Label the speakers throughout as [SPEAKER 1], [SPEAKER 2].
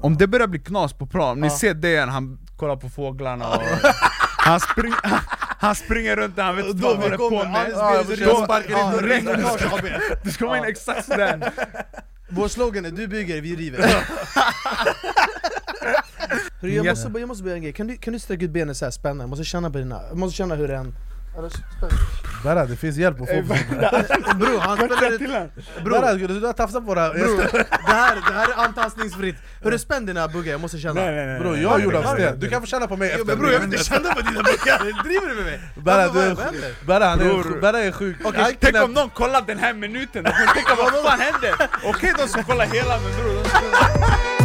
[SPEAKER 1] Om det börjar bli knas på plan, ni
[SPEAKER 2] Ja.
[SPEAKER 1] ser det han kollar på fåglarna och han, spring, han, han springer runt där, han vet inte vad han håller på med. Då-
[SPEAKER 2] sparkar in AB.
[SPEAKER 1] Du ska komma in exakt sådär
[SPEAKER 2] Vår slogan är 'Du bygger, vi river' Hörru, jag, måste, jag måste börja en grej, kan du, kan du sträcka ut benen så här spänna? Jag måste känna på dina, jag måste känna hur den...
[SPEAKER 3] Berra, det finns hjälp att få
[SPEAKER 2] Bror, han spänner
[SPEAKER 1] han.
[SPEAKER 3] Berra, du har tafsat på
[SPEAKER 2] det här, det här är antastningsfritt Hörru spänn dina buggar, jag måste känna
[SPEAKER 1] Nej, nej, nej.
[SPEAKER 3] Bror jag är gjord av sten, du kan få känna på mig efter
[SPEAKER 2] bror jag vill inte känna på dina buggar, driver du med mig?
[SPEAKER 3] Berra, du är? Berra, han är sjuk. Berra är sjuk
[SPEAKER 1] Okej,
[SPEAKER 3] Han
[SPEAKER 1] tänk om någon kollar den här minuten, de kommer tänka vad fan händer? Okej de ska kolla hela men bror,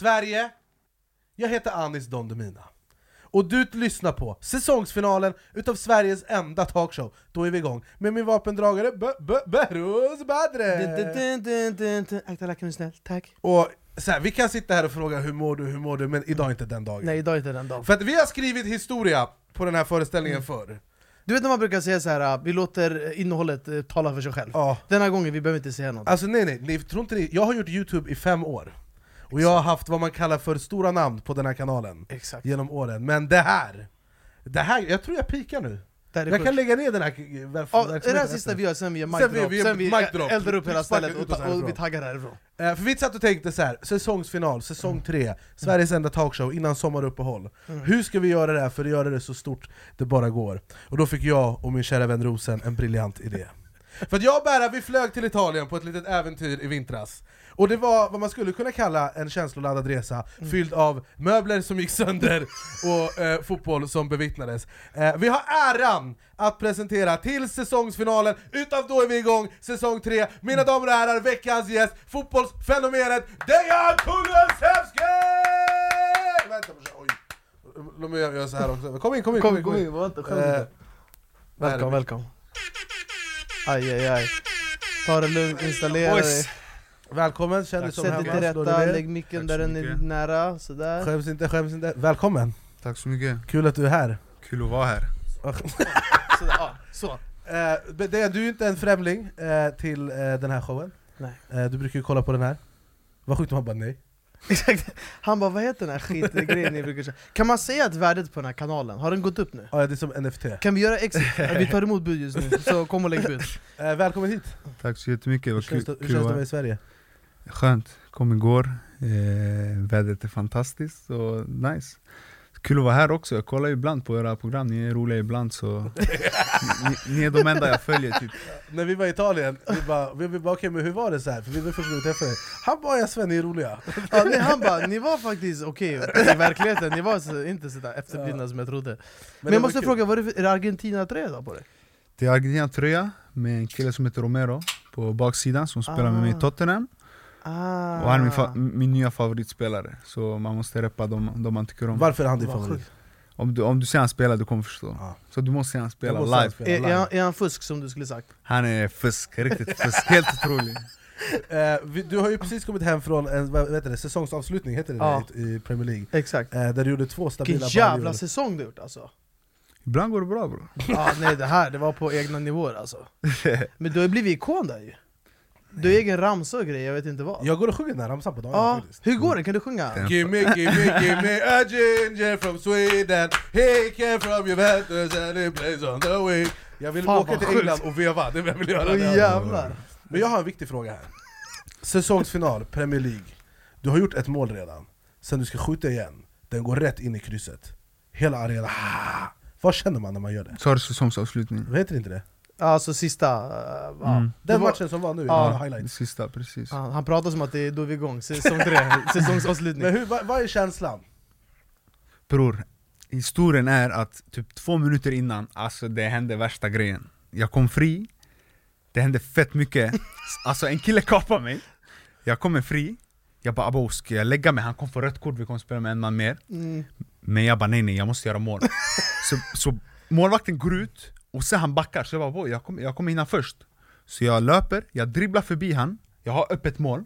[SPEAKER 3] Sverige, jag heter Anis Don Demina och du lyssnar på säsongsfinalen utav Sveriges enda talkshow. Då är vi igång med min vapendragare Behrouz Badre!
[SPEAKER 2] Akta lacken är snäll, tack
[SPEAKER 3] Och så här, vi kan sitta här och fråga hur mår du, hur mår du, men idag är inte den dagen.
[SPEAKER 2] Nej idag är inte den dagen
[SPEAKER 3] För att vi har skrivit historia på den här föreställningen förr.
[SPEAKER 2] Du vet när man brukar säga så här, vi låter innehållet eh, tala för sig själv
[SPEAKER 3] Ja.
[SPEAKER 2] Den här gången, vi behöver inte säga något
[SPEAKER 3] Alltså nej nej, ni tror inte det. jag har gjort youtube i fem år. Och jag har haft vad man kallar för stora namn på den här kanalen
[SPEAKER 2] Exakt,
[SPEAKER 3] genom åren. Men det här, det här jag tror jag pikar nu. Jag kan
[SPEAKER 2] sjukt.
[SPEAKER 3] lägga ner den här ver-
[SPEAKER 2] Ja, det är det här sista vi gör, sen vi gör mic
[SPEAKER 3] Sen
[SPEAKER 2] drop,
[SPEAKER 3] vi
[SPEAKER 2] sen vi eldar upp hela stället och, ta, och vi taggar härifrån
[SPEAKER 3] Eh, För vi satt och tänkte så här, säsongsfinal, säsong tre, Sveriges enda talkshow innan sommaruppehåll. Hur ska vi göra det här för att göra det så stort det bara går? Och då fick jag och min kära vän Rosen en briljant idé. För att jag och Berra, vi flög till Italien på ett litet äventyr i vintras. Och det var vad man skulle kunna kalla en känsloladdad resa, fylld av möbler som gick sönder och eh, fotboll som bevittnades. Eh, vi har äran att presentera till säsongsfinalen, utav då är vi igång, säsong 3, mina damer och herrar, veckans gäst, fotbollsfenomenet Dejan Kulusevski! Vänta, oj. Låt mig göra så här också. Kom in, kom in, kom in!
[SPEAKER 2] Kom in, inte skämt
[SPEAKER 3] Eh.
[SPEAKER 2] Välkommen, välkommen Aj aj aj Ta det lugnt, installera dig
[SPEAKER 3] Välkommen, känn dig som
[SPEAKER 2] Sätt dig till
[SPEAKER 3] hemma,
[SPEAKER 2] rätta, lägg micken där
[SPEAKER 4] så
[SPEAKER 2] den är nära, sådär
[SPEAKER 3] Skäms inte, skäms inte. Välkommen!
[SPEAKER 4] Tack så mycket,
[SPEAKER 3] Kul att du är här.
[SPEAKER 4] kul att vara här
[SPEAKER 2] sådär, ja, så
[SPEAKER 3] Eh, du är inte en främling eh, till eh, den här showen.
[SPEAKER 2] Nej.
[SPEAKER 3] Eh, du brukar ju kolla på den här. Vad sjukt om han bara nej.
[SPEAKER 2] Exakt, han bara vad heter den här skitgrejen ni brukar köra? Kan man säga att värdet på den här kanalen, har den gått upp nu?
[SPEAKER 3] Ja, det är som NFT.
[SPEAKER 2] Kan vi göra exit? Vi tar emot bud just nu, så kom och lägg bud
[SPEAKER 3] Eh, välkommen hit!
[SPEAKER 4] Tack så jättemycket,
[SPEAKER 3] Hur
[SPEAKER 4] vad
[SPEAKER 3] känns
[SPEAKER 4] kul,
[SPEAKER 3] det, hur
[SPEAKER 4] kul
[SPEAKER 3] känns
[SPEAKER 4] att
[SPEAKER 3] det
[SPEAKER 4] vara
[SPEAKER 3] med i Sverige?
[SPEAKER 4] Skönt, kom igår, eh, vädret är fantastiskt och nice Kul att vara här också, jag kollar ibland på era program, ni är roliga ibland så ni, ni är de enda jag följer typ
[SPEAKER 3] När vi var i Italien, vi bara, vi, vi bara okej men hur var det så här? För vi var första gången vi träffade. Han bara ja Sven, ni är roliga.
[SPEAKER 2] ja, nej, Han bara, ni var faktiskt okej i verkligheten, ni var så, inte sådär efterblivna som jag trodde Men,
[SPEAKER 3] det
[SPEAKER 2] jag måste
[SPEAKER 3] kul.
[SPEAKER 2] fråga, var det, för- är det Argentina-tröja på dig?
[SPEAKER 4] Det är Argentina-tröja med en kille som heter Romero på baksidan som spelar med mig
[SPEAKER 2] Ah.
[SPEAKER 4] i Tottenham
[SPEAKER 2] Ah.
[SPEAKER 4] Och han är min, fa- min nya favoritspelare, så man måste reppa de, de man tycker om
[SPEAKER 3] Varför är han din favorit?
[SPEAKER 4] om du, om du ser han spela, du kommer förstå
[SPEAKER 3] Ja.
[SPEAKER 4] Så du måste se han spela live
[SPEAKER 3] spela
[SPEAKER 2] Är,
[SPEAKER 3] live.
[SPEAKER 2] är, han, är han fusk som du skulle sagt?
[SPEAKER 4] Han är fusk, riktigt fusk, helt otrolig
[SPEAKER 3] Eh, du har ju precis kommit hem från en vad heter det, säsongsavslutning, heter det
[SPEAKER 2] Ja.
[SPEAKER 3] det, i, i Premier League.
[SPEAKER 2] Exakt
[SPEAKER 3] Eh, där du gjorde två stabila
[SPEAKER 2] Vilken jävla
[SPEAKER 3] baljor.
[SPEAKER 2] säsong du gjort alltså
[SPEAKER 4] Ibland går det bra bror
[SPEAKER 2] ah, Nej det här, det var på egna nivåer alltså Men du har ju blivit ikon där ju Du har egen ramsa och grejer, jag vet inte vad
[SPEAKER 3] Jag går och sjunger den här ramsan på dagen
[SPEAKER 2] Ja,
[SPEAKER 3] faktiskt.
[SPEAKER 2] hur går det? Kan du sjunga?
[SPEAKER 4] Den-
[SPEAKER 3] Give me, give me, give me a ginger from Sweden He came from Juventus and he plays on the wing Jag vill
[SPEAKER 2] Fan,
[SPEAKER 3] åka till
[SPEAKER 2] sjukt.
[SPEAKER 3] England och veva, det är vad jag vill göra där.
[SPEAKER 2] jävlar!
[SPEAKER 3] Men jag har en viktig fråga här Säsongsfinal, Premier League Du har gjort ett mål redan Sen du ska skjuta igen Den går rätt in i krysset Hela arenan ah! Vad känner man när man gör det?
[SPEAKER 4] Så har du säsongsavslutning
[SPEAKER 3] Vad heter inte det?
[SPEAKER 2] Alltså sista, uh, ja.
[SPEAKER 4] Mm.
[SPEAKER 2] Det
[SPEAKER 3] Den
[SPEAKER 2] var-
[SPEAKER 3] matchen som var nu,
[SPEAKER 2] Ja.
[SPEAKER 3] highlights
[SPEAKER 4] sista, precis
[SPEAKER 2] han, han pratar som att det är då vi är igång, säsong tre, säsongsavslutning
[SPEAKER 3] Men hur, vad, vad är känslan?
[SPEAKER 4] Bror, historien är att typ två minuter innan, alltså det hände värsta grejen Jag kom fri, det hände fett mycket Alltså en kille kapade mig Jag kommer fri, jag bara abo ska jag lägga mig? Han kom för rött kort, vi kommer spela med en man mer
[SPEAKER 2] mm.
[SPEAKER 4] Men jag bara nej nej, jag måste göra mål så, så målvakten går ut, och sen han backar, så jag bara "Boy, jag kommer, jag kommer hinna först. Så jag löper, jag dribblar förbi han, jag har öppet mål.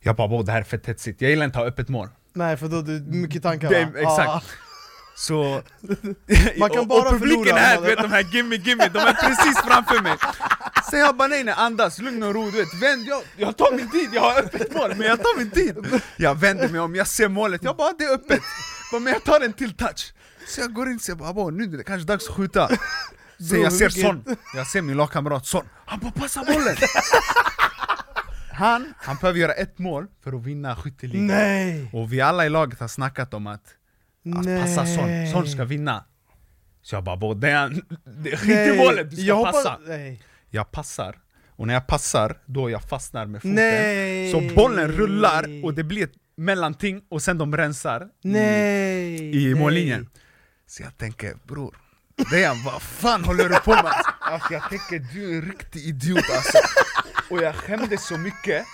[SPEAKER 4] Jag bara "Boy, det här är fett hetsigt, jag gillar inte att ha öppet mål.
[SPEAKER 2] Nej för då det mycket tankar
[SPEAKER 4] Det exakt.
[SPEAKER 2] Ah.
[SPEAKER 4] Så...
[SPEAKER 2] Man kan bara
[SPEAKER 4] och publiken
[SPEAKER 2] förlora
[SPEAKER 4] här, du vet de här gimme gimme, de är precis framför mig. Så jag bara nej nej andas, lugn och ro, du vet. Vänd, jag, jag tar min tid, jag har öppet mål men jag tar min tid. Jag vänder mig om, jag ser målet, jag bara det är öppet. Men jag tar en till touch Så jag går in och säger bara "Abo, nu? Är det kanske dags att skjuta. Så jag ser Son, jag ser min lagkamrat Son, han bara passa bollen! Han, han behöver göra ett mål för att vinna skytteligan! Och vi alla i laget har snackat om att att passa Son, Son ska vinna. Så jag bara "Bo, det är det är skit i målet, du ska
[SPEAKER 2] jag hoppas-
[SPEAKER 4] passa.
[SPEAKER 2] Nej.
[SPEAKER 4] Jag passar, och när jag passar, då jag fastnar med foten.
[SPEAKER 2] Nej.
[SPEAKER 4] Så bollen rullar och det blir ett mellanting och sen de rensar i, i mållinjen Så jag tänker bror, Dejan vad fan håller du på med? Alltså jag tänker du är en riktig idiot alltså Och jag skämdes så mycket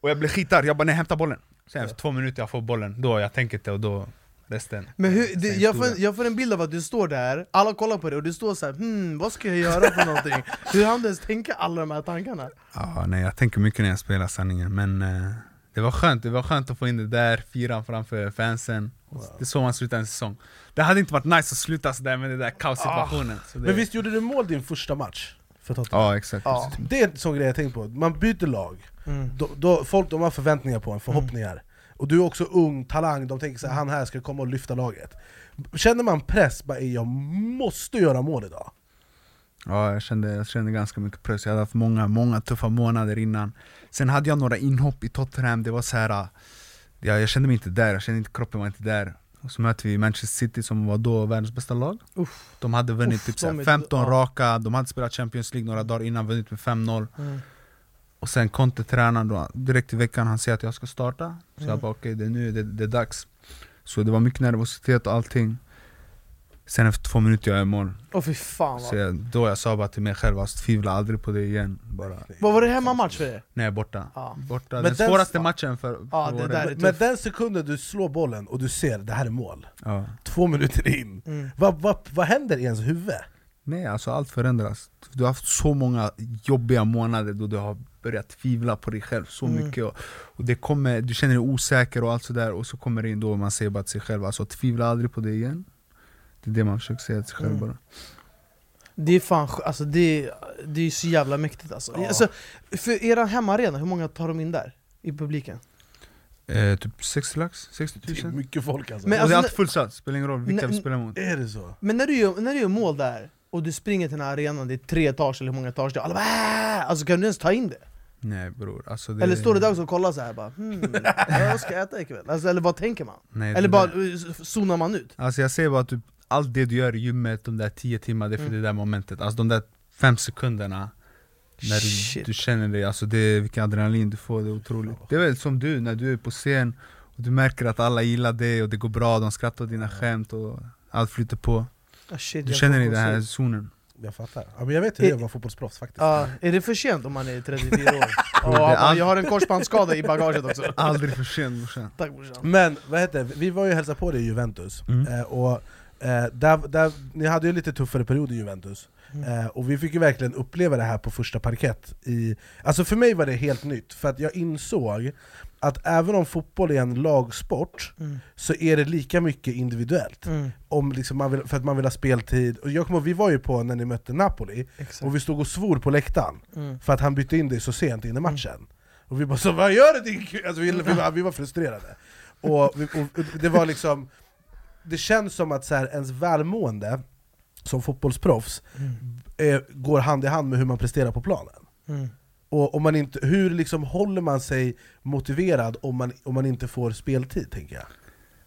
[SPEAKER 4] Och jag blev skitarg, jag bara nej hämta bollen Sen efter två minuter jag får bollen, då jag tänker inte och då resten
[SPEAKER 2] Men hur, det, jag, får, jag får en bild av att du står där, alla kollar på dig och du står så här, hmm, vad ska jag göra för någonting? Hur hann du ens tänka alla de här tankarna?
[SPEAKER 4] Ja, nej jag tänker mycket när jag spelar sanningen men eh, det var skönt, det var skönt att få in det där, firan framför fansen. Det är så man slutar en säsong. Det hade inte varit nice att sluta sådär med den där kaossituationen. Det,
[SPEAKER 3] Men visst gjorde du mål din första match? För Tottenham?
[SPEAKER 4] Ja exakt,
[SPEAKER 2] Ja.
[SPEAKER 3] Det är en sån grej jag tänkt på, man byter lag,
[SPEAKER 2] Mm.
[SPEAKER 3] då, då, folk de har förväntningar på en, förhoppningar. Och du är också ung, talang, de tänker att han här ska komma och lyfta laget. Känner man press, bara "Ey, jag måste göra mål idag?
[SPEAKER 4] Ja jag kände, jag kände ganska mycket press, jag hade haft många, många tuffa månader innan Sen hade jag några inhopp i Tottenham, det var så här. Ja, jag kände mig inte där, jag kände inte kroppen var inte där Och så mötte vi Manchester City som var då världens bästa lag
[SPEAKER 2] Uff.
[SPEAKER 4] De hade vunnit
[SPEAKER 2] Uff,
[SPEAKER 4] typ såhär
[SPEAKER 2] är-
[SPEAKER 4] 15
[SPEAKER 2] ja.
[SPEAKER 4] raka, de hade spelat Champions League några dagar innan, vunnit med 5-0
[SPEAKER 2] Mm.
[SPEAKER 4] Och sen Conte tränaren då, direkt i veckan, han säger att jag ska starta Så
[SPEAKER 2] Mm.
[SPEAKER 4] jag bara okej, det är nu, det, det är dags Så det var mycket nervositet och allting Sen efter två minuter jag är i mål
[SPEAKER 2] Åh fy fan
[SPEAKER 4] Så jag, då jag sa bara till mig själv, alltså, tvivla aldrig på det igen bara
[SPEAKER 2] Vad var det hemmamatch för er?
[SPEAKER 4] Nej borta,
[SPEAKER 2] Ja.
[SPEAKER 4] borta.
[SPEAKER 3] Men
[SPEAKER 4] den
[SPEAKER 3] den-
[SPEAKER 4] svåraste matchen för,
[SPEAKER 2] Ja,
[SPEAKER 4] för
[SPEAKER 2] det
[SPEAKER 3] Men, den sekunden du slår bollen och du ser det här är mål,
[SPEAKER 4] ja.
[SPEAKER 3] två minuter in,
[SPEAKER 2] Mm.
[SPEAKER 3] vad, vad, vad händer i ens huvud?
[SPEAKER 4] Nej alltså allt förändras Du har haft så många jobbiga månader då du har börjat tvivla på dig själv så
[SPEAKER 2] Mm.
[SPEAKER 4] mycket och, och det kommer, Du känner dig osäker och allt sådär och så kommer det in då och man säger bara till sig själv alltså tvivla aldrig på det igen Det är det man försöker säga till sig själv
[SPEAKER 2] Mm.
[SPEAKER 4] bara
[SPEAKER 2] Det är fan alltså det, det är så jävla mäktigt alltså.
[SPEAKER 3] Ja.
[SPEAKER 2] alltså För eran hemmaarena, hur många tar de in där? I publiken?
[SPEAKER 4] eh, Typ 60 lax, 60
[SPEAKER 3] Det är
[SPEAKER 4] 000
[SPEAKER 3] mycket folk alltså.
[SPEAKER 2] Men
[SPEAKER 4] Och det är
[SPEAKER 2] alltså,
[SPEAKER 4] alltid fullsatt, spelar ingen roll vilka vi spelar mot
[SPEAKER 3] är det så?
[SPEAKER 2] Men när du, gör, när du gör mål där, och du springer till den här arenan, det är tre etage eller hur många etage det är, alla bara "Äh!" Alltså kan du ens ta in det?
[SPEAKER 4] Nej bror, alltså det
[SPEAKER 2] Eller står du där också och kollar så här bara hmm, vad ska jag äta ikväll? Alltså, eller vad tänker man?
[SPEAKER 4] Nej,
[SPEAKER 2] Eller bara
[SPEAKER 4] där-
[SPEAKER 2] eh, zonar man ut?
[SPEAKER 4] Alltså jag säger bara att typ, allt det du gör i gymmet, de där 10 timmarna, det är för
[SPEAKER 2] Mm.
[SPEAKER 4] det där momentet Alltså de där 5 sekunderna När du,
[SPEAKER 2] Shit.
[SPEAKER 4] du känner dig, alltså det vilken adrenalin du får, det är otroligt Det är väl som du, när du är på scen och du märker att alla gillar dig och det går bra, de skrattar åt dina skämt och allt flyter på
[SPEAKER 2] Ah, shit,
[SPEAKER 4] Du känner dig i den här zonen
[SPEAKER 3] Jag fattar. Ja, men jag vet hur det är att vara fotbollsproffs faktiskt.
[SPEAKER 2] Ja, är det för sent om man är 34 år?
[SPEAKER 4] allt-
[SPEAKER 2] jag har en korsbandsskada i bagaget också
[SPEAKER 4] Aldrig för sent morsan
[SPEAKER 2] Tack brorsan
[SPEAKER 3] Men vad heter vi var ju och hälsade på dig i Juventus,
[SPEAKER 4] Mm.
[SPEAKER 3] eh, och eh, där, där, ni hade ju lite tuffare period i Juventus
[SPEAKER 2] Mm.
[SPEAKER 3] eh, Och vi fick ju verkligen uppleva det här på första parkett i, Alltså för mig var det helt nytt, för att jag insåg att även om fotboll är en lagsport
[SPEAKER 2] mm.
[SPEAKER 3] så är det lika mycket individuellt
[SPEAKER 2] Mm.
[SPEAKER 3] om liksom man vill, För att man vill ha speltid, och jag kommer vi var ju på när ni mötte Napoli,
[SPEAKER 2] Exakt
[SPEAKER 3] och vi stod och svor på läktaren
[SPEAKER 2] mm.
[SPEAKER 3] för att han bytte in dig så sent in i matchen Och vi bara så, vad gör du din kille?" alltså, vi, vi, var, vi var frustrerade och, vi, och det var liksom Det känns som att så här, ens välmående som fotbollsproffs
[SPEAKER 2] Mm.
[SPEAKER 3] eh, går hand i hand med hur man presterar på planen.
[SPEAKER 2] Mm.
[SPEAKER 3] och om man inte, Hur liksom håller man sig motiverad om man, om man inte får speltid, tänker jag?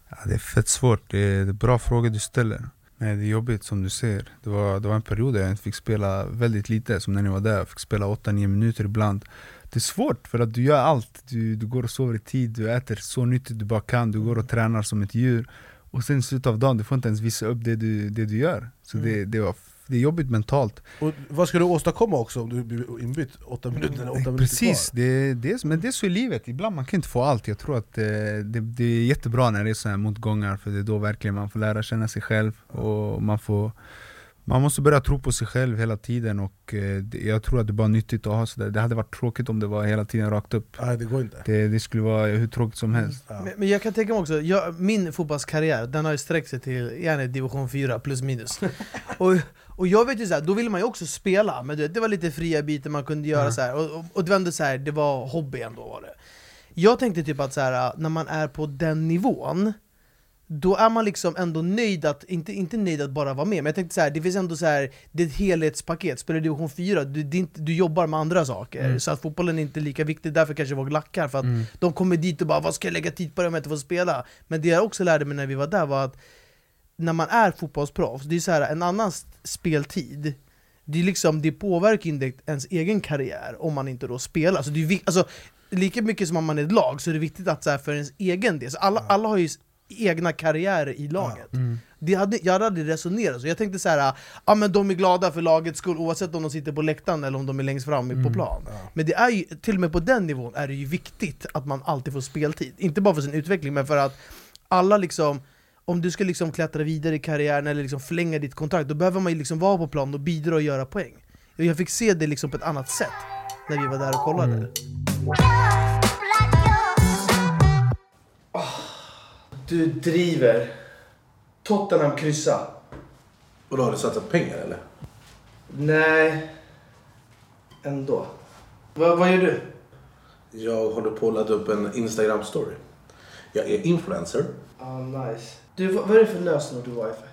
[SPEAKER 4] ja, Det är fett svårt, det är, bra frågor du ställer. Nej det är jobbigt som du ser. Det var, det var en period där jag fick spela väldigt lite, som när ni var där, jag fick spela 8-9 minuter ibland. Det är svårt för att du gör allt, du, du går och sover i tid, du äter så nyttigt du bara kan, du går och tränar som ett djur Och sen i slutet av dagen, du får inte ens visa upp det du, det du gör. Så
[SPEAKER 2] Mm.
[SPEAKER 4] det, det, var, det är jobbigt mentalt.
[SPEAKER 3] Och vad ska du åstadkomma också om du blir inbytt åtta minuter, åtta minuter
[SPEAKER 4] Precis,
[SPEAKER 3] kvar?
[SPEAKER 4] det, det, men det är så i livet, ibland man kan inte få allt. Jag tror att eh, det, det är jättebra när det är så här motgångar För det är då verkligen man får lära känna sig själv och man får Man måste börja tro på sig själv hela tiden och eh, jag tror att det är bara nyttigt att ha sådär. Det hade varit tråkigt om det var hela tiden rakt upp.
[SPEAKER 3] Nej det går inte.
[SPEAKER 4] Det, det skulle vara hur tråkigt som helst.
[SPEAKER 3] Ja.
[SPEAKER 2] Men, men jag kan tänka mig också, jag, min fotbollskarriär den har ju sträckt sig till gärna division 4 plus minus och, och jag vet ju såhär, då ville man ju också spela, men du vet, det var lite fria bitar man kunde göra
[SPEAKER 4] Mm.
[SPEAKER 2] så här, och, och, och det var ändå så här, det var hobby ändå var det Jag tänkte typ att så här, när man är på den nivån då är man liksom ändå nöjd att, inte, inte nöjd att bara vara med, men jag tänkte så här, det finns ändå så här, det är ett helhetspaket, spelar du division 4, du, det inte, du jobbar med andra saker,
[SPEAKER 4] Mm.
[SPEAKER 2] så att fotbollen är inte lika viktig, därför kanske folk lackar, för att
[SPEAKER 4] Mm.
[SPEAKER 2] de kommer dit och bara 'Vad ska jag lägga tid på det om jag inte får spela?' Men det jag också lärde mig när vi var där var att när man är fotbollsproffs, det är så här, en annan speltid det, är liksom, det påverkar inte ens egen karriär om man inte då spelar. Så det är, alltså, lika mycket som om man är ett lag så är det viktigt att så här, för ens egen del, så alla, alla har ju egna karriärer i laget.
[SPEAKER 4] Mm.
[SPEAKER 2] Det hade, jag hade aldrig resonerat så, jag tänkte så här, ah, men de är glada för lagets skull oavsett om de sitter på läktaren eller om de är längst fram på
[SPEAKER 4] Mm.
[SPEAKER 2] plan.
[SPEAKER 3] Ja.
[SPEAKER 2] Men det är ju, till och med på den nivån är det ju viktigt att man alltid får speltid. Inte bara för sin utveckling, men för att alla liksom om du ska liksom klättra vidare i karriären eller liksom förlänga ditt kontrakt, då behöver man ju liksom vara på plan och bidra och göra poäng. Jag fick se det liksom på ett annat sätt när vi var där och kollade.
[SPEAKER 4] Mm.
[SPEAKER 2] Du driver. Tottenham kryssa.
[SPEAKER 3] Vadå, har du satsat pengar eller?
[SPEAKER 2] Nej. Ändå. vad vad gör du?
[SPEAKER 3] Jag håller på att ladda upp en Instagram-story. Jag är influencer.
[SPEAKER 2] Ah, nice. Du, vad vad är det för lösenord till wifi?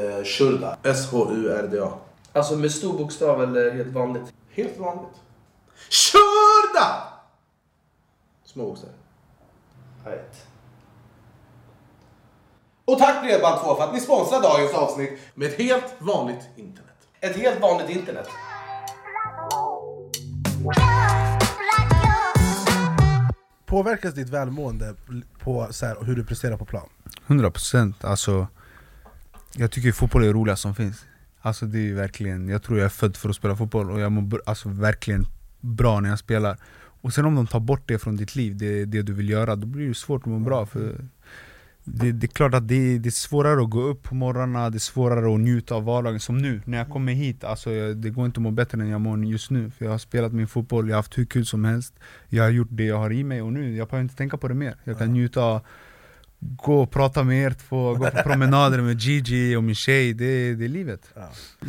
[SPEAKER 3] Eh, Shurda. S-H-U-R-D-A.
[SPEAKER 2] Alltså med stor bokstav eller helt vanligt?
[SPEAKER 3] Helt vanligt. Shurda! Små bokstäver.
[SPEAKER 2] Right.
[SPEAKER 3] Och tack Bredband2 för att ni sponsrar dagens avsnitt med ett helt vanligt internet.
[SPEAKER 2] Ett helt vanligt internet.
[SPEAKER 3] Påverkas ditt välmående på så här, hur du presterar på plan?
[SPEAKER 4] 100% alltså Jag tycker fotboll är det roligaste som finns Alltså det är verkligen, jag tror jag är född för att spela fotboll och jag mår alltså verkligen bra när jag spelar Och sen om de tar bort det från ditt liv, det, det du vill göra, då blir det svårt att må bra för det, det är klart att det, det är svårare att gå upp på morgnarna, det är svårare att njuta av vardagen Som nu, när jag kommer hit, alltså jag, det går inte att må bättre än jag mår just nu. För jag har spelat min fotboll, jag har haft hur kul som helst. Jag har gjort det jag har i mig och nu, jag behöver inte tänka på det mer. Jag kan njuta av gå och prata med er två, gå på promenader med Gigi och min tjej, det, det är livet.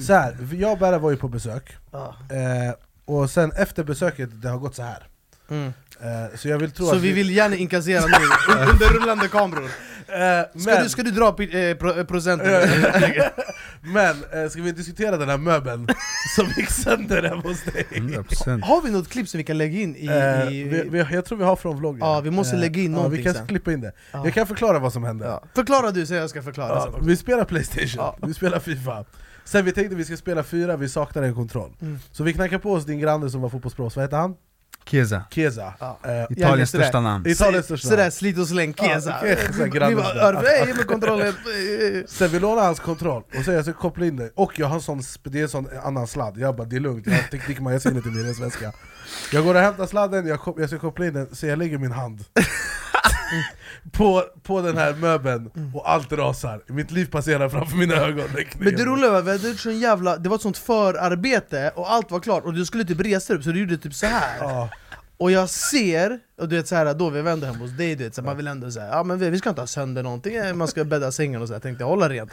[SPEAKER 3] Så här, jag och Berra var ju på besök,
[SPEAKER 2] Ja.
[SPEAKER 3] eh, och sen efter besöket, det har gått så här.
[SPEAKER 2] Mm.
[SPEAKER 3] Eh, så jag vill tro
[SPEAKER 2] Så
[SPEAKER 3] att
[SPEAKER 2] vi vill gärna inkassera nu, under rullande kameror.
[SPEAKER 3] Eh,
[SPEAKER 2] Ska,
[SPEAKER 3] men,
[SPEAKER 2] du, ska du dra eh, pro, eh, procenten?
[SPEAKER 3] men eh, ska vi diskutera den här möbeln som gick sönder hemma hos dig?
[SPEAKER 4] 100%
[SPEAKER 2] Har vi något klipp som vi kan lägga in i...
[SPEAKER 3] Eh,
[SPEAKER 2] i
[SPEAKER 3] vi, vi, jag tror vi har från vloggen.
[SPEAKER 2] Ja, vi måste lägga in
[SPEAKER 3] ja,
[SPEAKER 2] någonting
[SPEAKER 3] Vi kan
[SPEAKER 2] sen.
[SPEAKER 3] klippa in det.
[SPEAKER 2] Ja.
[SPEAKER 3] Jag kan förklara vad som hände.
[SPEAKER 2] ja. Förklara du så jag ska förklara
[SPEAKER 3] Ja, vi spelar Playstation,
[SPEAKER 2] Ja.
[SPEAKER 3] vi spelar Fifa Sen vi tänkte vi ska spela fyra, vi saknar en kontroll
[SPEAKER 2] Mm.
[SPEAKER 3] Så vi knackar på oss din granne som var fotbollsproffs, vad heter han?
[SPEAKER 4] Chiesa,
[SPEAKER 3] Keza
[SPEAKER 2] Ja. Ja,
[SPEAKER 4] Italiens
[SPEAKER 2] där.
[SPEAKER 4] största namn.
[SPEAKER 3] Italiens största
[SPEAKER 2] Sådär slit och släng,
[SPEAKER 3] Ja.
[SPEAKER 2] "Örve, ge mig kontrollen.
[SPEAKER 3] Sen vi lånar hans kontroll, och så jag ska koppla in det Och jag har sån, sp- det är en sån annan sladd, jag bara det är lugnt, jag har teknikmagasinet i min resväska Jag går och hämtar sladden, jag, jag ska koppla in den, så jag lägger min hand på, på den här möbeln, och allt rasar Mitt liv passerar framför mina ögon
[SPEAKER 2] Men det roliga var att vi hade gjort sån jävla, det var ett sånt förarbete och allt var klart och du skulle typ resa upp så du gjorde typ så här.
[SPEAKER 3] Ja.
[SPEAKER 2] Och jag ser, och du vet så här, då vi vände hem hos dig, du vet, så man vill ändå säga ja men vi, vi ska inte ha sönder någonting, eh, man ska bädda sängen och så, jag tänkte hålla rent.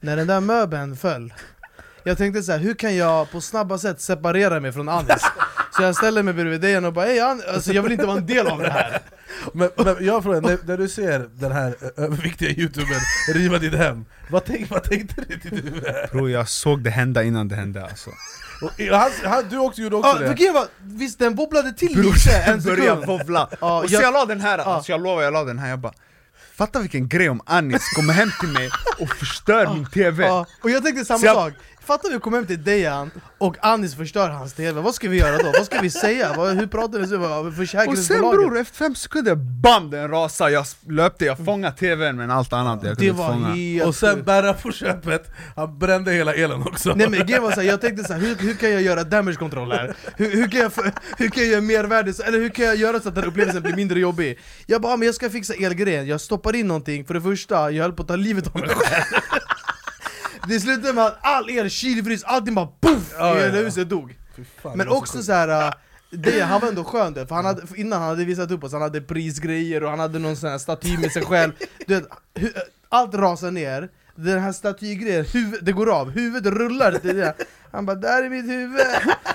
[SPEAKER 2] När den där möbeln föll, jag tänkte så här, hur kan jag på snabba sätt separera mig från Anis? Så jag ställer mig bredvid dig och bara alltså, jag vill inte vara en del av det här.
[SPEAKER 3] Men, men jag frågar, när, när du ser den här överviktiga youtubern riva ditt hem, vad, tänk, vad tänkte du till du?
[SPEAKER 4] Bro jag såg det hända innan det hände alltså
[SPEAKER 3] Och Han, han, du också gjorde också
[SPEAKER 2] för
[SPEAKER 3] det?
[SPEAKER 2] var, visst den wobblade till lite en
[SPEAKER 4] började
[SPEAKER 2] sekund.
[SPEAKER 4] wobbla
[SPEAKER 2] Ja,
[SPEAKER 4] Och så
[SPEAKER 2] jag-
[SPEAKER 4] jag la den här,
[SPEAKER 2] Ja.
[SPEAKER 4] alltså jag lovar jag la den här, jag bara Fatta vilken grej om Anis kommer hem till mig och förstör min TV
[SPEAKER 2] och jag tänkte samma
[SPEAKER 4] jag-
[SPEAKER 2] sak, fattar vi kom hem till Dejan och Anis förstör hans TV, vad ska vi göra då? Vad ska vi säga? Vad, hur pratar vi? Vad-
[SPEAKER 4] Och sen
[SPEAKER 2] Försäkringsbolaget?
[SPEAKER 4] bror, efter fem sekunder, BAM! Den rasade, jag löpte, jag fångade TVn men allt annat jag
[SPEAKER 2] Det
[SPEAKER 4] kunde inte
[SPEAKER 2] var
[SPEAKER 4] fånga
[SPEAKER 2] helt
[SPEAKER 3] Och sen bära på köpet, han brände hela elen också
[SPEAKER 2] Nej men grejen var såhär, jag tänkte såhär, hur, hur kan jag göra damage control här? Hur, hur, kan jag, hur kan jag göra mervärde, eller hur kan jag göra så att den upplevelsen blir mindre jobbig? Jag bara, "Ah, men jag ska fixa elgrejen, jag stoppar in någonting, för det första, jag höll på att ta livet av mig själv Det slutade med att all el, frys, allting bara poff!
[SPEAKER 3] Ja,
[SPEAKER 2] I
[SPEAKER 3] ja,
[SPEAKER 2] hela
[SPEAKER 3] ja.
[SPEAKER 2] huset dog
[SPEAKER 3] fan,
[SPEAKER 2] Men också
[SPEAKER 3] sjukt.
[SPEAKER 2] så här. äh, det, han var ändå skön för han hade, för innan han hade visat upp oss, han hade prisgrejer och han hade någon sån här staty med sig själv du vet, Allt rasar ner, den här statygrejen, huvud, det går av, huvudet rullar. Till det Han bara 'där är mitt huvud'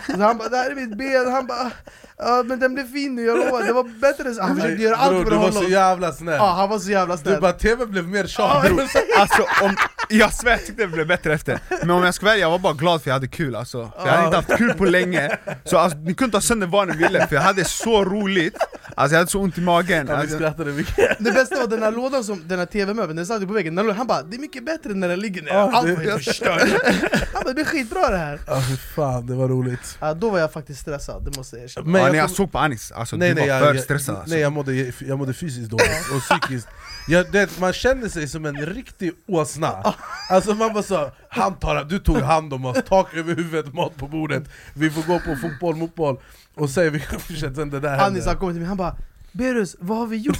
[SPEAKER 2] så Han bara 'där är mitt ben' Han bara ja, 'men den blev fin nu, jag lovar' Det var bättre så. Han försökte göra allt
[SPEAKER 3] Bror,
[SPEAKER 2] för
[SPEAKER 3] du
[SPEAKER 2] att
[SPEAKER 3] var
[SPEAKER 2] hålla
[SPEAKER 3] så
[SPEAKER 2] oss
[SPEAKER 3] jävla snäll.
[SPEAKER 2] Ja, han var så jävla
[SPEAKER 3] Du
[SPEAKER 2] snäll
[SPEAKER 3] bara TV blev mer tjat. Bror
[SPEAKER 4] Alltså om, jag svär jag tyckte det blev bättre efter. Men om jag ska välja, jag var bara glad för jag hade kul alltså. För Jag hade inte haft kul på länge. Så alltså, ni kunde ta sönder vad ni ville, för jag hade så roligt Alltså jag hade så ont i magen.
[SPEAKER 3] Ja, vi
[SPEAKER 4] alltså,
[SPEAKER 3] skrattade mycket?
[SPEAKER 2] Det bästa var den här lådan, som, den här TV-möbeln, den satt ju på väggen, den han bara 'det är mycket bättre när den ligger ner' Allt
[SPEAKER 3] det-
[SPEAKER 2] var förstört. Han bara 'det blir skitbra det här'
[SPEAKER 3] fy fan, det var roligt.
[SPEAKER 2] Ja, då var jag faktiskt stressad, det måste jag erkänna.
[SPEAKER 3] Men
[SPEAKER 4] ja,
[SPEAKER 3] jag
[SPEAKER 4] jag såg på Anis, alltså
[SPEAKER 3] nej,
[SPEAKER 4] du
[SPEAKER 3] nej,
[SPEAKER 4] var
[SPEAKER 3] jag,
[SPEAKER 4] för stressad alltså.
[SPEAKER 3] nej jag, mådde, jag mådde fysiskt dåligt och psykiskt. Jag, det, Man känner sig som en riktig åsna. Alltså man bara så, han tar, du tog hand om oss, tak över huvudet, mat på bordet. Vi får gå på fotboll, motboll. Och sen vi fortsätter sen det där
[SPEAKER 2] Anis han kommer till mig, han bara 'Berus, vad har vi gjort?'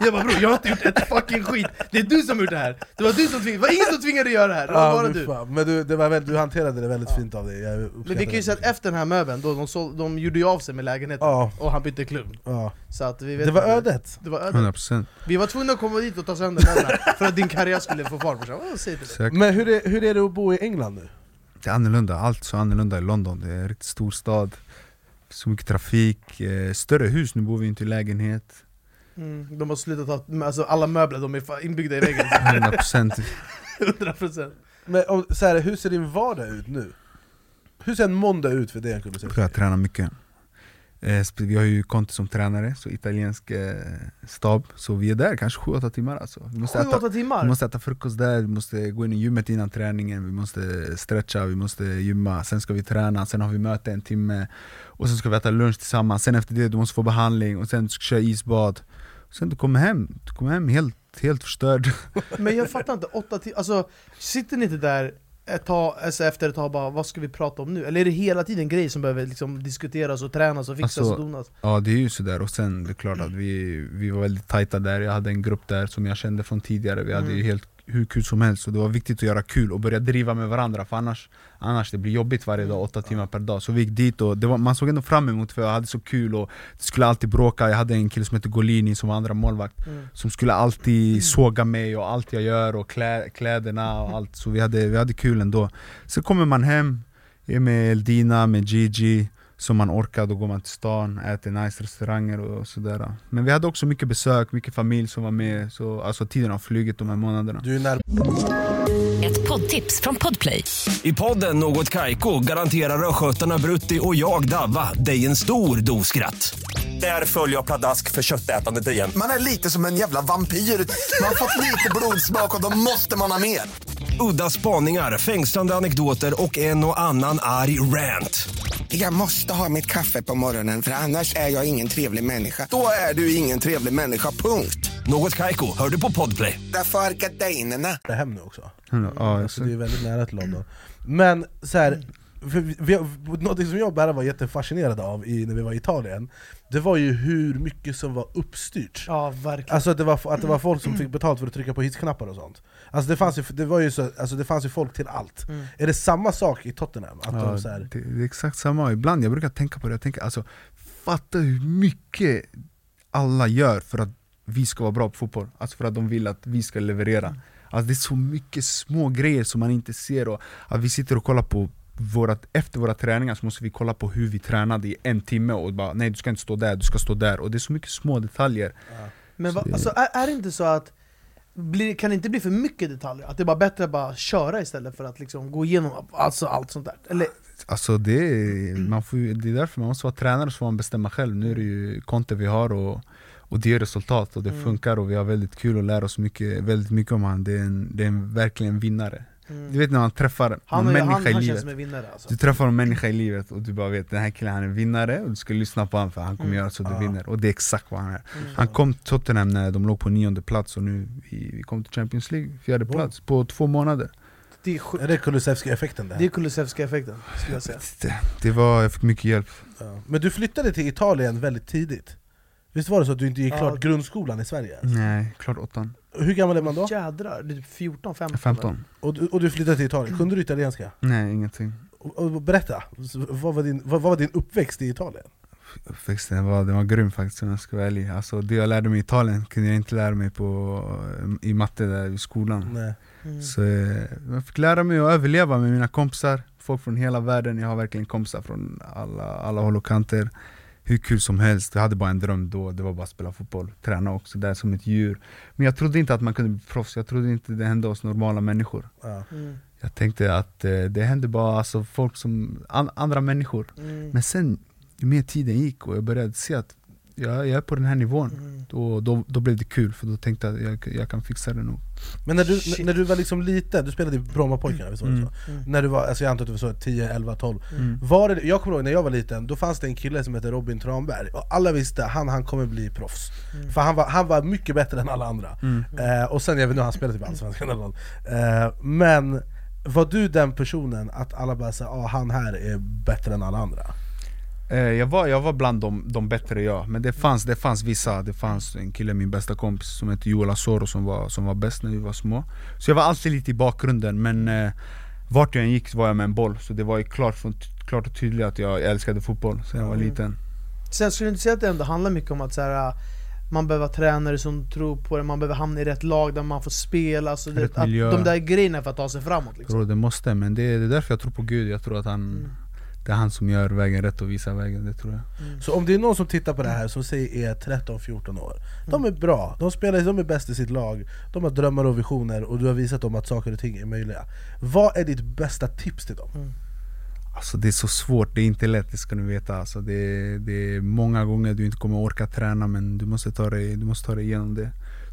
[SPEAKER 2] Jag bara 'bror, jag har inte gjort ett fucking skit, det är du som har gjort det här' Det var du som tvingade, det var ingen som tvingade dig göra det här, det var
[SPEAKER 3] Ja,
[SPEAKER 2] bara du.
[SPEAKER 3] fan. Men du, det var väl, du hanterade det väldigt fint av dig, jag
[SPEAKER 2] Men vi kan ju säga att efter den här möbeln, då de, såld, de gjorde ju av sig med lägenheten,
[SPEAKER 3] Ja,
[SPEAKER 2] och han bytte klubb
[SPEAKER 3] ja.
[SPEAKER 2] Så att vi vet
[SPEAKER 3] Det var ödet.
[SPEAKER 2] Det var ödet.
[SPEAKER 4] 100%
[SPEAKER 2] Vi var tvungna att komma dit och ta sönder möblerna för att din karriär skulle få fart brorsan.
[SPEAKER 3] Men hur är, hur är det att bo i England nu?
[SPEAKER 4] Det är annorlunda, allt så annorlunda i London, det är en riktigt stor stad. Så mycket trafik, eh, större hus, nu bor vi inte i lägenhet
[SPEAKER 2] Mm, de har slutat ha, alltså alla möbler, de är inbyggda i väggen.
[SPEAKER 4] 100%
[SPEAKER 2] 100%
[SPEAKER 3] Men om, så här, hur ser din vardag ut nu? Hur ser en måndag ut för dig
[SPEAKER 4] Jag tränar mycket. Eh, Vi har ju Conte som tränare, så italiensk eh, stab. Så vi är där kanske 7-8 timmar alltså. vi, måste äta,
[SPEAKER 2] 7-8
[SPEAKER 4] vi
[SPEAKER 2] timmar?
[SPEAKER 4] måste äta frukost där, vi måste gå in i gymmet innan träningen Vi måste stretcha, vi måste gymma, sen ska vi träna, sen har vi möte en timme. Och sen ska vi äta lunch tillsammans, sen efter det du måste få behandling och sen ska du köra isbad Sen du kommer hem, du kommer hem helt, helt förstörd
[SPEAKER 2] Men jag fattar inte, 8 timmar, alltså sitter ni inte där ett tag, alltså efter ett tag bara vad ska vi prata om nu? Eller är det hela tiden grejer som behöver liksom diskuteras och tränas och fixas
[SPEAKER 4] Alltså,
[SPEAKER 2] och donas?
[SPEAKER 4] Ja det är ju sådär, och sen det är klart att vi, vi var väldigt tajta där, jag hade en grupp där som jag kände från tidigare, vi hade ju
[SPEAKER 2] Mm.
[SPEAKER 4] helt hur kul som helst, och det var viktigt att göra kul och börja driva med varandra för annars, annars det blir jobbigt varje dag, åtta timmar per dag. Så vi gick dit och det var, man såg ändå fram emot för jag hade så kul och det skulle alltid bråka, jag hade en kille som hette Golini som var andra målvakt
[SPEAKER 2] Mm.
[SPEAKER 4] Som skulle alltid såga mig och allt jag gör och klä, kläderna och allt, så vi hade, vi hade kul ändå. Sen kommer man hem, är med Eldina, med Gigi som man orkar, då går man till stan, äter nice restauranger och sådär Men vi hade också mycket besök, mycket familj som var med, så alltså tiden har flugit de här månaderna
[SPEAKER 3] Du är nära
[SPEAKER 5] Ett poddtips från Podplay.
[SPEAKER 6] I podden Något Kaiko garanterar östgötarna Brutti och jag, Davva, dig en stor dos skratt. Där följer jag pladask för köttätandet igen.
[SPEAKER 7] Man är lite som en jävla vampyr. Man har fått lite blodsmak och då måste man ha mer.
[SPEAKER 6] Udda spaningar, fängslande anekdoter och en och annan arg rant.
[SPEAKER 7] Jag måste ha mitt kaffe på morgonen för annars är jag ingen trevlig människa. Då är du ingen trevlig människa, punkt.
[SPEAKER 6] Något Kaiko, hör du på Podplay.
[SPEAKER 7] Därför är gardinerna.
[SPEAKER 3] hem nu också
[SPEAKER 4] Ja,
[SPEAKER 3] Alltså det är väldigt nära till London Men så här, vi, vi, något som jag och Berra var jättefascinerade av i, när vi var i Italien Det var ju hur mycket som var uppstyrt.
[SPEAKER 2] Ja verkligen.
[SPEAKER 3] Alltså att det, var, att det var folk som fick betalt för att trycka på hissknappar och sånt. Alltså det fanns ju, det var ju så, alltså det fanns ju folk till allt.
[SPEAKER 2] Mm.
[SPEAKER 3] Är det samma sak i Tottenham? Att
[SPEAKER 4] Ja,
[SPEAKER 3] de så här,
[SPEAKER 4] det, det är exakt samma, ibland jag brukar tänka på det, jag tänker alltså Fatta hur mycket alla gör för att vi ska vara bra på fotboll, alltså för att de vill att vi ska leverera. Alltså det är så mycket små grejer som man inte ser och att vi sitter och kollar på vårat, efter våra träningar så måste vi kolla på hur vi tränade i en timme och bara nej du ska inte stå där, du ska stå där och det är så mycket små detaljer
[SPEAKER 2] Men
[SPEAKER 4] Så
[SPEAKER 2] va,
[SPEAKER 4] det-
[SPEAKER 2] alltså, är, är det inte så att blir, kan det inte bli för mycket detaljer? Att det är bara bättre att bara köra istället för att liksom gå igenom alltså, allt sånt där? Eller,
[SPEAKER 4] Alltså det är, man får, det är därför man måste vara tränare så får man bestämma själv. Nu är det ju Conte vi har och, och det ger resultat och det
[SPEAKER 2] Mm.
[SPEAKER 4] funkar och vi har väldigt kul och lär oss mycket, väldigt mycket om han. Det är, en, det är en, verkligen en vinnare. Du vet när man träffar
[SPEAKER 2] mm. han,
[SPEAKER 4] någon
[SPEAKER 2] är-
[SPEAKER 4] människa
[SPEAKER 2] han,
[SPEAKER 4] i
[SPEAKER 2] han
[SPEAKER 4] livet.
[SPEAKER 2] som en vinnare alltså.
[SPEAKER 4] Du träffar en människa i livet och du bara vet den här killen han är vinnare och du ska lyssna på honom för han kommer
[SPEAKER 2] Mm.
[SPEAKER 4] göra så du
[SPEAKER 3] Ja.
[SPEAKER 4] vinner. Och det är exakt vad han är.
[SPEAKER 2] Mm.
[SPEAKER 4] Han kom till Tottenham när de låg på nionde plats och nu vi, vi kom till Champions League, fjärde
[SPEAKER 3] Wow.
[SPEAKER 4] plats på två månader.
[SPEAKER 2] Det är,
[SPEAKER 3] är det Kulusevski-effekten där?
[SPEAKER 2] det är Kulusevska effekten skulle jag säga
[SPEAKER 4] Det, det var, jag fick mycket hjälp.
[SPEAKER 3] Ja. Men du flyttade till Italien väldigt tidigt Visst var det så att du inte gick
[SPEAKER 2] Ja.
[SPEAKER 3] klart grundskolan i Sverige?
[SPEAKER 4] Nej, klart åttan.
[SPEAKER 3] Hur gammal är man då?
[SPEAKER 2] Jädrar, det är typ 14, 15?
[SPEAKER 4] 15.
[SPEAKER 3] Och du, och du flyttade till Italien, kunde du italienska?
[SPEAKER 4] Nej, ingenting.
[SPEAKER 3] Och, och berätta, vad var, din, vad, vad var din uppväxt i Italien?
[SPEAKER 4] Uppväxten var, den var grym faktiskt om jag ska vara ärlig. Alltså, det jag lärde mig i Italien kunde jag inte lära mig på, i matte där i skolan.
[SPEAKER 3] Nej.
[SPEAKER 2] Mm.
[SPEAKER 4] Så eh, jag fick lära mig att överleva med mina kompisar, folk från hela världen. Jag har verkligen kompisar från alla, alla håll och kanter. Hur kul som helst, jag hade bara en dröm då, det var bara att spela fotboll, träna också där som ett djur. Men jag trodde inte att man kunde bli proffs, jag trodde inte det hände oss normala människor.
[SPEAKER 3] Ja.
[SPEAKER 2] Mm.
[SPEAKER 4] Jag tänkte att eh, det hände bara alltså, folk som, an, andra människor.
[SPEAKER 2] Mm.
[SPEAKER 4] Men sen, ju mer tiden gick och jag började se att jag, jag är på den här nivån,
[SPEAKER 2] Mm.
[SPEAKER 4] då, då, då blev det kul för då tänkte jag att jag, jag kan fixa det nog.
[SPEAKER 3] Men när du,
[SPEAKER 2] Shit.
[SPEAKER 3] när du var liksom liten, du spelade i Brommapojkarna,
[SPEAKER 4] Mm.
[SPEAKER 3] så?
[SPEAKER 2] Mm.
[SPEAKER 3] När du var, alltså jag antar att du var så 10, 11, 12
[SPEAKER 4] Mm.
[SPEAKER 3] var det, Jag kommer ihåg när jag var liten, då fanns det en kille som hette Robin Tranberg Och alla visste han, han kommer bli proffs
[SPEAKER 2] Mm.
[SPEAKER 3] För han var, han var mycket bättre än alla andra
[SPEAKER 4] Mm.
[SPEAKER 3] eh, Och sen, jag vet inte, han spelade typ Allsvenskan eller något eh, Men var du den personen att alla bara sa ah, han här är bättre än alla andra?
[SPEAKER 4] Eh, jag, var, jag var bland de, de bättre ja, men det fanns, det fanns vissa, det fanns en kille, min bästa kompis som hette Joel Asoro som var, som var bäst när vi var små Så jag var alltid lite i bakgrunden, men eh, vart jag än gick var jag med en boll Så det var ju klart, klart och tydligt att jag älskade fotboll sen jag var
[SPEAKER 2] Mm.
[SPEAKER 4] liten
[SPEAKER 2] Sen skulle du inte säga att det ändå handlar mycket om att så här, man behöver ha tränare som tror på det, man behöver hamna i rätt lag där man får spela, alltså det, att
[SPEAKER 4] miljö.
[SPEAKER 2] de där grejerna för att ta sig framåt liksom.
[SPEAKER 4] Tror det måste, men det, det är därför jag tror på Gud, jag tror att han
[SPEAKER 2] Mm.
[SPEAKER 4] Det är han som gör vägen rätt och visar vägen, det tror jag.
[SPEAKER 3] Så om det är någon som tittar på det här som säger är 13-14 år De är bra, de spelar, de är bäst i sitt lag. De har drömmar och visioner och du har visat dem att saker och ting är möjliga. Vad är ditt bästa tips till dem?
[SPEAKER 4] Alltså det är så svårt, det är inte lätt, det ska ni veta. Alltså, det, det är många gånger du inte kommer orka träna men du måste ta dig, du måste ta dig igenom det.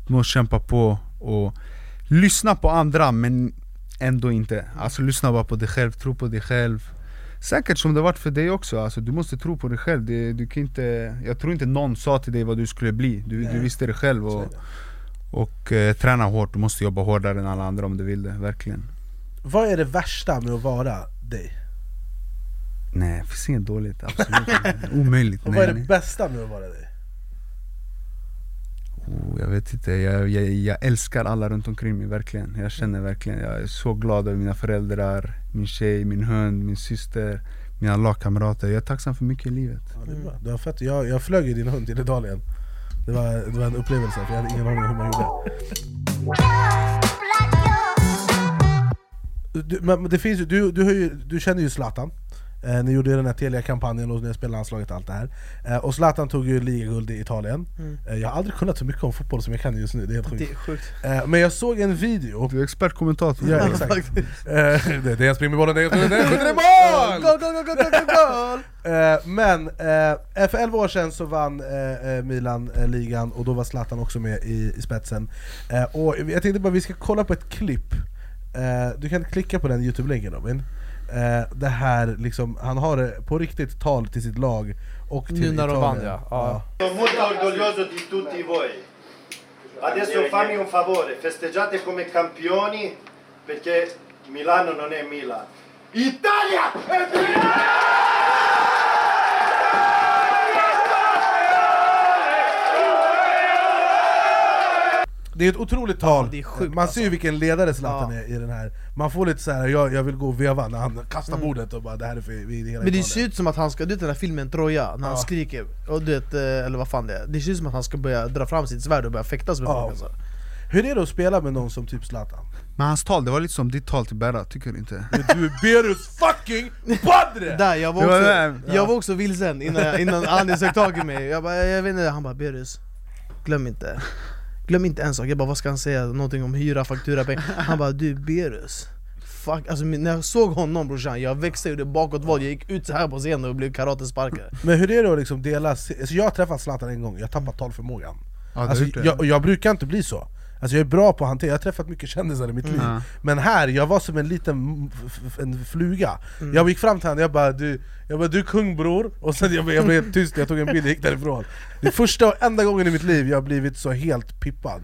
[SPEAKER 4] Du måste kämpa på och lyssna på andra men ändå inte. Alltså lyssna bara på dig själv, tro på dig själv Säkert som det varit för dig också, alltså, du måste tro på dig själv det, du kan inte, Jag tror inte någon sa till dig vad du skulle bli, du, du visste det själv och, och eh, träna hårt, du måste jobba hårdare än alla andra om du vill det, verkligen
[SPEAKER 3] Vad är det värsta med att vara dig?
[SPEAKER 4] Nej, det finns inget dåligt, absolut. Omöjligt,
[SPEAKER 3] Och
[SPEAKER 4] nej,
[SPEAKER 3] vad är det
[SPEAKER 4] nej.
[SPEAKER 3] bästa med att vara dig?
[SPEAKER 4] Oh, jag vet inte, jag, jag, jag älskar alla runt omkring mig verkligen. Jag känner verkligen, jag är så glad över mina föräldrar, min tjej, min hund, min syster Mina lagkamrater, jag är tacksam för mycket i livet.
[SPEAKER 3] Ja, det är bra. Det var fett. Jag, jag flög ju din hund till Italien det var, det var en upplevelse, för jag hade ingen aning om hur man gjorde. Du, men det finns, du, du, ju, du känner ju Zlatan eh, Ni gjorde ju den här Telia-kampanjen och ni spelade landslaget och allt det här eh, Och Zlatan tog ju ligaguld i Italien
[SPEAKER 2] Mm.
[SPEAKER 3] eh, Jag har aldrig kunnat så mycket om fotboll som jag kan just nu, det är helt
[SPEAKER 2] Det
[SPEAKER 3] sjukt
[SPEAKER 2] är sjukt.
[SPEAKER 3] eh, Men jag såg en video
[SPEAKER 4] Du är expertkommentator
[SPEAKER 3] Ja, exakt. Eh, det, det är jag springer med bollen, det är det är skjuter i mål!
[SPEAKER 2] Goal, goal, goal, goal, goal!
[SPEAKER 3] Eh, men eh, för 11 år sedan så vann Milan eh, ligan och då var Zlatan också med i, i spetsen. Eh, och jag tänkte bara vi ska kolla på ett klipp. Eh, du kan klicka på den youtube-länken Robin. Eh, det här liksom, han har det på riktigt tal till sitt lag och till
[SPEAKER 2] Nu när de vann, ja. Ja.
[SPEAKER 8] Sono molto orgoglioso di tutti voi. Adesso fammi un favore, festeggiate come campioni perché Milano non è Milan. Italia è Milan!
[SPEAKER 3] Det är ett otroligt tal,
[SPEAKER 2] det är sjukt,
[SPEAKER 3] man ser ju
[SPEAKER 2] alltså.
[SPEAKER 3] vilken ledare Zlatan
[SPEAKER 2] Ja.
[SPEAKER 3] är i den här Man får lite så här, jag, jag vill gå och veva när han kastar bordet och bara det här är för vi, hela
[SPEAKER 2] Mm. Men det
[SPEAKER 3] Italien."
[SPEAKER 2] ser ut som att han ska, du vet den här filmen Troja, när han
[SPEAKER 3] Ja.
[SPEAKER 2] skriker, och du vet, eh, eller vad fan det är Det ser ut som att han ska börja dra fram sitt svärd och börja fäktas med
[SPEAKER 3] Ja.
[SPEAKER 2] folk alltså.
[SPEAKER 3] Hur är det att spela med någon som typ Zlatan?
[SPEAKER 4] Men hans tal, det var lite som ditt tal till Berra, tycker du inte?
[SPEAKER 3] Men Du är Berus fucking padre!
[SPEAKER 2] Där, jag var också,
[SPEAKER 4] det.
[SPEAKER 2] jag var också vilsen innan, jag, innan Anis sög tag i mig Jag bara, jag vet inte, han bara 'Berus, glöm inte' Glöm inte en sak, jag bara vad ska han säga? Någonting om hyra, faktura, pengar. Han bara 'Du Berus' Fuck, alltså när jag såg honom brorsan, jag växte det bakåtvold, jag gick ut så här på scenen och blev karatesparkad
[SPEAKER 3] Men hur är det att liksom dela, alltså jag har träffat Zlatan en gång, jag har tappat talförmågan.
[SPEAKER 4] Ja,
[SPEAKER 3] alltså, jag, jag brukar inte bli så Alltså jag är bra på att hantera, jag har träffat mycket kändisar i mitt liv
[SPEAKER 4] Ja.
[SPEAKER 3] Men här, jag var som en liten en fluga
[SPEAKER 2] Mm.
[SPEAKER 3] Jag gick fram till honom, jag bara du, jag bara, du är kung bror Och sen jag, jag blev helt tyst, jag tog en bild och gick därifrån Det är första och enda gången i mitt liv jag har blivit så helt pippad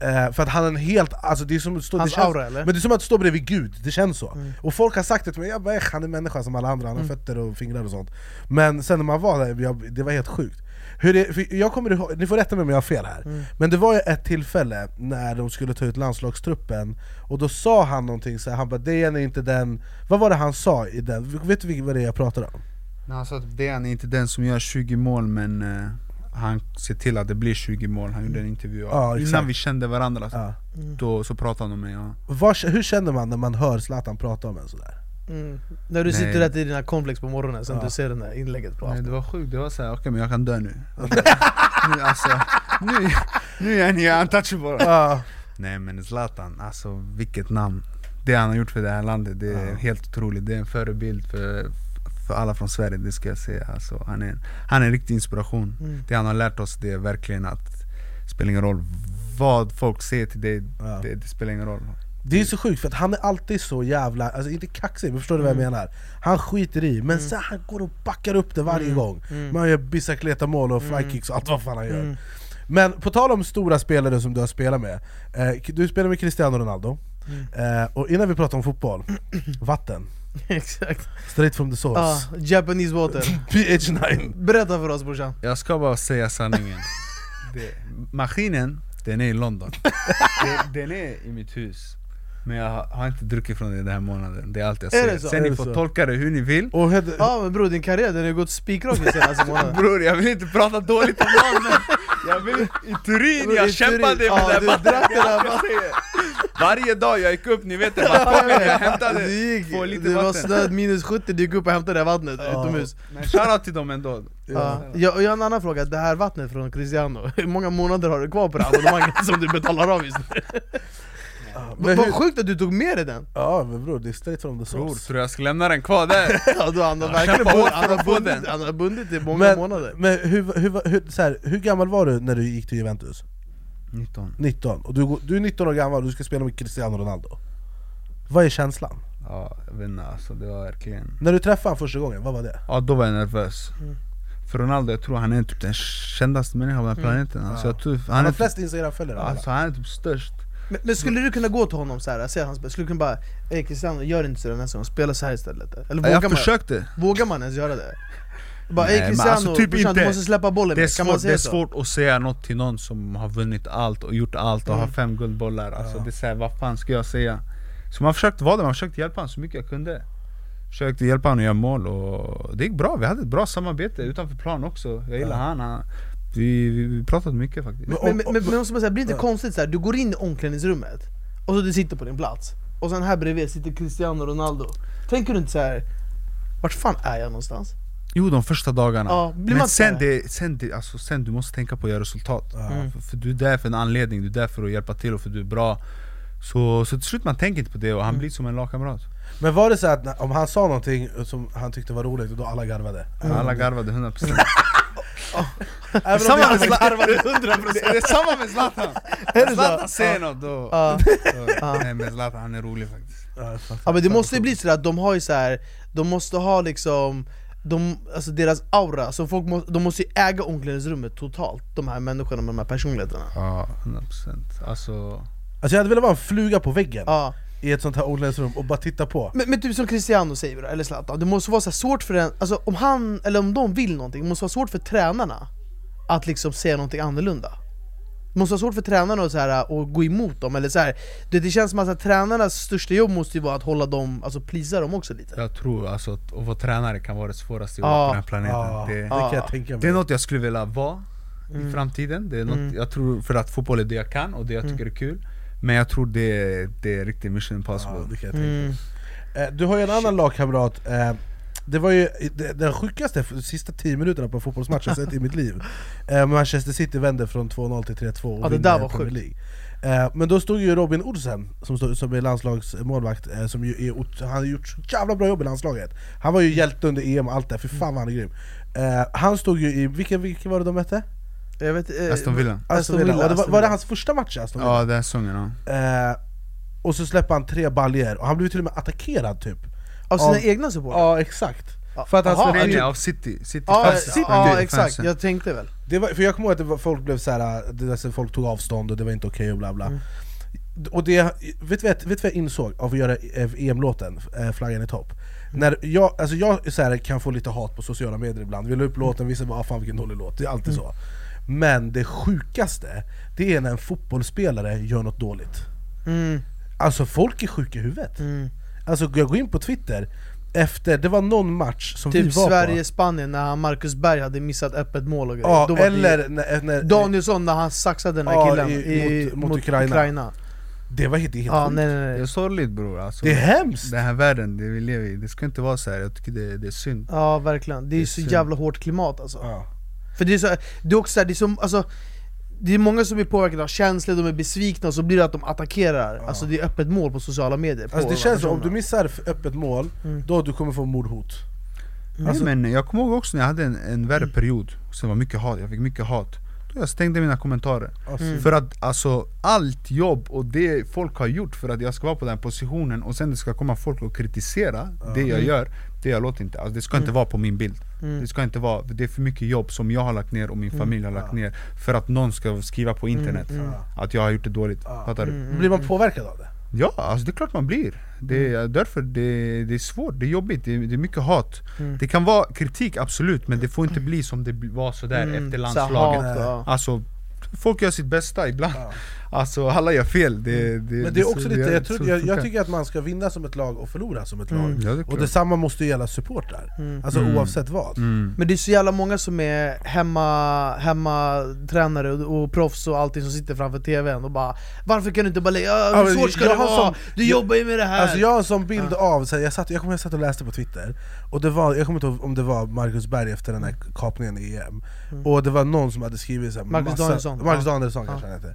[SPEAKER 3] eh, För att han är en helt, alltså det är som att stå,
[SPEAKER 2] Mm. Hans
[SPEAKER 3] det känns,
[SPEAKER 2] aura, eller?
[SPEAKER 3] Men det är som att stå bredvid gud, det känns så
[SPEAKER 2] Mm.
[SPEAKER 3] Och folk har sagt det till mig, jag bara, "Eh, han är människa som alla andra, han har fötter och fingrar och sånt Men sen när man var där, jag, det var helt sjukt Hur det, jag kommer ihåg, ni får rätta mig om jag har fel här,
[SPEAKER 2] Mm.
[SPEAKER 3] men det var ju ett tillfälle när de skulle ta ut landslagstruppen Och då sa han någonting så här, han bara 'Dejan är inte den' Vad var det han sa i den? Vet du vad det är jag pratar om?
[SPEAKER 4] Nej, Han sa att Dejan är inte den som gör 20 mål men eh, han ser till att det blir 20 mål, han gjorde en intervju
[SPEAKER 3] Ja.
[SPEAKER 4] Innan vi kände varandra,
[SPEAKER 3] Ja.
[SPEAKER 4] då så pratade han om mig ja.
[SPEAKER 3] Vad, hur känner man när man hör Zlatan prata om en sådär?
[SPEAKER 2] Mm. När du
[SPEAKER 4] Nej.
[SPEAKER 2] sitter där till dina cornflakes på morgonen, sen
[SPEAKER 3] Ja.
[SPEAKER 2] du ser det där inlägget på
[SPEAKER 4] Nej, det var sjukt, det var såhär, okej men jag kan dö nu nu, alltså, nu, nu är ni untouchable
[SPEAKER 3] Ja.
[SPEAKER 4] Nej men Zlatan, alltså vilket namn Det han har gjort för det här landet, det är
[SPEAKER 3] Ja.
[SPEAKER 4] helt otroligt Det är en förebild för, för alla från Sverige, det ska jag säga alltså, han, är, han är en riktig inspiration
[SPEAKER 2] Mm.
[SPEAKER 4] Det han har lärt oss det är verkligen att det spelar ingen roll vad folk säger till dig, det, det spelar ingen roll
[SPEAKER 3] Det är så sjukt för att han är alltid så jävla, alltså inte kaxig, men förstår du vad jag menar? Han skiter i, men sen han går och backar upp det varje gång. Man gör bicicleta mål och flykicks och allt vad fan han gör. Men på tal om stora spelare som du har spelat med, eh, du spelar med Cristiano Ronaldo. Eh, Och innan vi pratar om fotboll, vatten.
[SPEAKER 2] Exakt.
[SPEAKER 3] Straight from the source.
[SPEAKER 2] Ah, Japanese water.
[SPEAKER 3] PH9
[SPEAKER 2] Berätta för oss brorsan.
[SPEAKER 4] Jag ska bara säga sanningen. Det, Maskinen, den är i London. Det, Den är i mitt hus Men jag har, inte druckit från det den här månaden, det är allt jag
[SPEAKER 2] Är
[SPEAKER 4] säger
[SPEAKER 2] det?
[SPEAKER 4] Sen ni
[SPEAKER 3] det
[SPEAKER 4] får
[SPEAKER 3] så?
[SPEAKER 4] tolka det hur ni vill.
[SPEAKER 3] Och hed,
[SPEAKER 2] Ja. Men bror din karriär den har gått spikrak den senaste månaden.
[SPEAKER 4] Bror jag vill inte prata dåligt om någon men jag vill, I Turin,
[SPEAKER 2] I
[SPEAKER 4] jag
[SPEAKER 2] Turin,
[SPEAKER 4] kämpade med
[SPEAKER 2] ja,
[SPEAKER 4] det
[SPEAKER 2] du
[SPEAKER 4] här
[SPEAKER 2] det.
[SPEAKER 4] Säger. Varje dag jag gick upp, ni vet det, balkongen, jag hämtade
[SPEAKER 2] Du gick,
[SPEAKER 4] få lite
[SPEAKER 2] det var
[SPEAKER 4] vatten.
[SPEAKER 2] snö, minus 70, du gick upp och hämtade det här vattnet utomhus.
[SPEAKER 4] Men shoutout till dem ändå.
[SPEAKER 2] Ja. Jag, och jag har en annan fråga, det här vattnet från Cristiano, hur många månader har du kvar på det här abonnemanget som du betalar av just nu?
[SPEAKER 3] Men
[SPEAKER 2] Vad
[SPEAKER 3] hur,
[SPEAKER 2] sjukt att du tog med dig den!
[SPEAKER 3] Ja men bror, det är straight from the
[SPEAKER 4] Bror,
[SPEAKER 3] source
[SPEAKER 4] tror jag ska lämna den kvar där?
[SPEAKER 2] Ja, då, han har verkligen
[SPEAKER 4] hårt
[SPEAKER 2] han har bundit, han har bundit i många
[SPEAKER 3] Men,
[SPEAKER 2] månader
[SPEAKER 3] men hur, hur, hur, så här, hur gammal var du när du gick till Juventus?
[SPEAKER 4] 19
[SPEAKER 3] 19, och du, du är 19 år gammal och du ska spela med Cristiano Ronaldo Vad är känslan?
[SPEAKER 4] Ja, jag vet inte alltså, det var verkligen
[SPEAKER 3] När du träffade honom första gången, vad var det?
[SPEAKER 4] Ja då var jag nervös För Ronaldo, jag tror han är typ den kändaste människan på den här planeten alltså, jag tror,
[SPEAKER 3] Han
[SPEAKER 4] han
[SPEAKER 3] har
[SPEAKER 4] är typ,
[SPEAKER 3] flest Instagram-följare av alla.
[SPEAKER 4] alltså, han är typ störst
[SPEAKER 2] men, men skulle du kunna gå till honom så här, säga hans skulle du kunna bara Ey Cristiano, gör inte så nästa gång, spela så här istället. Eller
[SPEAKER 4] ja,
[SPEAKER 2] vågar
[SPEAKER 4] Jag
[SPEAKER 2] man,
[SPEAKER 4] försökte.
[SPEAKER 2] vågar man ens göra det? Bara
[SPEAKER 4] Nej,
[SPEAKER 2] Cristiano,
[SPEAKER 4] alltså, typ
[SPEAKER 2] brorsan, du
[SPEAKER 4] inte.
[SPEAKER 2] måste släppa bollen
[SPEAKER 4] det är, svårt, det är svårt att säga något till någon som har vunnit allt och gjort allt och
[SPEAKER 2] Mm.
[SPEAKER 4] har fem guldbollar. Alltså, det är så här, vad fan ska jag säga? Så man försökte vara där, man försökte hjälpa honom så mycket jag kunde. Försökte hjälpa honom att göra mål och det gick bra, vi hade ett bra samarbete utanför plan också. Jag gillar han, han vi, vi, vi pratade mycket faktiskt
[SPEAKER 3] Men-
[SPEAKER 2] Men, men, men, men måste man säga, blir det inte konstigt så här, du går in i omklädningsrummet och så du sitter på din plats Och sen här bredvid sitter Cristiano Ronaldo Tänker du inte så här, vart fan är jag någonstans?
[SPEAKER 4] Jo de första dagarna,
[SPEAKER 2] Ja, blir
[SPEAKER 4] men sen, det, sen, det, alltså, sen du måste tänka på att göra resultat
[SPEAKER 2] Mm.
[SPEAKER 4] för, för du är där för en anledning, du är där för att hjälpa till och för att du är bra Så, så till slut man tänker inte på det och han
[SPEAKER 2] Mm.
[SPEAKER 4] blir som en lagkamrat
[SPEAKER 3] Men var det så att om han sa någonting som han tyckte var roligt, och då alla garvade?
[SPEAKER 4] Alla garvade 100%
[SPEAKER 3] Även om
[SPEAKER 4] Samma
[SPEAKER 3] det
[SPEAKER 4] med Zlatan, det är samma med Zlatan! Zlatan
[SPEAKER 2] så?
[SPEAKER 4] säger något då, Nej men Zlatan han är rolig faktiskt.
[SPEAKER 3] Ja,
[SPEAKER 2] men det måste ju bli så att de har ju så här, de måste ha liksom de, alltså deras aura, så folk må, de måste ju äga omklädningsrummet totalt, de här människorna med de här personligheterna.
[SPEAKER 4] Ja, 100% Alltså,
[SPEAKER 3] Alltså jag hade velat vara en fluga på väggen.
[SPEAKER 2] Ja.
[SPEAKER 3] I ett sånt här omklädningsrum och bara titta på.
[SPEAKER 2] Men, men typ som Cristiano säger då, eller Zlatan, det måste vara så här svårt för en, alltså om han, eller om de vill någonting, det måste vara svårt för tränarna att liksom säga någonting annorlunda. Det måste vara svårt för tränarna att, så här, att gå emot dem, eller så här, det, det känns som att här, tränarnas största jobb måste ju vara att hålla dem, alltså plisa dem också lite.
[SPEAKER 4] Jag tror alltså att att vara tränare kan vara det svåraste jobbet på den här planeten.
[SPEAKER 3] Ja, det
[SPEAKER 4] det,
[SPEAKER 3] kan jag tänka mig.
[SPEAKER 4] det är något jag skulle vilja vara
[SPEAKER 2] Mm.
[SPEAKER 4] i framtiden. Det är något, Jag tror för att fotboll är det jag kan och det jag
[SPEAKER 2] Mm.
[SPEAKER 4] tycker är kul Men jag tror det, det är riktigt mission impossible
[SPEAKER 3] Ja, det kan jag tänka
[SPEAKER 2] Mm.
[SPEAKER 3] Eh, Du har ju en annan lagkamrat, eh, det var ju den sjukaste f- sista 10 minuterna på en fotbollsmatch jag sett i mitt liv eh, Manchester City vände från 2-0 till 3-2 och
[SPEAKER 2] Ja, det där var
[SPEAKER 3] Premier. League. Men då stod ju Robin Olsen, som, stod, som är landslagsmålvakt, som ju är, han har gjort så jävla bra jobb i landslaget Han var ju hjälte under EM och allt det, för fan vad han är grym Han stod ju i, vilken, vilken var det de mötte?
[SPEAKER 2] Jag vet, eh,
[SPEAKER 4] Aston Villa.
[SPEAKER 3] Aston Villa, och det var, var det hans första match i Aston Villa?
[SPEAKER 4] Ja den säsongen ja.
[SPEAKER 3] Eh, och så släpper han tre baljer och han blev till och med attackerad typ.
[SPEAKER 2] Av sina
[SPEAKER 3] av-
[SPEAKER 2] egna supportrar?
[SPEAKER 3] Ja exakt. För att han
[SPEAKER 2] Aha,
[SPEAKER 4] Nej nej
[SPEAKER 3] ut-
[SPEAKER 4] av City, City
[SPEAKER 2] Ja,
[SPEAKER 4] fansen.
[SPEAKER 2] ja, ja exakt, jag tänkte väl.
[SPEAKER 3] Det var, För jag kommer ihåg att det var, folk blev såhär, det där, så folk tog avstånd och det var inte okej och bla bla.
[SPEAKER 2] Mm.
[SPEAKER 3] och det, vet du vad jag insåg av att göra EM-låten, eh, Flaggan i topp? När jag, alltså jag så här, kan få lite hat på sociala medier ibland, vi la upp låten, vissa bara ah, 'fan vilken dålig låt' det är alltid så Men det sjukaste, det är när en fotbollsspelare gör något dåligt
[SPEAKER 2] Mm.
[SPEAKER 3] Alltså folk är sjuka i huvudet
[SPEAKER 2] Mm.
[SPEAKER 3] Alltså jag går in på twitter, efter, det var någon match som vi
[SPEAKER 2] Typ
[SPEAKER 3] var på
[SPEAKER 2] Sverige-Spanien när Marcus Berg hade missat öppet mål och grejer.
[SPEAKER 3] Ja,
[SPEAKER 2] Då var det-
[SPEAKER 3] eller när, när,
[SPEAKER 2] Danielsson när han saxade den här
[SPEAKER 3] Ja,
[SPEAKER 2] killen
[SPEAKER 3] i-
[SPEAKER 2] i,
[SPEAKER 3] mot- mot Ukraina. Det var helt, helt
[SPEAKER 2] Ja,
[SPEAKER 3] sjukt.
[SPEAKER 2] nej, nej,
[SPEAKER 4] Det
[SPEAKER 2] nej.
[SPEAKER 4] är sorgligt bror alltså,
[SPEAKER 3] Det är hemskt!
[SPEAKER 4] Den här världen, det vi lever i, det ska inte vara så här. jag tycker det, det är synd
[SPEAKER 2] Ja verkligen, det är
[SPEAKER 4] Det är
[SPEAKER 2] så
[SPEAKER 4] synd.
[SPEAKER 2] jävla hårt klimat alltså
[SPEAKER 3] Ja.
[SPEAKER 2] För det är så, det är också så här, det är som, alltså det är många som är påverkade av känslor, de är besvikna och så blir det att de attackerar. Alltså det är öppet mål på sociala medier på
[SPEAKER 3] Alltså det känns som om du missar öppet mål,
[SPEAKER 2] Mm.
[SPEAKER 3] då du kommer få mordhot.
[SPEAKER 4] Nej, men jag kommer ihåg också när jag hade en, en värre period, så det var mycket hat, jag fick mycket hat. Då jag stängde mina kommentarer.
[SPEAKER 3] Alltså,
[SPEAKER 2] Mm.
[SPEAKER 4] För att alltså, allt jobb och det folk har gjort för att jag ska vara på den positionen och sen det ska komma folk och kritisera det jag gör Det jag låter inte, alltså, det ska inte vara på min bild
[SPEAKER 2] Mm.
[SPEAKER 4] Det ska inte vara, det är för mycket jobb som jag har lagt ner och min familj har lagt ner För att någon ska skriva på internet
[SPEAKER 2] Mm,
[SPEAKER 4] att jag har gjort det dåligt, fattar du?
[SPEAKER 3] Blir man påverkad av det?
[SPEAKER 4] Ja, alltså det är klart man blir. Det är därför det, det är svårt, det är jobbigt, det är, det är mycket hat.
[SPEAKER 2] Mm.
[SPEAKER 4] Det kan vara kritik absolut, men det får inte bli som det var sådär
[SPEAKER 2] Mm,
[SPEAKER 4] efter
[SPEAKER 2] så
[SPEAKER 4] landslaget.
[SPEAKER 2] hat, ja.
[SPEAKER 4] Alltså, folk gör sitt bästa ibland. Alltså alla gör fel. Det, det,
[SPEAKER 3] Men det är också
[SPEAKER 4] så-
[SPEAKER 3] lite, jag, tror, jag, jag tycker att man ska vinna som ett lag och förlora som ett lag
[SPEAKER 2] Mm.
[SPEAKER 4] Ja, det är
[SPEAKER 3] Och detsamma måste gälla supportrar,
[SPEAKER 2] Mm.
[SPEAKER 3] alltså
[SPEAKER 4] Mm.
[SPEAKER 3] oavsett vad
[SPEAKER 4] Mm.
[SPEAKER 2] Men det är så jävla många som är hemma, hemmatränare och, och proffs och allting som sitter framför tvn och bara Varför kan du inte bara lägga,
[SPEAKER 3] Ja,
[SPEAKER 2] hur svårt ska
[SPEAKER 3] jag
[SPEAKER 2] det
[SPEAKER 3] har
[SPEAKER 2] vara?
[SPEAKER 3] som-
[SPEAKER 2] du jobbar ju med det här!
[SPEAKER 3] Alltså jag har en sån bild av, så här, jag, satt, jag kommer jag satt och läste på twitter Och det var, jag kommer inte ihåg om det var Marcus Berg efter den här kapningen i EM Och det var någon som hade skrivit så här,
[SPEAKER 2] Marcus Danielsson.
[SPEAKER 3] Marcus
[SPEAKER 2] Ja.
[SPEAKER 3] Danielsson
[SPEAKER 2] Ja.
[SPEAKER 3] kanske han hette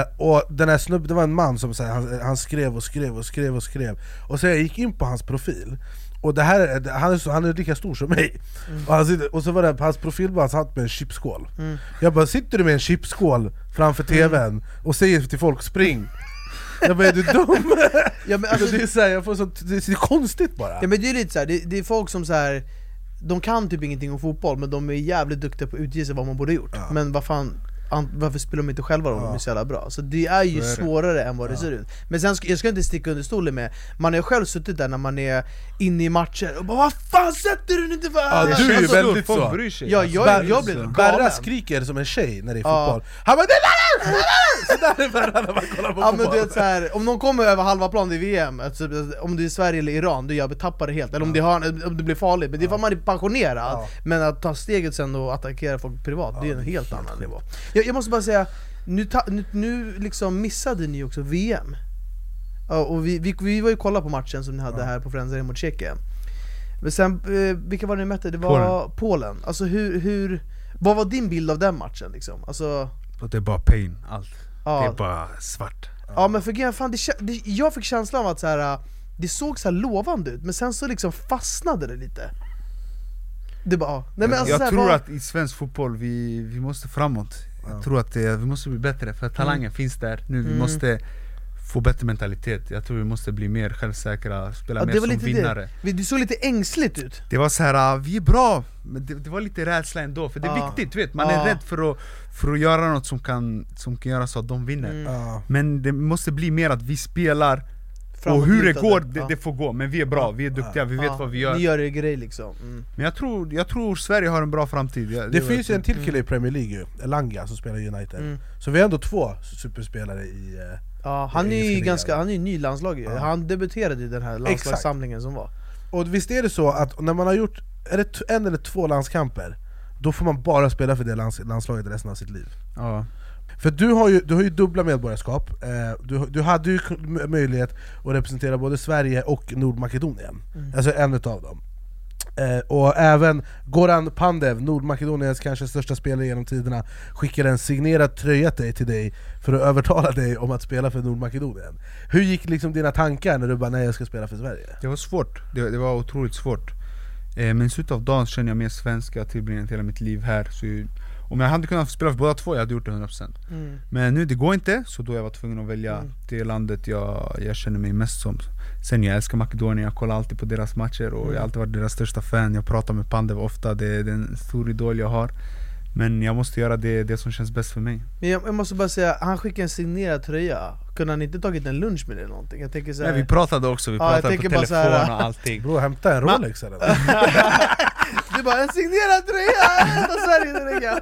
[SPEAKER 3] eh, Och den här snubben, det var en man som så här, han, han skrev och skrev och skrev och skrev. Och så jag gick in på hans profil. Och det här, är- han, är så, han är lika stor som mig. Och, han sitter, och så var det hans profilbild, han satt med en chipskål.
[SPEAKER 2] Mm.
[SPEAKER 3] Jag bara, sitter du med en chipskål framför tvn och säger till folk 'spring' Jag bara, är du dum?
[SPEAKER 2] Ja, men alltså,
[SPEAKER 3] det är så här, jag får sånt, det är så konstigt bara.
[SPEAKER 2] Ja men det är lite så här, det, det är folk som så här. De kan typ ingenting om fotboll men de är jävligt duktiga på att utge sig vad man borde gjort. Men vad fan, an, varför spelar de inte själva om de är så jävla bra? Så det är ju
[SPEAKER 4] är det.
[SPEAKER 2] svårare än vad det ser ut. Men sen, jag ska inte sticka under stolen med Man har själv suttit där när man är inne i matcher och bara Vad fan sätter du den inte för?
[SPEAKER 3] Ja,
[SPEAKER 2] Alltså,
[SPEAKER 3] du är ju
[SPEAKER 2] alltså,
[SPEAKER 3] väldigt
[SPEAKER 4] folk
[SPEAKER 3] så.
[SPEAKER 4] bryr sig.
[SPEAKER 2] Ja,
[SPEAKER 4] Alltså,
[SPEAKER 2] jag,
[SPEAKER 3] Ber-
[SPEAKER 2] jag blir
[SPEAKER 3] Berra skriker som en tjej när det är
[SPEAKER 2] Ja.
[SPEAKER 3] fotboll. Han bara 'Det där är Sådär är Berra när man kollar på
[SPEAKER 2] Ja men du
[SPEAKER 3] fotboll.
[SPEAKER 2] vet så här, om någon kommer över halva plan i VM, alltså, om det är Sverige eller Iran, då jag tappar det helt, eller om, det, har, om det blir farligt, men det är för att man är pensionerad.
[SPEAKER 3] Ja.
[SPEAKER 2] Men att ta steget sen och attackera folk privat, det är en helt annan nivå jag, jag måste bara säga, nu, ta, nu, nu liksom missade ni också VM ja, och vi, vi, vi var ju kolla på matchen som ni hade här på Friends mot Tjeckien Men sen, eh, vilka var det ni mötte? Det var Polen, Alltså hur, hur, vad var din bild av den matchen liksom? Alltså,
[SPEAKER 4] det är bara pain, allt.
[SPEAKER 2] ja.
[SPEAKER 4] Det är bara svart.
[SPEAKER 2] Ja men för fan, det, det, jag fick känslan av att så här, det såg så här lovande ut, men sen så liksom fastnade det lite det bara, ja. Nej, men alltså,
[SPEAKER 4] jag
[SPEAKER 2] här,
[SPEAKER 4] tror
[SPEAKER 2] vad-
[SPEAKER 4] att i svensk fotboll, vi, vi måste framåt Jag tror att det, vi måste bli bättre, för att talangen finns där nu, vi
[SPEAKER 2] Mm.
[SPEAKER 4] måste få bättre mentalitet Jag tror vi måste bli mer självsäkra, spela
[SPEAKER 2] ja,
[SPEAKER 4] mer
[SPEAKER 2] det
[SPEAKER 4] som vinnare
[SPEAKER 2] det. Du såg lite ängsligt ut
[SPEAKER 4] Det var så här, uh, vi är bra, men det, det var lite rädsla ändå, för det är
[SPEAKER 2] Ja.
[SPEAKER 4] viktigt, vet man
[SPEAKER 2] Ja.
[SPEAKER 4] är rädd för att, för att göra något som kan, som kan göra så att de vinner
[SPEAKER 2] Mm.
[SPEAKER 3] Ja.
[SPEAKER 4] Men det måste bli mer att vi spelar, och hur det går, det, det får gå, men vi är bra, vi är duktiga, vi vet
[SPEAKER 2] Ja,
[SPEAKER 4] vad vi gör.
[SPEAKER 2] Ni gör er grej liksom. Mm.
[SPEAKER 4] Men jag tror, jag tror Sverige har en bra framtid. Jag-
[SPEAKER 3] Det
[SPEAKER 4] var-
[SPEAKER 3] finns ju en till kille i Premier League Elanga som spelar i United.
[SPEAKER 2] Mm.
[SPEAKER 3] Så vi har ändå två superspelare i... eh,
[SPEAKER 2] Ja, han
[SPEAKER 3] Det är
[SPEAKER 2] ju ganska, han är ny i landslaget.
[SPEAKER 3] Ja.
[SPEAKER 2] Han debuterade i den här landslagssamlingen som var.
[SPEAKER 3] Och visst är det så att när man har gjort är det en eller två landskamper Då får man bara spela för det lands, landslaget resten av sitt liv?
[SPEAKER 4] Ja.
[SPEAKER 3] För du har ju, du har ju dubbla medborgarskap, eh, du, du hade ju möjlighet att representera både Sverige och Nordmakedonien, alltså en utav dem. Eh, Och även Goran Pandev, Nordmakedoniens kanske största spelare genom tiderna Skickade en signerad tröja till dig, till dig för att övertala dig om att spela för Nordmakedonien. Hur gick liksom dina tankar när du bara 'nej jag ska spela för Sverige'
[SPEAKER 4] Det var svårt, det, det var otroligt svårt. Eh, Men i slutet av dagen känner jag mer svenska, jag har tillbringat hela mitt liv här. Så ju- Om jag hade kunnat spela för båda två, jag hade gjort det 100%
[SPEAKER 2] mm.
[SPEAKER 4] Men nu, det går inte, så då jag var tvungen att välja
[SPEAKER 2] Mm.
[SPEAKER 4] det landet jag, jag känner mig mest som. Sen jag älskar Makedonien, jag kollar alltid på deras matcher och jag har alltid varit deras största fan. Jag pratar med Pandev ofta, det det är en stor idol jag har Men jag måste göra det, det som känns bäst för mig
[SPEAKER 2] Men jag, jag måste bara säga, han skickade en signerad tröja Kunde han inte tagit en lunch med dig eller någonting? Jag tänker så här,
[SPEAKER 4] Nej, vi pratade också, vi
[SPEAKER 2] Ja,
[SPEAKER 4] pratade på
[SPEAKER 2] tänker bara
[SPEAKER 4] telefon
[SPEAKER 2] så här-
[SPEAKER 4] och allting
[SPEAKER 3] Bror hämta en Rolex eller?
[SPEAKER 2] Du bara 'en signerad tröja! Hela Sverige!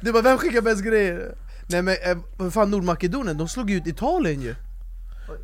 [SPEAKER 2] Du bara 'vem skickar bäst grejer?' Nej men eh, vad fan Nordmakedonien, de slog ut Italien ju!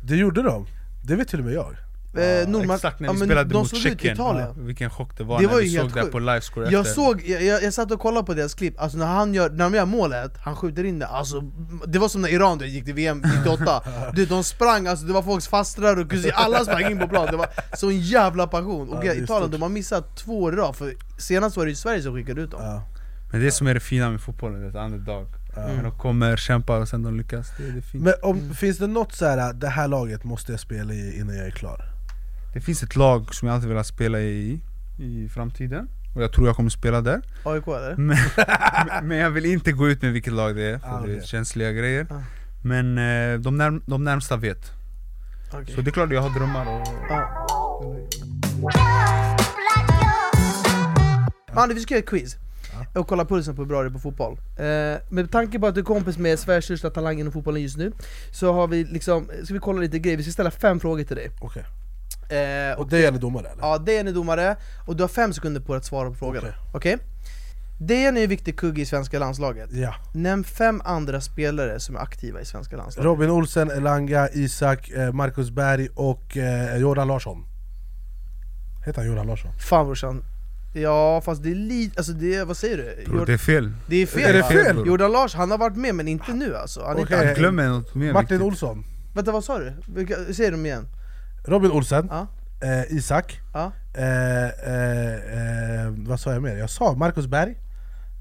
[SPEAKER 3] Det gjorde de, det vet till och med jag
[SPEAKER 2] Eh, Nordma-
[SPEAKER 4] Exakt när
[SPEAKER 2] ja,
[SPEAKER 4] vi
[SPEAKER 2] men
[SPEAKER 4] spelade
[SPEAKER 2] de
[SPEAKER 4] mot Tjeckien,
[SPEAKER 2] Italien.
[SPEAKER 4] Ja, vilken chock det var
[SPEAKER 2] Det
[SPEAKER 4] när
[SPEAKER 2] var
[SPEAKER 4] vi såg det på livescore
[SPEAKER 2] Jag såg, jag, jag, jag satt och kollade på deras klipp, alltså när, han gör, när de gör målet, han skjuter in det, alltså Det var som när Iran gick till VM 98 du, De sprang, alltså det var folks fastrar och kusiner, alla sprang in på plan, det var sån jävla passion! Och
[SPEAKER 3] Ja, är
[SPEAKER 2] Italien, de har missat två år i rad, för senast var det ju Sverige som skickade ut dem.
[SPEAKER 3] Ja.
[SPEAKER 4] Men det som är det fina med fotbollen, det är ett underdog När de kommer, kämpar och sen de lyckas, det, det är
[SPEAKER 3] Men om, finns det något så här, det här laget måste jag spela i innan jag är klar?
[SPEAKER 4] Det finns ett lag som jag alltid velat spela i, i framtiden Och jag tror jag kommer spela där
[SPEAKER 2] AIK eller?
[SPEAKER 4] Men, men jag vill inte gå ut med vilket lag det är, för
[SPEAKER 3] Ah,
[SPEAKER 4] det är känsliga grejer
[SPEAKER 2] Ah.
[SPEAKER 4] Men eh, de, närm de närmsta vet
[SPEAKER 2] Okej.
[SPEAKER 4] Så det är klart jag har drömmar och...
[SPEAKER 2] Ja. Andy, vi ska göra ett quiz och kolla pulsen på hur bra det är på fotboll. Eh, med tanke på att du är kompis med Sveriges största talang inom fotbollen just nu, så har vi liksom, ska vi kolla lite grejer, vi ska ställa fem frågor till dig.
[SPEAKER 3] Okej.
[SPEAKER 2] Eh,
[SPEAKER 3] Och det gäller domare eller?
[SPEAKER 2] Ja, Dejan är domare, och du har fem sekunder på dig att svara på frågorna.
[SPEAKER 3] Okej.
[SPEAKER 2] Okej? Dejan är en viktig kugge i svenska landslaget.
[SPEAKER 3] Ja.
[SPEAKER 2] Nämn fem andra spelare som är aktiva i svenska landslaget.
[SPEAKER 3] Robin Olsen, Elanga, Isak, eh, Marcus Berg och eh, Jordan Larsson Heter han Jordan Larsson?
[SPEAKER 2] Fan brorsan. Ja fast det är lite, alltså det är, vad säger du?
[SPEAKER 4] Bro, det är fel
[SPEAKER 2] det är fel
[SPEAKER 3] Är det fel?
[SPEAKER 2] Jordan Lars, han har varit med men inte nu alltså. Han är
[SPEAKER 3] Okej.
[SPEAKER 2] inte,
[SPEAKER 4] Jag glömmer något mer
[SPEAKER 3] Martin
[SPEAKER 4] viktigt.
[SPEAKER 3] Olsson,
[SPEAKER 2] vänta vad sa du? Säg dem igen.
[SPEAKER 3] Robin Olsen,
[SPEAKER 2] Ja.
[SPEAKER 3] eh, Isak,
[SPEAKER 2] Ja,
[SPEAKER 3] eh, eh, eh, vad sa jag mer? Jag sa Marcus Berg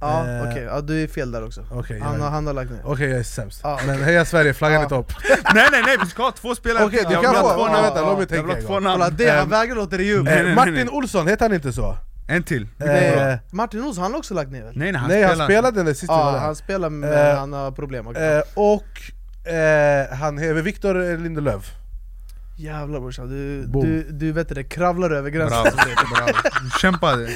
[SPEAKER 2] ja
[SPEAKER 3] Eh.
[SPEAKER 2] okej, ja, du är fel där också.
[SPEAKER 3] Okej,
[SPEAKER 2] Han,
[SPEAKER 3] jag-
[SPEAKER 2] har- han har lagt ner.
[SPEAKER 3] Okej jag är sämst,
[SPEAKER 2] Ja, okej.
[SPEAKER 3] men heja Sverige, flaggan
[SPEAKER 2] Ja.
[SPEAKER 3] i topp!
[SPEAKER 4] Nej nej nej, vi ska ha två spelare
[SPEAKER 3] Okej, du
[SPEAKER 4] Jag
[SPEAKER 3] kan få,
[SPEAKER 4] namn.
[SPEAKER 3] vänta, låt mig
[SPEAKER 4] Jag
[SPEAKER 3] tänka
[SPEAKER 4] två
[SPEAKER 3] gång.
[SPEAKER 4] namn
[SPEAKER 2] Kolla det, han
[SPEAKER 3] Ehm,
[SPEAKER 2] vägrar låta dig ge upp.
[SPEAKER 3] Eh, Martin. Olsson, heter han inte så?
[SPEAKER 4] En till
[SPEAKER 3] Eh,
[SPEAKER 2] Martin Olsson, han har också lagt ner väl?
[SPEAKER 4] Nej nej, han
[SPEAKER 3] nej han
[SPEAKER 4] spelar
[SPEAKER 3] spelade den där sist vi var
[SPEAKER 2] Ja, han spelar men
[SPEAKER 3] Eh,
[SPEAKER 2] han har problem.
[SPEAKER 3] Eh, och eh, han heter Viktor Lindelöf
[SPEAKER 2] Jävlar brorsan, du,
[SPEAKER 3] Boom.
[SPEAKER 2] du, du vet det, kravlar över gränsen
[SPEAKER 4] Bravo, bravo Du kämpade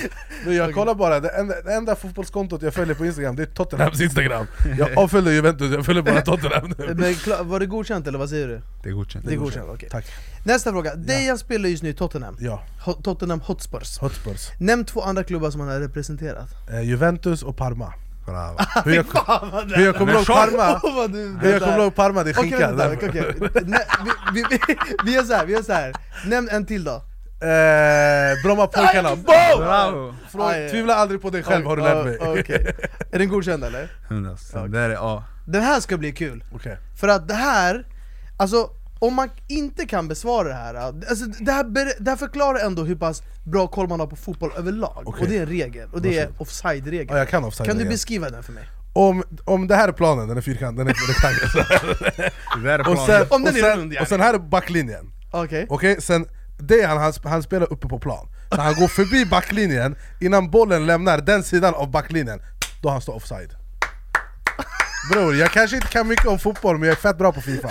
[SPEAKER 3] Men jag kollar bara, det enda, det enda fotbollskontot jag följer på Instagram det är Tottenhams Instagram Jag avföljer Juventus, jag följer bara Tottenham
[SPEAKER 2] Men var det godkänt eller vad säger du?
[SPEAKER 4] Det är godkänt
[SPEAKER 2] Det är godkänt, okej.
[SPEAKER 3] Tack
[SPEAKER 2] Nästa fråga, Dejan spelar just nu i Tottenham.
[SPEAKER 3] Ja,
[SPEAKER 2] Tottenham Hotspurs.
[SPEAKER 3] Hotspurs
[SPEAKER 2] Nämn två andra klubbar som han har representerat.
[SPEAKER 3] eh, Juventus och Parma
[SPEAKER 4] Bravo
[SPEAKER 3] Hur jag, hur jag kommer ihåg Parma, hur jag kommer ihåg Parma det är
[SPEAKER 2] Okej,
[SPEAKER 3] skinka
[SPEAKER 2] vänta,
[SPEAKER 3] därför.
[SPEAKER 2] okej, okej. Nej, vi, vi, vi, vi gör såhär, vi gör såhär. Nämn en till då.
[SPEAKER 3] eh, Brommapojkarna!
[SPEAKER 4] Bravo!
[SPEAKER 3] Tvivla aldrig på dig själv har du lärt mig
[SPEAKER 2] Okej. Är den godkänd eller?
[SPEAKER 4] 100% Det här är A
[SPEAKER 2] Den här ska bli kul.
[SPEAKER 3] Okej.
[SPEAKER 2] För att det här, alltså om man inte kan besvara det här, alltså det här, ber- det här förklarar ändå hur pass bra koll man har på fotboll överlag.
[SPEAKER 3] Okej.
[SPEAKER 2] Och det är en regel, och det är offside-regeln.
[SPEAKER 3] Ja, jag kan offside
[SPEAKER 2] Kan du beskriva den för mig?
[SPEAKER 3] om, om det här är planen, den är fyrkant, den är rektangel och
[SPEAKER 4] planen
[SPEAKER 3] sen,
[SPEAKER 2] Om den
[SPEAKER 3] och,
[SPEAKER 2] är rund,
[SPEAKER 3] och sen här är backlinjen
[SPEAKER 2] Okej?
[SPEAKER 3] Okej, sen det han, han, han spelar uppe på plan Så han går förbi backlinjen innan bollen lämnar den sidan av backlinjen Då han står offside Bror, jag kanske inte kan mycket om fotboll men jag är fett bra på Fifa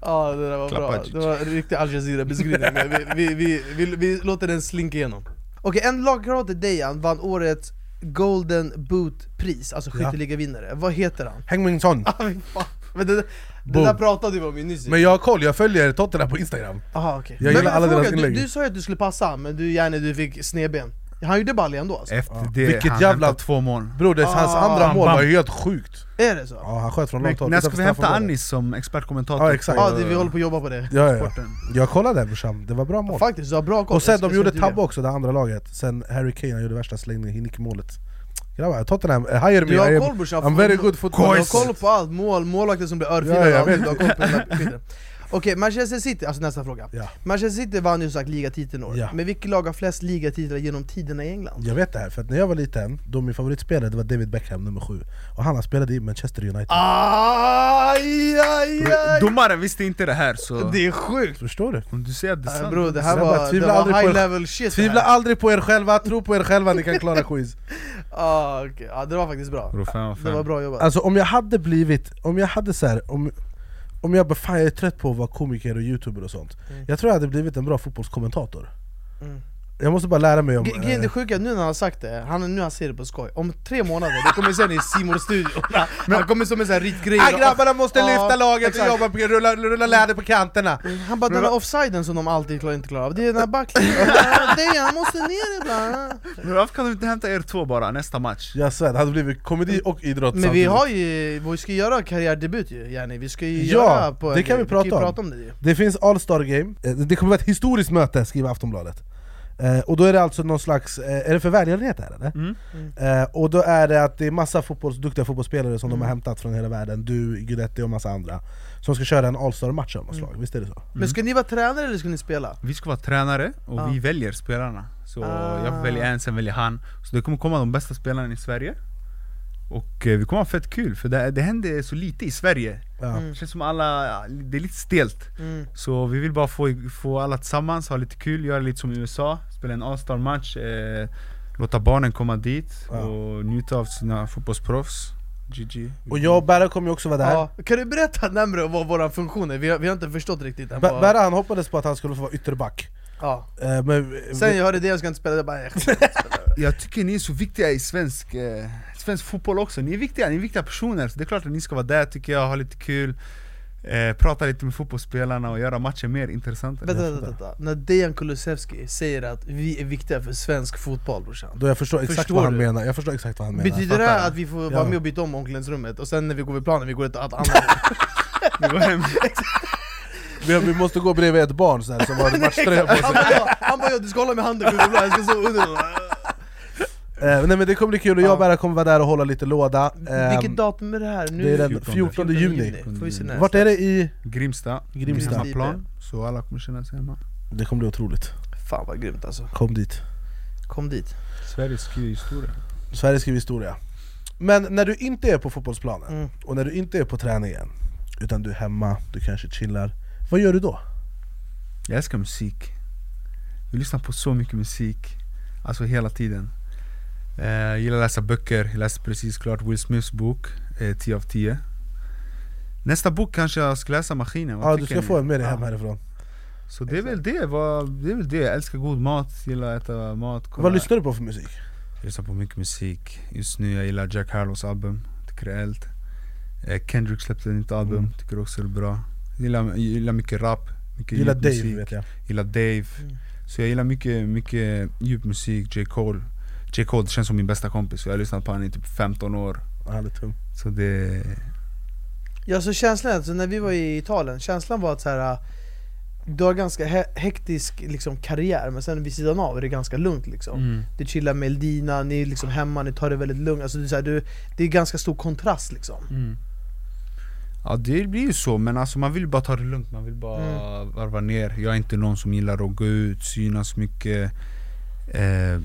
[SPEAKER 2] Ja det där var bra, det var en riktig Al Jazeera beskrivning, vi, vi, vi, vi, låter den slinka igenom Okej, en lagkamrat till Dejan vann årets Golden Boot-pris, alltså skytteligavinnare, vad heter han?
[SPEAKER 3] Hengmingsson.
[SPEAKER 2] Men det, det där pratade vi om ju nyss.
[SPEAKER 3] Men jag har koll, jag följer Tottenham på Instagram
[SPEAKER 2] Aha, okej.
[SPEAKER 3] Jag
[SPEAKER 2] Men
[SPEAKER 3] gillar alla deras inlägg.
[SPEAKER 2] Du, du sa ju att du skulle passa, men du, gärna du fick snedben Han gjorde ball ändå alltså.
[SPEAKER 4] Efter
[SPEAKER 3] Ja.
[SPEAKER 4] det,
[SPEAKER 3] Vilket
[SPEAKER 4] han
[SPEAKER 3] jävla-
[SPEAKER 4] två mål
[SPEAKER 3] Bror, det, hans
[SPEAKER 2] Ah,
[SPEAKER 3] andra mål
[SPEAKER 4] bam.
[SPEAKER 3] var helt sjukt
[SPEAKER 2] Är det så?
[SPEAKER 3] Ja, han sköt från
[SPEAKER 4] Men
[SPEAKER 3] långt håll
[SPEAKER 4] när ska vi
[SPEAKER 3] utanför
[SPEAKER 4] hämta
[SPEAKER 3] straffområdet.
[SPEAKER 4] Anis som expertkommentator?
[SPEAKER 3] Ja, exakt.
[SPEAKER 2] Ja, det, vi håller på att jobba på det
[SPEAKER 3] Ja, ja.
[SPEAKER 4] sporten?
[SPEAKER 3] Jag kollade brorsan, det var bra mål
[SPEAKER 2] Faktiskt, du har bra koll
[SPEAKER 3] Och sen
[SPEAKER 2] Jag
[SPEAKER 3] de gjorde tabbe också, det andra laget Sen Harry Kane han gjorde värsta slängningen, nickmålet Grabbar, Tottenham, hire me,
[SPEAKER 2] Du
[SPEAKER 3] I
[SPEAKER 2] har
[SPEAKER 3] am,
[SPEAKER 2] koll brorsan,
[SPEAKER 3] I'm very good football
[SPEAKER 2] Du har koll på allt, mål, målvakter som blir
[SPEAKER 3] Ja,
[SPEAKER 2] örfilade,
[SPEAKER 3] jag
[SPEAKER 2] ja,
[SPEAKER 3] vet.
[SPEAKER 2] du har koll på hela skiten Okej, Manchester City, alltså nästa fråga
[SPEAKER 3] Ja.
[SPEAKER 2] Manchester City vann ju sagt ligatiteln år,
[SPEAKER 3] Ja.
[SPEAKER 2] men vilket lag har flest ligatitlar genom tiderna i England?
[SPEAKER 3] Jag vet det här, för att när jag var liten, då min favoritspelare det var David Beckham, nummer sju Och han har spelat i Manchester United
[SPEAKER 2] Aj, aj, aj.
[SPEAKER 4] Domaren visste inte det här så...
[SPEAKER 2] Det är sjukt!
[SPEAKER 3] Förstår du?
[SPEAKER 4] Om du säger att det är sant
[SPEAKER 2] bro, det här var, det
[SPEAKER 3] tvivla
[SPEAKER 2] var
[SPEAKER 3] aldrig på
[SPEAKER 2] high
[SPEAKER 3] er-
[SPEAKER 2] level shit
[SPEAKER 3] Tvivla
[SPEAKER 2] det här.
[SPEAKER 3] aldrig på er själva, tro på er själva, ni kan klara quiz
[SPEAKER 2] ah, okay. ja, Det var faktiskt bra,
[SPEAKER 4] Bro, fem av
[SPEAKER 2] det var
[SPEAKER 4] fem.
[SPEAKER 2] bra jobbat
[SPEAKER 3] Alltså om jag hade blivit, om jag hade så här, om, om jag bara fan jag är trött på att vara komiker och youtuber och sånt
[SPEAKER 2] Mm.
[SPEAKER 3] Jag tror jag hade blivit en bra fotbollskommentator
[SPEAKER 2] Mm.
[SPEAKER 3] Jag måste bara lära mig om...
[SPEAKER 2] Grejen det
[SPEAKER 3] eh,
[SPEAKER 2] sjuka, nu när han har sagt det, han, nu han säger det på skoj. Om tre månader, det kommer sen i simor studion Han kommer som en sån här ritgrej.
[SPEAKER 3] Ah, grabbarna måste lyfta laget
[SPEAKER 2] exakt.
[SPEAKER 3] och jobba på rulla, rulla läder på kanterna.
[SPEAKER 2] Han bara den där offsiden som de alltid klar- inte klarar av, det är den här backlinjen Det han måste ner ibland.
[SPEAKER 4] Men varför kan du inte hämta er två bara nästa match?
[SPEAKER 3] Jag svär, det. Hade blivit komedi och idrott
[SPEAKER 2] Men vi har ju, vi ska göra karriärdebut ju Jenny, vi ska ju
[SPEAKER 3] Ja,
[SPEAKER 2] göra på
[SPEAKER 3] det kan vi prata om.
[SPEAKER 2] prata om det ju.
[SPEAKER 3] Det finns All-Star Game, Eh, det kommer vara ett historiskt möte skriver Aftonbladet eh, Och då är det alltså någon slags, eh, är det för välgörenhet det här eller?
[SPEAKER 4] Mm.
[SPEAKER 3] Eh, och då är det att det är massa fotbolls, duktiga fotbollsspelare som de
[SPEAKER 2] Mm.
[SPEAKER 3] har hämtat från hela världen, du, Guidetti och massa andra Som ska köra en All-Star-match av något slag, visst är det så?
[SPEAKER 2] Men ska ni vara tränare eller ska ni spela?
[SPEAKER 4] Vi ska vara tränare och
[SPEAKER 2] Ah.
[SPEAKER 4] vi väljer spelarna Så
[SPEAKER 2] Ah.
[SPEAKER 4] jag väljer en, sen väljer han Så det kommer komma de bästa spelarna i Sverige Och eh, vi kommer ha fett kul, för det, det händer så lite i Sverige
[SPEAKER 3] Ja.
[SPEAKER 2] Mm.
[SPEAKER 4] Det känns som alla, det är lite stelt
[SPEAKER 2] Mm.
[SPEAKER 4] Så vi vill bara få, få alla tillsammans, ha lite kul, göra lite som i USA Spela en All-Star match, eh, låta barnen komma dit
[SPEAKER 3] Ja.
[SPEAKER 4] och njuta av sina fotbollsproffs GG
[SPEAKER 3] Och jag och Berra kommer ju också vara där
[SPEAKER 2] Ja. Kan du berätta närmare vad våra funktioner vi har, vi har inte förstått riktigt än
[SPEAKER 3] Berra han hoppades på att han skulle få vara ytterback
[SPEAKER 2] ja.
[SPEAKER 3] eh, men,
[SPEAKER 2] Sen jag hörde det, jag ska inte spela, det bara
[SPEAKER 4] Jag tycker ni är så viktiga i svensk, eh, svensk fotboll också, ni är viktiga, ni är viktiga personer Så det är klart att ni ska vara där tycker jag, ha lite kul eh, Prata lite med fotbollsspelarna och göra matchen mer intressanta
[SPEAKER 2] Vänta, vänta, vänta. När Dejan Kulusevski säger att vi är viktiga för svensk fotboll brorsan
[SPEAKER 3] Då jag förstår exakt
[SPEAKER 2] Förstår
[SPEAKER 3] vad han
[SPEAKER 2] du?
[SPEAKER 3] menar, jag förstår exakt vad han menar
[SPEAKER 2] Betyder det
[SPEAKER 4] jag.
[SPEAKER 2] att vi får
[SPEAKER 3] Ja.
[SPEAKER 2] vara med och byta om omklädningsrummet och sen när vi går vid planen, vi går ett annat
[SPEAKER 4] Ni går hem.
[SPEAKER 3] vi, vi måste gå bredvid ett barn så här, som har matchtröja på
[SPEAKER 2] Han
[SPEAKER 3] sig
[SPEAKER 2] bara han bara ja, du ska hålla med handen, jag ska stå under
[SPEAKER 3] eh, Nej men det kommer bli kul, och jag och Berra kommer vara där och hålla lite låda. Eh,
[SPEAKER 2] Vilket datum är det här? Nu
[SPEAKER 3] Det är den
[SPEAKER 4] 14
[SPEAKER 3] 14 juni.
[SPEAKER 2] Får vi se.
[SPEAKER 3] Vart är det i
[SPEAKER 4] Grimsta,
[SPEAKER 3] Grimsta?
[SPEAKER 4] hemmaplan, så alla kommer känna sig hemma.
[SPEAKER 3] Det kommer bli otroligt,
[SPEAKER 2] Fan vad grymt alltså,
[SPEAKER 3] kom dit.
[SPEAKER 2] Kom dit.
[SPEAKER 4] Sverige skriver historia.
[SPEAKER 3] Sverige skriver historia. Men när du inte är på fotbollsplanen,
[SPEAKER 2] Mm.
[SPEAKER 3] och när du inte är på träningen Utan du är hemma, du kanske chillar Vad gör du då?
[SPEAKER 4] Jag älskar musik. Vi lyssnar på så mycket musik. Alltså hela tiden Jag gillar att läsa böcker, jag läste precis klart Will Smiths bok, eh, 10 av 10 Nästa bok kanske jag ska läsa Maskinen,
[SPEAKER 3] Ja, du ska
[SPEAKER 4] ni?
[SPEAKER 3] få en med dig hem härifrån.
[SPEAKER 4] Så det är väl det, det är väl det, jag älskar god mat, gillar att äta mat kolla.
[SPEAKER 3] Vad lyssnar du på för musik?
[SPEAKER 4] Jag lyssnar på mycket musik. Just nu jag gillar Jack Harlows album, tycker det är eld eh, Kendrick släppte ett nytt album,
[SPEAKER 3] Mm.
[SPEAKER 4] tycker också det är bra. Jag gillar, jag gillar mycket rap, mycket
[SPEAKER 3] Gillar Dave
[SPEAKER 4] musik.
[SPEAKER 3] vet jag.
[SPEAKER 4] Gillar Dave.
[SPEAKER 2] Mm.
[SPEAKER 4] Så jag gillar mycket, mycket djup musik, J. Cole J. Cole det känns som min bästa kompis, jag har lyssnat på honom i typ 15 år.
[SPEAKER 3] Han är tung.
[SPEAKER 4] Så det...
[SPEAKER 2] Ja så känslan, alltså, när vi var i Italien, känslan var att så här. Du har ganska he- hektisk liksom, karriär, men sen vid sidan av är det ganska lugnt liksom.
[SPEAKER 4] Mm.
[SPEAKER 2] Du chillar med Eldina, ni är liksom hemma, ni tar det väldigt lugnt, alltså, det, är så här, du, det är ganska stor kontrast liksom.
[SPEAKER 4] Mm. Ja det blir ju så, men alltså man vill bara ta det lugnt, man vill bara varva ner. Jag är inte någon som gillar att gå ut, synas mycket eh,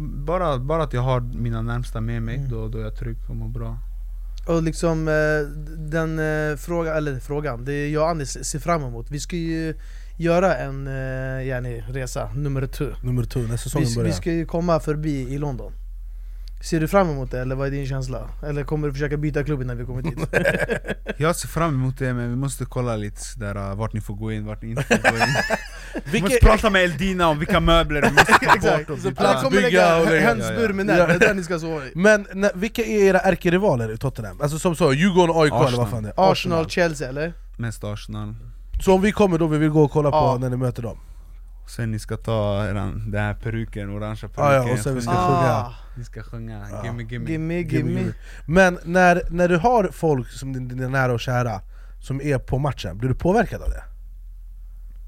[SPEAKER 4] bara, bara att jag har mina närmsta med mig,
[SPEAKER 2] Mm.
[SPEAKER 4] då, då är jag trygg och mår bra.
[SPEAKER 2] Och liksom eh, den eh, frågan, eller frågan, det jag och Anis ser fram emot. Vi ska ju göra en eh, yani, resa nummer två.
[SPEAKER 3] Nummer två, när säsongen
[SPEAKER 2] vi,
[SPEAKER 3] börjar
[SPEAKER 2] vi ska ju komma förbi i London Ser du fram emot det eller vad är din känsla? Eller kommer du försöka byta klubb innan vi kommer dit?
[SPEAKER 4] Jag ser fram emot det men vi måste kolla lite där, uh, vart ni får gå in, vart ni inte får gå in Vi måste prata med Eldina om vilka möbler vi måste ta bort och
[SPEAKER 2] så
[SPEAKER 4] byta.
[SPEAKER 2] alla kommer
[SPEAKER 3] bygga
[SPEAKER 2] lägga hönsbur med nät, det är där ni ska sova i
[SPEAKER 3] Men när, vilka är era ärkerivaler i Tottenham? Alltså som så, Djurgården, AIK eller vad
[SPEAKER 4] Arsenal.
[SPEAKER 3] fan det är?
[SPEAKER 2] Arsenal, Chelsea eller?
[SPEAKER 4] Mest Arsenal
[SPEAKER 3] Så om vi kommer då vill vi gå och kolla på
[SPEAKER 2] Ja.
[SPEAKER 3] när ni möter dem?
[SPEAKER 4] Sen ni ska ta eran, den här peruken, orangea peruken
[SPEAKER 3] Ah, ja, och sen vi ska sjunga.
[SPEAKER 4] Ni ska sjunga,
[SPEAKER 3] Ja.
[SPEAKER 4] gimme gimme.
[SPEAKER 2] Gimme, gimme
[SPEAKER 3] Men när, när du har folk som din- dina nära och kära som är på matchen, blir du påverkad av det?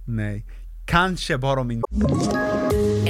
[SPEAKER 4] Nej, kanske bara om min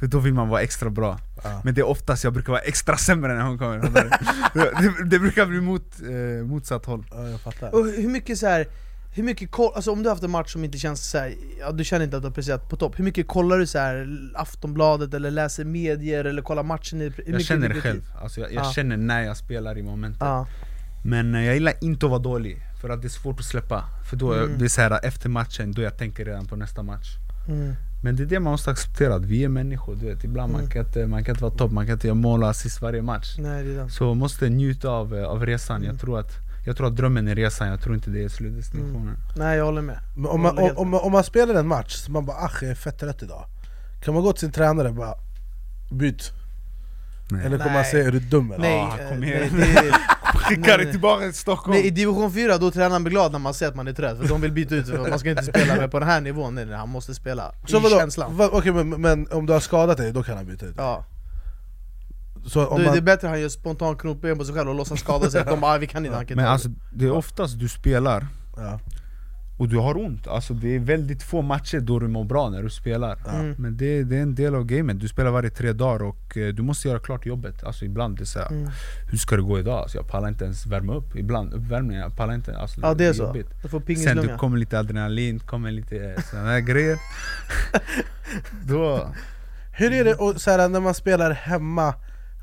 [SPEAKER 4] För då vill man vara extra bra. Men det är oftast jag brukar vara extra sämre när hon kommer. Det, det, brukar bli mot, eh, motsatt håll.
[SPEAKER 3] Ja, jag fattar.
[SPEAKER 2] Och hur mycket så här Hur mycket koll, alltså om du har haft en match som inte känns så här, ja, du känner inte att du har presterat på topp Hur mycket kollar du så här Aftonbladet eller läser medier eller kollar matchen? I, hur
[SPEAKER 4] Jag
[SPEAKER 2] mycket
[SPEAKER 4] känner det själv, alltså jag, jag
[SPEAKER 2] Ja.
[SPEAKER 4] känner när jag spelar i momentet.
[SPEAKER 2] Ja,
[SPEAKER 4] Men eh, jag gillar inte att vara dålig, för att det är svårt att släppa. För då,
[SPEAKER 2] Mm.
[SPEAKER 4] det är så här, efter matchen, då jag tänker redan på nästa match.
[SPEAKER 2] Mm,
[SPEAKER 4] Men det är det man måste acceptera, att vi är människor du vet Ibland man,
[SPEAKER 2] Mm.
[SPEAKER 4] kan inte, man kan inte vara topp, man kan inte göra mål och assist varje match
[SPEAKER 2] nej det är den
[SPEAKER 4] Så måste njuta av, eh, av resan,
[SPEAKER 2] Mm.
[SPEAKER 4] jag, tror att, jag tror att drömmen är resan, jag tror inte det är slutdestinationen
[SPEAKER 2] Nej jag håller med
[SPEAKER 3] Men om, man, om, om, man- om man spelar en match, så man bara ach jag är fett trött idag Kan man gå till sin tränare och bara byt?
[SPEAKER 4] Nej.
[SPEAKER 3] Eller kommer man
[SPEAKER 2] Nej.
[SPEAKER 3] säga är du dum eller?
[SPEAKER 2] Nej,
[SPEAKER 4] Ah,
[SPEAKER 2] eh,
[SPEAKER 4] kom
[SPEAKER 2] nej,
[SPEAKER 4] igen.
[SPEAKER 2] det är,
[SPEAKER 4] Skicka
[SPEAKER 2] Nej,
[SPEAKER 4] dig tillbaka till Stockholm!
[SPEAKER 2] nej, i division 4 då tränaren blir glad när man ser att man är trött, för de vill byta ut för man ska inte spela med på den här nivån, nej, nej han måste spela
[SPEAKER 3] Så
[SPEAKER 2] i
[SPEAKER 3] vadå?
[SPEAKER 2] känslan
[SPEAKER 3] Va, okej, men, men om du har skadat dig, då kan han byta ut dig?
[SPEAKER 2] Ja,
[SPEAKER 3] Så om
[SPEAKER 2] är
[SPEAKER 3] man,
[SPEAKER 2] det bättre att han gör spontan knopben på sig själv och låtsas skada sig, de bara "Ah, vi kan inte, han kan
[SPEAKER 4] Men alltså, det är oftast du spelar
[SPEAKER 3] ja.
[SPEAKER 4] Och du har ont, alltså det är väldigt få matcher då du mår bra när du spelar.
[SPEAKER 2] Mm.
[SPEAKER 4] Men det, det är en del av gamet, du spelar varje tre dagar och eh, du måste göra klart jobbet. Alltså ibland det är såhär,
[SPEAKER 2] Mm.
[SPEAKER 4] hur ska det gå idag? Alltså, jag pallar inte ens värma upp, ibland uppvärmning, jag pallar inte. Alltså,
[SPEAKER 2] Ja det är så,
[SPEAKER 4] jobbigt.
[SPEAKER 2] du får
[SPEAKER 4] Sen det kommer lite adrenalin, kommer lite sådana här grejer. Då,
[SPEAKER 3] Hur är det och, så här, när man spelar hemma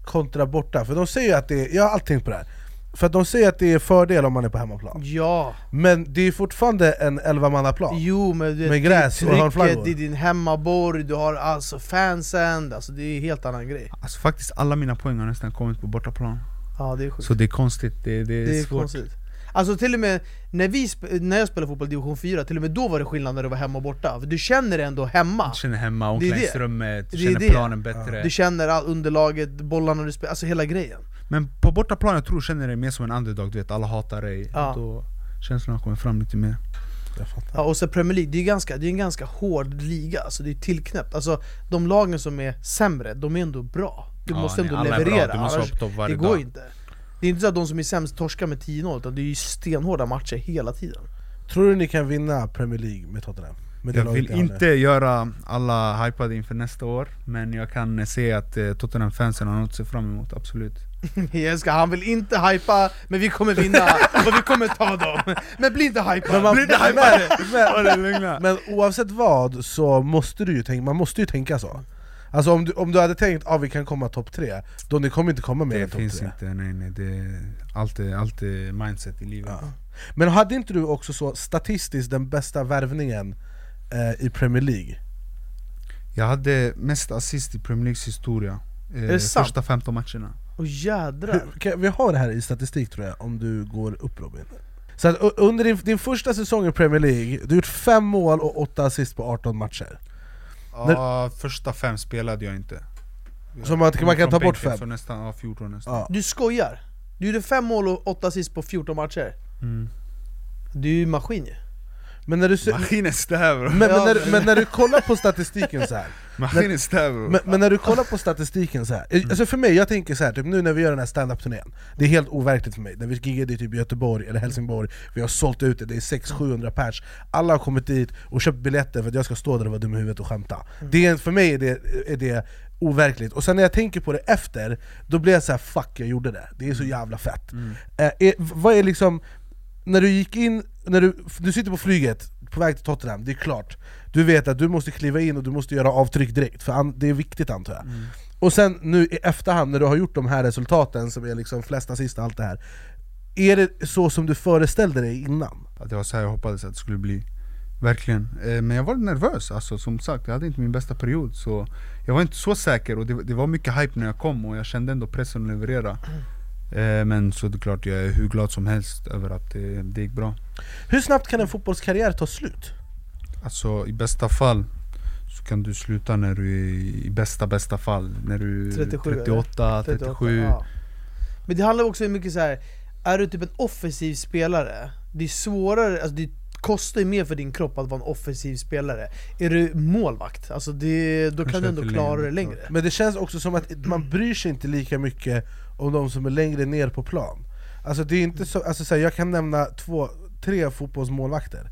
[SPEAKER 3] kontra borta? För de säger ju att det är, jag har alltid tänkt på det här För att de säger att det är fördel om man är på hemmaplan.
[SPEAKER 2] Ja,
[SPEAKER 3] Men det är fortfarande en 11-mannaplan
[SPEAKER 2] jo men du vet,
[SPEAKER 3] Med gräs
[SPEAKER 2] det
[SPEAKER 3] och
[SPEAKER 2] är trycket i din hemmaborg, du har alltså fansen, alltså det är en helt annan grej.
[SPEAKER 4] Alltså faktiskt alla mina poäng har nästan kommit på bortaplan.
[SPEAKER 2] Ja det är sjukt.
[SPEAKER 4] Så det är konstigt, det, det är,
[SPEAKER 2] Det är
[SPEAKER 4] svårt.
[SPEAKER 2] konstigt. Alltså till och med när, vi sp- när jag spelade fotboll i division 4, till och med då var det skillnad när du var hemma och borta. För du känner det ändå hemma.
[SPEAKER 4] Du känner hemma,
[SPEAKER 2] Det är det.
[SPEAKER 4] omklädningsrummet, du
[SPEAKER 2] Det är
[SPEAKER 4] känner
[SPEAKER 2] det.
[SPEAKER 4] planen bättre.
[SPEAKER 2] Du känner all underlaget, bollarna du spelar, alltså hela grejen
[SPEAKER 4] Men på bortaplan jag tror känner dig mer som en underdog, du vet alla hatar dig.
[SPEAKER 2] Ja.
[SPEAKER 4] Då känslorna kommer fram lite mer.
[SPEAKER 2] Ja, och så Premier League, det är, ganska, det är en ganska hård liga, alltså det är tillknäppt. Alltså de lagen som är sämre, de är ändå bra. Du
[SPEAKER 4] Ja,
[SPEAKER 2] måste
[SPEAKER 4] nej,
[SPEAKER 2] ändå leverera, annars, det går
[SPEAKER 4] dag.
[SPEAKER 2] inte. Det är inte så att de som är sämst torskar med 10-0, utan det är ju stenhårda matcher hela tiden.
[SPEAKER 3] Tror du ni kan vinna Premier League med Tottenham? Med
[SPEAKER 4] Jag vill inte göra alla hypade inför nästa år Men jag kan se att eh, Tottenham-fansen har något att se fram emot, absolut
[SPEAKER 2] Jag älskar, han vill inte hypa, men vi kommer vinna och vi kommer ta dem Men bli inte hypad!
[SPEAKER 3] Men, man,
[SPEAKER 2] bli inte
[SPEAKER 3] men,
[SPEAKER 2] hypad!
[SPEAKER 3] men, men oavsett vad så måste du ju tänka, man måste ju tänka så Alltså om du, om du hade tänkt att ah, vi kan komma topp tre, då ni kommer inte komma med
[SPEAKER 4] Det
[SPEAKER 3] en topp
[SPEAKER 4] finns
[SPEAKER 3] tre
[SPEAKER 4] inte, nej nej det är alltid, alltid mindset i livet
[SPEAKER 3] Ja. Men hade inte du också så statistiskt den bästa värvningen eh, i Premier League?
[SPEAKER 4] Jag hade mest assist i Premier Leagues historia eh,
[SPEAKER 2] det sant?
[SPEAKER 4] Första 15 matcherna
[SPEAKER 2] Åh jädrar!
[SPEAKER 3] Hur, vi har det här i statistik tror jag, om du går upp Robin Så att, under din, din första säsong i Premier League, du har gjort fem mål och åtta assist på 18 matcher
[SPEAKER 4] Ja, första fem spelade jag inte
[SPEAKER 3] Så man- man kan ta bort fem?
[SPEAKER 4] Så nästan, ja, 14 nästan
[SPEAKER 3] ja.
[SPEAKER 2] Du skojar? Du gjorde fem mål och åtta assist på 14 matcher
[SPEAKER 4] mm.
[SPEAKER 2] Du är ju maskin ju
[SPEAKER 3] Men när du
[SPEAKER 4] Maskinen stäv bro,
[SPEAKER 3] men, men, när,
[SPEAKER 2] men-
[SPEAKER 3] när du kollar på statistiken så här.
[SPEAKER 4] maskinen stäv bro.
[SPEAKER 3] Men, men när du kollar på statistiken så här. alltså för mig, jag tänker så här, typ nu när vi gör den här stand-up-turnén. Det är helt overkligt för mig, när vi giggade i typ Göteborg eller Helsingborg Vi har sålt ut det, det är 600-700 pers. Alla har kommit dit och köpt biljetter för att jag ska stå där och vara dum i huvudet och skämta. Det är, För mig är det, är det overkligt, och sen när jag tänker på det efter Då blir jag så här: fuck jag gjorde det, det är så jävla fett. Eh, är, Vad är liksom, när du gick in, när du, du sitter på flyget på väg till Tottenham, det är klart. Du vet att du måste kliva in och du måste göra avtryck direkt, för an, det är viktigt antar jag. Och sen nu i efterhand när du har gjort de här resultaten som är liksom flest assist och allt det här Är det så som du föreställde dig innan?
[SPEAKER 4] Att det var så jag hoppades att det skulle bli. Verkligen, eh, men jag var nervös alltså, som sagt, jag hade inte min bästa period så Jag var inte så säker. Och det, det var mycket hype när jag kom och jag kände ändå pressen att leverera Men så det är klart, jag är hur glad som helst över att det, det gick bra
[SPEAKER 3] Hur snabbt kan en fotbollskarriär ta slut?
[SPEAKER 4] Alltså i bästa fall så kan du sluta när du är i bästa bästa fall När du är
[SPEAKER 2] 37,
[SPEAKER 4] 38, 37
[SPEAKER 2] ja. Men det handlar också mycket så här. är du typ en offensiv spelare, det är svårare, alltså det kostar ju mer för din kropp att vara en offensiv spelare Är du målvakt, alltså det, då kan du ändå
[SPEAKER 4] inte
[SPEAKER 2] klara
[SPEAKER 4] längre.
[SPEAKER 2] det längre
[SPEAKER 3] Men det känns också som att man bryr sig inte lika mycket om de som är längre ner på plan. Alltså det är inte så, alltså så här, jag kan nämna två, tre fotbollsmålvakter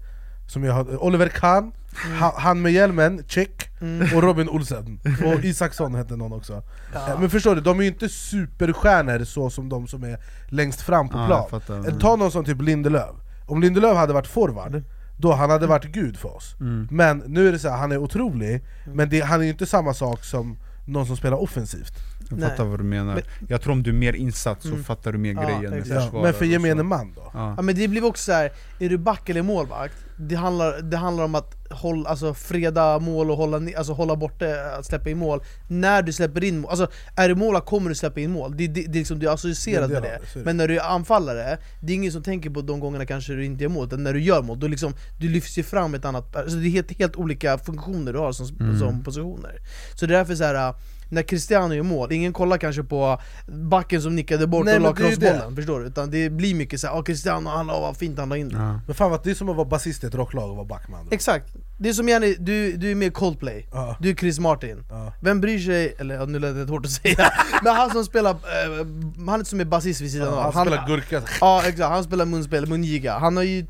[SPEAKER 3] som jag har, Oliver Kahn, ha, han med hjälmen, check, och Robin Olsen, och Isaksson hette någon också. Eh, Men förstår du, de är ju inte superstjärnor så som de som är längst fram på
[SPEAKER 4] Ja,
[SPEAKER 3] plan.
[SPEAKER 4] fattar.
[SPEAKER 3] Eller Ta någon som typ Lindelöf. Om Lindelöf hade varit forward, då han hade varit gud för oss.
[SPEAKER 4] Mm.
[SPEAKER 3] Men nu är det så här, han är otrolig, men det, han är ju inte samma sak som någon som spelar offensivt.
[SPEAKER 4] Jag
[SPEAKER 2] Nej.
[SPEAKER 4] fattar vad du menar. Jag tror om du är mer insatt så
[SPEAKER 2] Mm.
[SPEAKER 4] fattar du mer
[SPEAKER 2] Ja,
[SPEAKER 4] grejen.
[SPEAKER 3] Ja, men för gemene man då?
[SPEAKER 4] Ja.
[SPEAKER 2] Ja men det blir också så här. är du back eller målvakt? Det handlar, det handlar om att hålla, alltså, freda mål och hålla, alltså, hålla borta, att släppa in mål När du släpper in mål, alltså är du målvakt kommer du släppa in mål, det, det, det är liksom, du är associerad
[SPEAKER 3] Det är en
[SPEAKER 2] med det
[SPEAKER 3] det.
[SPEAKER 2] Men när du är anfallare, det är ingen som tänker på de gångerna kanske du inte gör mål, utan när du gör mål, då liksom, du lyfts ju fram ett annat, alltså det är helt, helt olika funktioner du har som,
[SPEAKER 4] Mm.
[SPEAKER 2] som positioner Så det är därför så här. När Cristiano gör mål, ingen kollar kanske på backen som nickade bort
[SPEAKER 3] Nej,
[SPEAKER 2] och la crossbollen, förstår du? Utan det blir mycket såhär, ah, Cristiano, han la, vad fint han la in
[SPEAKER 4] Ja.
[SPEAKER 3] Men fan vad, det är som att vara basist i ett rocklag och vara backman då.
[SPEAKER 2] Exakt, det är som Jenny, du, du är med i Coldplay,
[SPEAKER 3] Ja.
[SPEAKER 2] du är Chris Martin
[SPEAKER 3] Ja.
[SPEAKER 2] Vem bryr sig, eller nu lät det hårt att säga, men han som spelar, eh, han som är basist vid sidan
[SPEAKER 3] Ja,
[SPEAKER 2] av
[SPEAKER 3] han spelar gurka,
[SPEAKER 2] Ja exakt, han spelar munspel, mungiga, han har ju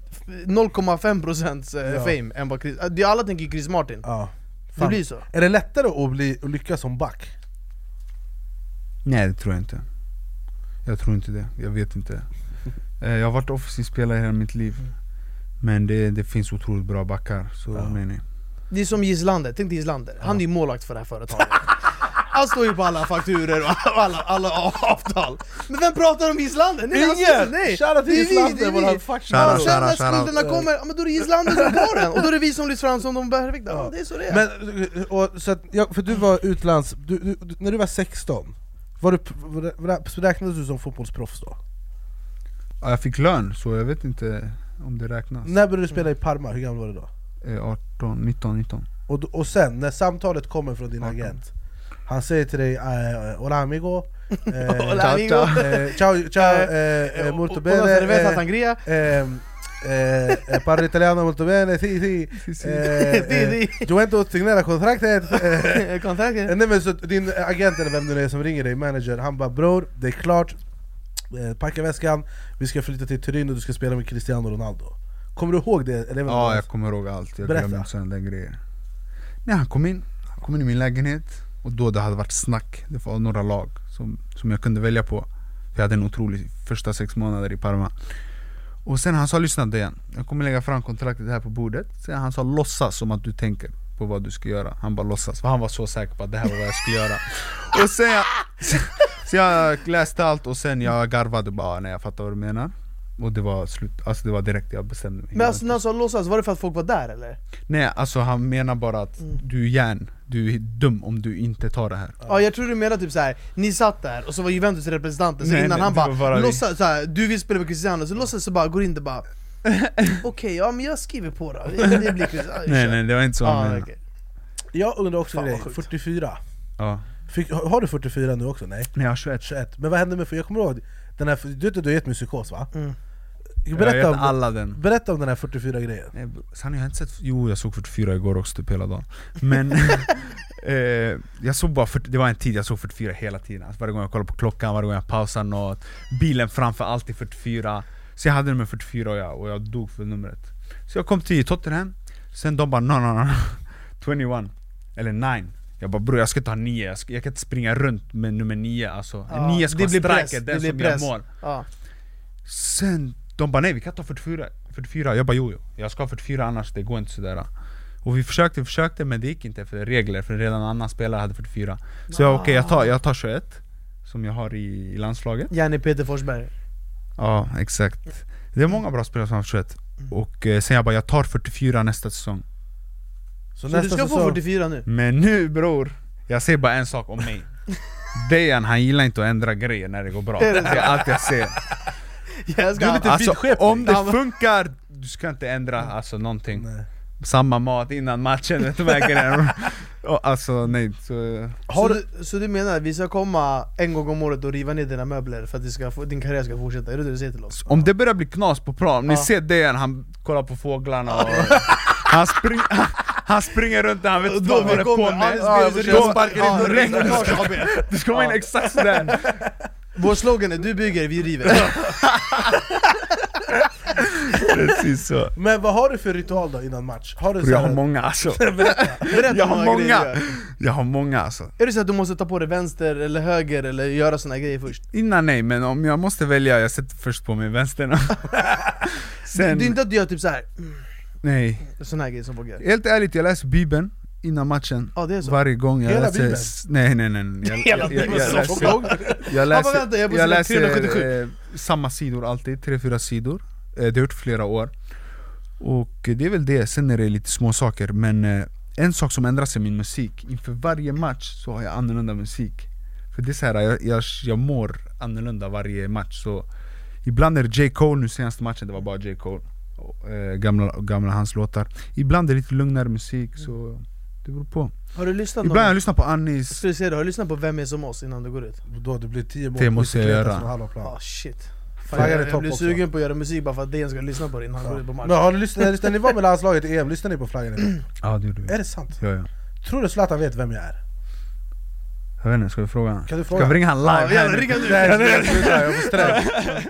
[SPEAKER 2] 0,5% eh,
[SPEAKER 3] Ja.
[SPEAKER 2] fame än vad Chris, eh, det- alla tänker Chris Martin,
[SPEAKER 3] ja.
[SPEAKER 2] Det blir så
[SPEAKER 3] Är det lättare att, bli, att lyckas som back?
[SPEAKER 4] Nej det tror jag inte. Jag tror inte det, jag vet inte. Eh, Jag har varit offensiv spelare hela mitt liv. Men det, det finns otroligt bra backar, så
[SPEAKER 3] Ja.
[SPEAKER 4] nej nej.
[SPEAKER 2] Det är som Gislander, tänk dig Gislander, han är ju målvakt för det här företaget Han står ju på alla fakturer och alla, alla avtal Men vem pratar om Gislander? Nej, han-
[SPEAKER 3] Ingen!
[SPEAKER 2] Nej!
[SPEAKER 3] Shoutout till
[SPEAKER 2] det är vi,
[SPEAKER 3] Gislander,
[SPEAKER 2] det är
[SPEAKER 3] våran
[SPEAKER 4] Shoutout,
[SPEAKER 2] sen när skulderna kommer, ja, men då är det Gislander som tar den, och då är det vi som lyfts fram som de perfekta, ja. det är så det är
[SPEAKER 3] Men, och, så att, ja, för du var utlands... Du, du, du, när du var 16, var du, räknades du som fotbollsproffs då?
[SPEAKER 4] Ja, Jag fick lön, så jag vet inte om det räknas.
[SPEAKER 3] När började du spela i Parma? Hur gammal var du då?
[SPEAKER 4] Eh, 18, 19, 19.
[SPEAKER 3] Och, och sen, när samtalet kommer från din
[SPEAKER 4] 18.
[SPEAKER 3] agent Han säger till dig eh, Hola amigo. Eh,
[SPEAKER 2] Hola, amigo.
[SPEAKER 3] eh, Ciao, ciao, eh, eh, molto bene
[SPEAKER 2] cerveza sangria.
[SPEAKER 3] eh, eh, Parlo italiano molto bene, eh,
[SPEAKER 2] Sì,
[SPEAKER 3] eh, Juventus signerar kontraktet eh,
[SPEAKER 2] Kontraktet?
[SPEAKER 3] Nej men så din agent eller vem det nu är som ringer dig, manager, han bara 'Bror, det är klart, packa väskan, vi ska flytta till Turin och du ska spela med Cristiano Ronaldo' Kommer du ihåg det? Eller,
[SPEAKER 4] Ja jag kommer ihåg allt, jag
[SPEAKER 3] Berätta.
[SPEAKER 4] glömmer inte sådana där grejer. Nej han kom in, han kom in i min lägenhet och då det hade varit snack, det var några lag som, som jag kunde välja på. Jag hade en otrolig första sex månader i Parma. Och sen han sa lyssna igen, jag kommer lägga fram kontraktet här på bordet. Sen han sa låtsas som att du tänker på vad du ska göra. Han bara låtsas, för han var så säker på att det här var vad jag skulle göra. Och sen jag, så jag läste allt och sen jag garvade bara när jag fattade vad du menar. Och det var slut, alltså det var direkt jag bestämde mig.
[SPEAKER 2] Men alltså när han sa låtsas, var det för att folk var där eller?
[SPEAKER 4] Nej alltså han menar bara att
[SPEAKER 2] Mm.
[SPEAKER 4] du är hjärn, du är dum om du inte tar det här.
[SPEAKER 2] Ja jag tror du menar typ så här. ni satt där och så var Juventus representanter, så
[SPEAKER 4] Nej,
[SPEAKER 2] innan
[SPEAKER 4] nej,
[SPEAKER 2] han bara,
[SPEAKER 4] bara
[SPEAKER 2] låtsas så här, du vill spela med Cristiano, så låtsas så bara går in och bara Okej, ja men jag skriver på då, det, blir Cristiano
[SPEAKER 4] Nej nej det var inte så han
[SPEAKER 2] Ja,
[SPEAKER 4] menade.
[SPEAKER 2] okej.
[SPEAKER 3] Jag undrar också
[SPEAKER 2] Fan,
[SPEAKER 3] grej,
[SPEAKER 2] sjukt.
[SPEAKER 3] 44
[SPEAKER 4] Ja.
[SPEAKER 3] Fick, har har du 44 nu också? Nej?
[SPEAKER 4] Nej jag har 21.
[SPEAKER 3] 21, men vad hände med, för jag kommer ihåg, den här, du vet att du har gett mig psykos va?
[SPEAKER 2] Mm.
[SPEAKER 3] Berätta om,
[SPEAKER 4] alla den.
[SPEAKER 3] berätta om den här 44 grejen
[SPEAKER 4] Nej, Sanne jag har inte sett, jo jag såg 44 igår också typ hela dagen. Men eh, jag såg bara, 40, det var en tid jag såg 44 hela tiden. Alltså, Varje gång jag kollade på klockan, varje gång jag pausade något Bilen framför alltid 44 Så jag hade nummer 44 och jag, och jag dog för numret. Så jag kom till Tottenham, sen de bara no no no 21, eller 9 jag bara bror jag ska ha 9, jag, ska, jag kan inte springa runt med nummer 9 alltså
[SPEAKER 2] Ja,
[SPEAKER 4] En 9 ska
[SPEAKER 2] det
[SPEAKER 4] vara striker, den som gör mål.
[SPEAKER 2] Ja.
[SPEAKER 4] Sen, de bara nej vi kan ta 44, 44 Jag bara jo, jo jag ska ha 44 annars det går inte sådär. Och vi försökte, försökte men det gick inte för regler för redan annan spelare hade 44 Så jag okej jag, tar, jag tar 21 Som jag har i, i landslaget.
[SPEAKER 2] Janne Peter Forsberg.
[SPEAKER 4] Ja exakt. Det är många bra spelare som har 21 Och eh, sen jag bara jag tar 44 nästa säsong.
[SPEAKER 3] Så,
[SPEAKER 2] Så du ska få 44 nu?
[SPEAKER 4] Men nu bror, jag säger bara en sak om mig. Dejan han gillar inte att ändra grejer när det går bra. Det är allt jag säger
[SPEAKER 2] Jag ska,
[SPEAKER 3] Du är lite
[SPEAKER 4] Alltså
[SPEAKER 3] vidskeplig.
[SPEAKER 4] om det funkar, du ska inte ändra alltså någonting
[SPEAKER 3] Nej.
[SPEAKER 4] Samma mat innan matchen, vet du vad Alltså nej, så...
[SPEAKER 2] så, du, så du menar att vi ska komma en gång om året och riva ner dina möbler för att ska din karriär ska fortsätta? Är det det du säger till oss?
[SPEAKER 4] Om det börjar bli knas på plan, ni ser Dejan, han kollar på fåglarna och han, spring, han, han springer runt där, han vet inte vad han håller på med.
[SPEAKER 3] Då sparkar in dörren.
[SPEAKER 2] reportage AB.
[SPEAKER 4] Du ska komma in exakt sådär
[SPEAKER 2] Vår slogan är 'Du bygger, vi river'
[SPEAKER 4] Precis så.
[SPEAKER 3] Men vad har du för ritual då innan match? Har du
[SPEAKER 4] Jag
[SPEAKER 3] så
[SPEAKER 4] har
[SPEAKER 3] här,
[SPEAKER 4] många alltså.
[SPEAKER 2] Berätta.
[SPEAKER 4] Jag har många,
[SPEAKER 2] grejer.
[SPEAKER 4] Jag har många alltså.
[SPEAKER 2] Är det så att du måste ta på dig vänster eller höger eller göra såna grejer först?
[SPEAKER 4] Innan nej, men om jag måste välja, jag sätter först på mig vänsterna Sen,
[SPEAKER 2] Det är inte att du gör typ såhär,
[SPEAKER 4] nej.
[SPEAKER 2] sån här grej som folk gör.
[SPEAKER 4] Helt ärligt, jag läser bibeln innan matchen
[SPEAKER 2] så.
[SPEAKER 4] Varje gång jag
[SPEAKER 3] Hela
[SPEAKER 4] läser...
[SPEAKER 3] Bibeln?
[SPEAKER 4] Nej nej nej, nej. Jag, jag, jag, jag, läser, jag läser, jag läser
[SPEAKER 2] 377.
[SPEAKER 4] eh, samma sidor alltid, tre fyra sidor. Eh, Det har jag gjort flera år. Och det är väl det, sen är det lite små saker men eh, en sak som ändras är min musik. Inför varje match så har jag annorlunda musik. För det är så här, jag, jag, jag mår annorlunda varje match. Så Ibland är det J. Cole, nu senaste matchen det var bara J. Cole. Och, eh, gamla, gamla hans låtar. Ibland är det lite lugnare musik så det beror på
[SPEAKER 2] Har du lyssnat
[SPEAKER 4] Ibland jag
[SPEAKER 2] någon,
[SPEAKER 4] lyssnar på Anis
[SPEAKER 2] skulle säga det, har du lyssnat på Vem är som oss innan du går ut?
[SPEAKER 3] Då det blir 10 mål,
[SPEAKER 4] Det måste jag göra.
[SPEAKER 2] Ah shit Fan, jag, jag blir
[SPEAKER 3] också.
[SPEAKER 2] sugen på att göra musik bara för att DN ska lyssna på det innan han går ut på match
[SPEAKER 3] Men har du lyssnat, när ni var med landslaget i EM, lyssnade ni på flaggan idag?
[SPEAKER 4] Ja det gjorde vi
[SPEAKER 3] Är det sant?
[SPEAKER 4] ja, ja.
[SPEAKER 3] Tror du Zlatan vet vem jag är?
[SPEAKER 4] Jag vet inte, ska vi fråga?
[SPEAKER 3] Kan du
[SPEAKER 4] Ska
[SPEAKER 3] fråga?
[SPEAKER 4] vi ringa han live
[SPEAKER 2] Ja, jävlar, ringa nu!
[SPEAKER 3] Nej, nej, sluta, jag får stress.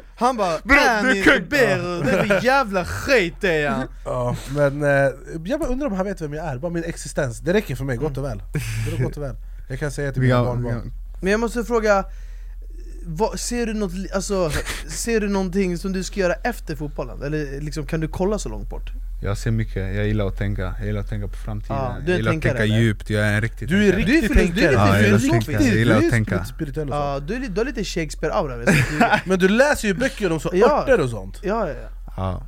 [SPEAKER 2] Han bara
[SPEAKER 4] Bro,
[SPEAKER 2] "Är
[SPEAKER 4] du
[SPEAKER 2] ni
[SPEAKER 4] kung."
[SPEAKER 2] Bero, det är jävla skit det är
[SPEAKER 3] Ja, men eh, jag bara undrar om han vet vem jag är, bara min existens. Det räcker för mig, gott och väl. Det gott och väl. Jag kan säga till mina barnbarn.
[SPEAKER 2] Men jag måste fråga, vad, ser, du något, alltså, ser du någonting som du ska göra efter fotbollen? Eller liksom, kan du kolla så långt bort?
[SPEAKER 4] Jag ser mycket, jag gillar att tänka, jag gillar att tänka på framtiden
[SPEAKER 2] du är
[SPEAKER 4] Jag gillar att tänka
[SPEAKER 2] eller?
[SPEAKER 4] djupt, jag är en riktig
[SPEAKER 3] Du är
[SPEAKER 4] tänkare.
[SPEAKER 2] Du är
[SPEAKER 3] riktigt
[SPEAKER 2] du är
[SPEAKER 3] tänkare.
[SPEAKER 4] Ja, jag gillar att tänka, jag gillar
[SPEAKER 3] Du är
[SPEAKER 4] att tänka
[SPEAKER 3] sånt.
[SPEAKER 2] Ja, du, är, du har lite Shakespeare-aura du.
[SPEAKER 3] Men du läser ju böcker om så
[SPEAKER 2] Ja.
[SPEAKER 3] örter och sånt.
[SPEAKER 2] Ja, ja, ja.
[SPEAKER 4] Ja.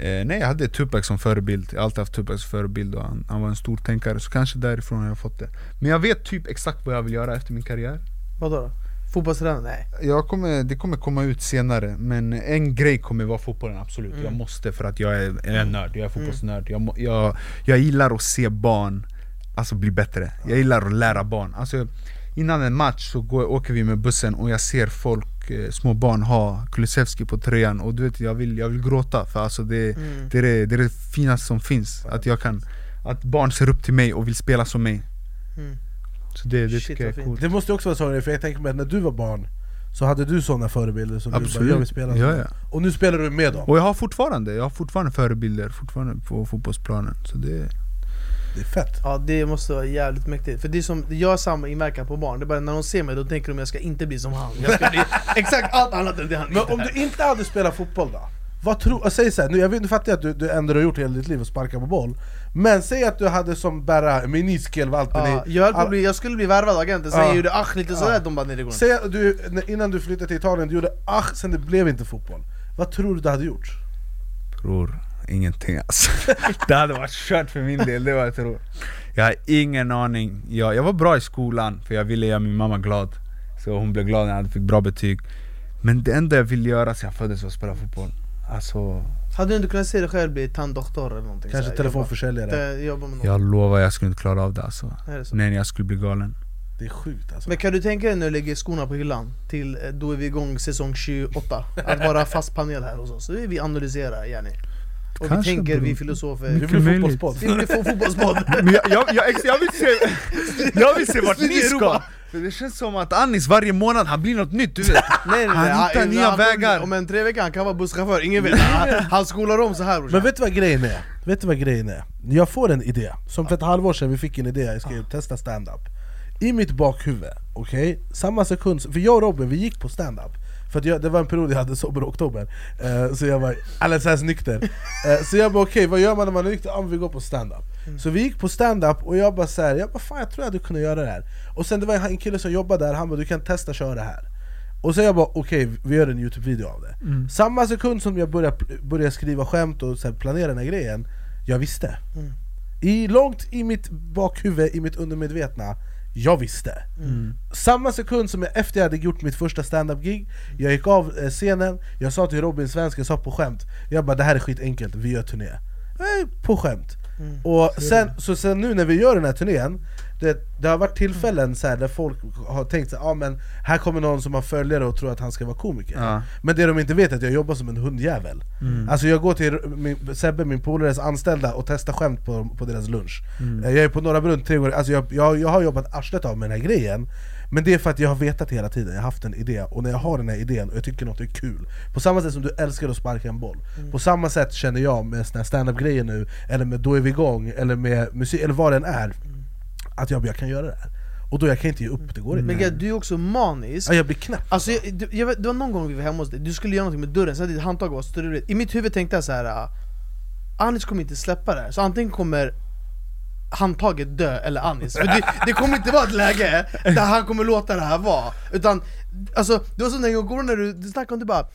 [SPEAKER 4] Eh, nej jag hade Tupac som förebild, jag har alltid haft Tupac som förebild och han, han var en stor tänkare, så kanske därifrån har jag fått det Men jag vet typ exakt vad jag vill göra efter min karriär
[SPEAKER 2] Vadå då? Fotbollstränare? Nej.
[SPEAKER 4] Jag kommer, Det kommer komma ut senare, men en grej kommer vara fotbollen absolut. Jag måste för att jag är, jag är en nörd, jag är fotbollsnörd. Jag, må- jag, jag gillar att se barn alltså, bli bättre, jag gillar att lära barn. Alltså, Innan en match så går, åker vi med bussen och jag ser folk, eh, små barn ha Kulusevski på tröjan. Och du vet jag vill, jag vill gråta för alltså det,
[SPEAKER 2] Mm.
[SPEAKER 4] det, är det, det är det finaste som finns. Att jag kan, att barn ser upp till mig och vill spela som mig.
[SPEAKER 2] Mm.
[SPEAKER 4] Så det, det
[SPEAKER 2] Shit,
[SPEAKER 4] tycker jag är coolt.
[SPEAKER 3] Det måste också vara så, för jag tänker mig att när du var barn så hade du sådana förebilder som du bara, jag vill
[SPEAKER 4] Absolut,
[SPEAKER 3] spela
[SPEAKER 4] ja, ja.
[SPEAKER 3] Och nu spelar du med dem.
[SPEAKER 4] Och jag har fortfarande, jag har fortfarande förebilder fortfarande på fotbollsplanen. Så det,
[SPEAKER 3] Det är fett.
[SPEAKER 2] Ja det måste vara jävligt mäktigt, för det är som, jag har samma inverkan på barn, det är bara när de ser mig då tänker de jag ska inte bli som han. Jag ska bli exakt allt annat än det han
[SPEAKER 3] Men om du inte hade spelat fotboll då? Vad tror, säg så här, nu, jag vet, nu fattar jag att du, du ändå har gjort hela ditt liv och sparka på boll Men säg att du hade som Berra, Miniskil, Valtteri
[SPEAKER 2] Ja, jag, bli, jag skulle bli värvad agenten, sen
[SPEAKER 3] Ja.
[SPEAKER 2] gjorde ach lite sådär,
[SPEAKER 3] Ja.
[SPEAKER 2] de bara nej det går inte.
[SPEAKER 3] Säg att du, innan du flyttade till Italien, du gjorde ach, sen det blev inte fotboll. Vad tror du du hade gjort?
[SPEAKER 4] Bror, ingenting alltså. Det hade varit kört för min del, det var jag tror. Jag har ingen aning, jag, jag var bra i skolan för jag ville göra min mamma glad. Så hon blev glad när jag fick bra betyg. Men det enda jag ville göra sen jag föddes var att spela fotboll. Alltså,
[SPEAKER 2] Hade du inte kunnat se dig själv bli tanddoktor eller någonting?
[SPEAKER 3] Kanske
[SPEAKER 2] såhär,
[SPEAKER 3] telefonförsäljare?
[SPEAKER 2] Jobba, jobba med
[SPEAKER 4] jag lovar jag skulle inte klara av det alltså.
[SPEAKER 2] Det?
[SPEAKER 4] Nej jag skulle bli galen.
[SPEAKER 3] Det är sjukt alltså.
[SPEAKER 2] Men kan du tänka dig när du lägger skorna på hyllan, till eh, då är vi igång säsong 28 Att vara fast panel här hos oss, så är vi analyserar Jenny Och
[SPEAKER 4] Kanske,
[SPEAKER 2] vi tänker, vi filosofer
[SPEAKER 3] Vi
[SPEAKER 4] möjligt.
[SPEAKER 3] fotbollspodd
[SPEAKER 2] Vi vill få fotbollspodd
[SPEAKER 4] Men jag, jag, jag, ex- jag, vill se, jag vill se vart ni ska! För det känns som att Anis varje månad, han blir något nytt du vet
[SPEAKER 2] Nej, nej.
[SPEAKER 4] Han hittar
[SPEAKER 2] han-
[SPEAKER 4] nya
[SPEAKER 2] han-
[SPEAKER 4] vägar.
[SPEAKER 2] Om en tre veckor han kan vara busschaufför, ingen vet Han, han skolar om så här brorsan
[SPEAKER 3] Men vet du vad grejen är? Vet du vad grejen är? Jag får en idé, som för ett halvår sedan vi fick en idé, jag ska testa stand-up I mitt bakhuvud, okej? Samma sekund, för jag och Robin vi gick på stand-up För jag, det var en period jag hade sober oktober, eh, så jag var alldeles nykter. Eh, Så jag bara okej, vad gör man när man är nykter? Ja men vi går på stand-up. Så vi gick på stand-up och jag bara såhär, jag bara fan jag tror jag hade kunnat göra det här. Och sen det var en kille som jobbade där, han bara du kan testa köra det här. Och så jag bara okej, vi gör en youtube-video av det. Samma sekund som jag började, började skriva skämt och så planera den här grejen Jag visste. I Långt i mitt bakhuvud, i mitt undermedvetna Jag visste. Samma sekund som jag efter jag hade gjort mitt första stand-up-gig Jag gick av eh, scenen, jag sa till Robin Svensk, jag sa på skämt. Jag bara det här är skitenkelt, vi gör turné. Eh, På skämt och sen, så sen nu när vi gör den här turnén det, det har varit tillfällen så här där folk har tänkt så här, ah, men här kommer någon som har följare och tror att han ska vara komiker.
[SPEAKER 4] Ja.
[SPEAKER 3] Men det de inte vet är att jag jobbar som en hundjävel. Alltså jag går till min, Sebbe, min polares anställda och testar skämt på, på deras lunch. Eh, Jag är på Norra Brunn tre gånger, alltså jag, jag, jag har jobbat arslet av med den här grejen Men det är för att jag har vetat hela tiden, jag har haft en idé Och när jag har den här idén och jag tycker något är kul På samma sätt som du älskar att sparka en boll På samma sätt känner jag med såna här stand-up-grejer nu Eller med Då är vi igång, eller med musik, eller vad den är Att jag, jag kan göra det här. Och då jag kan inte ge upp, det går inte.
[SPEAKER 2] Men Gerd, du är också manisk.
[SPEAKER 3] Ja, Jag blir knäpp.
[SPEAKER 2] Alltså jag, du, jag det var någon gång vi var hemma hos dig, du skulle göra någonting med dörren, så hade ditt handtag var struligt I mitt huvud tänkte jag så här. ah, Anis kommer inte släppa det här, så antingen kommer handtaget dö eller Anis. För det, det kommer inte vara ett läge där han kommer låta det här vara. Utan, alltså det var som en gång när du, du snackade om du bara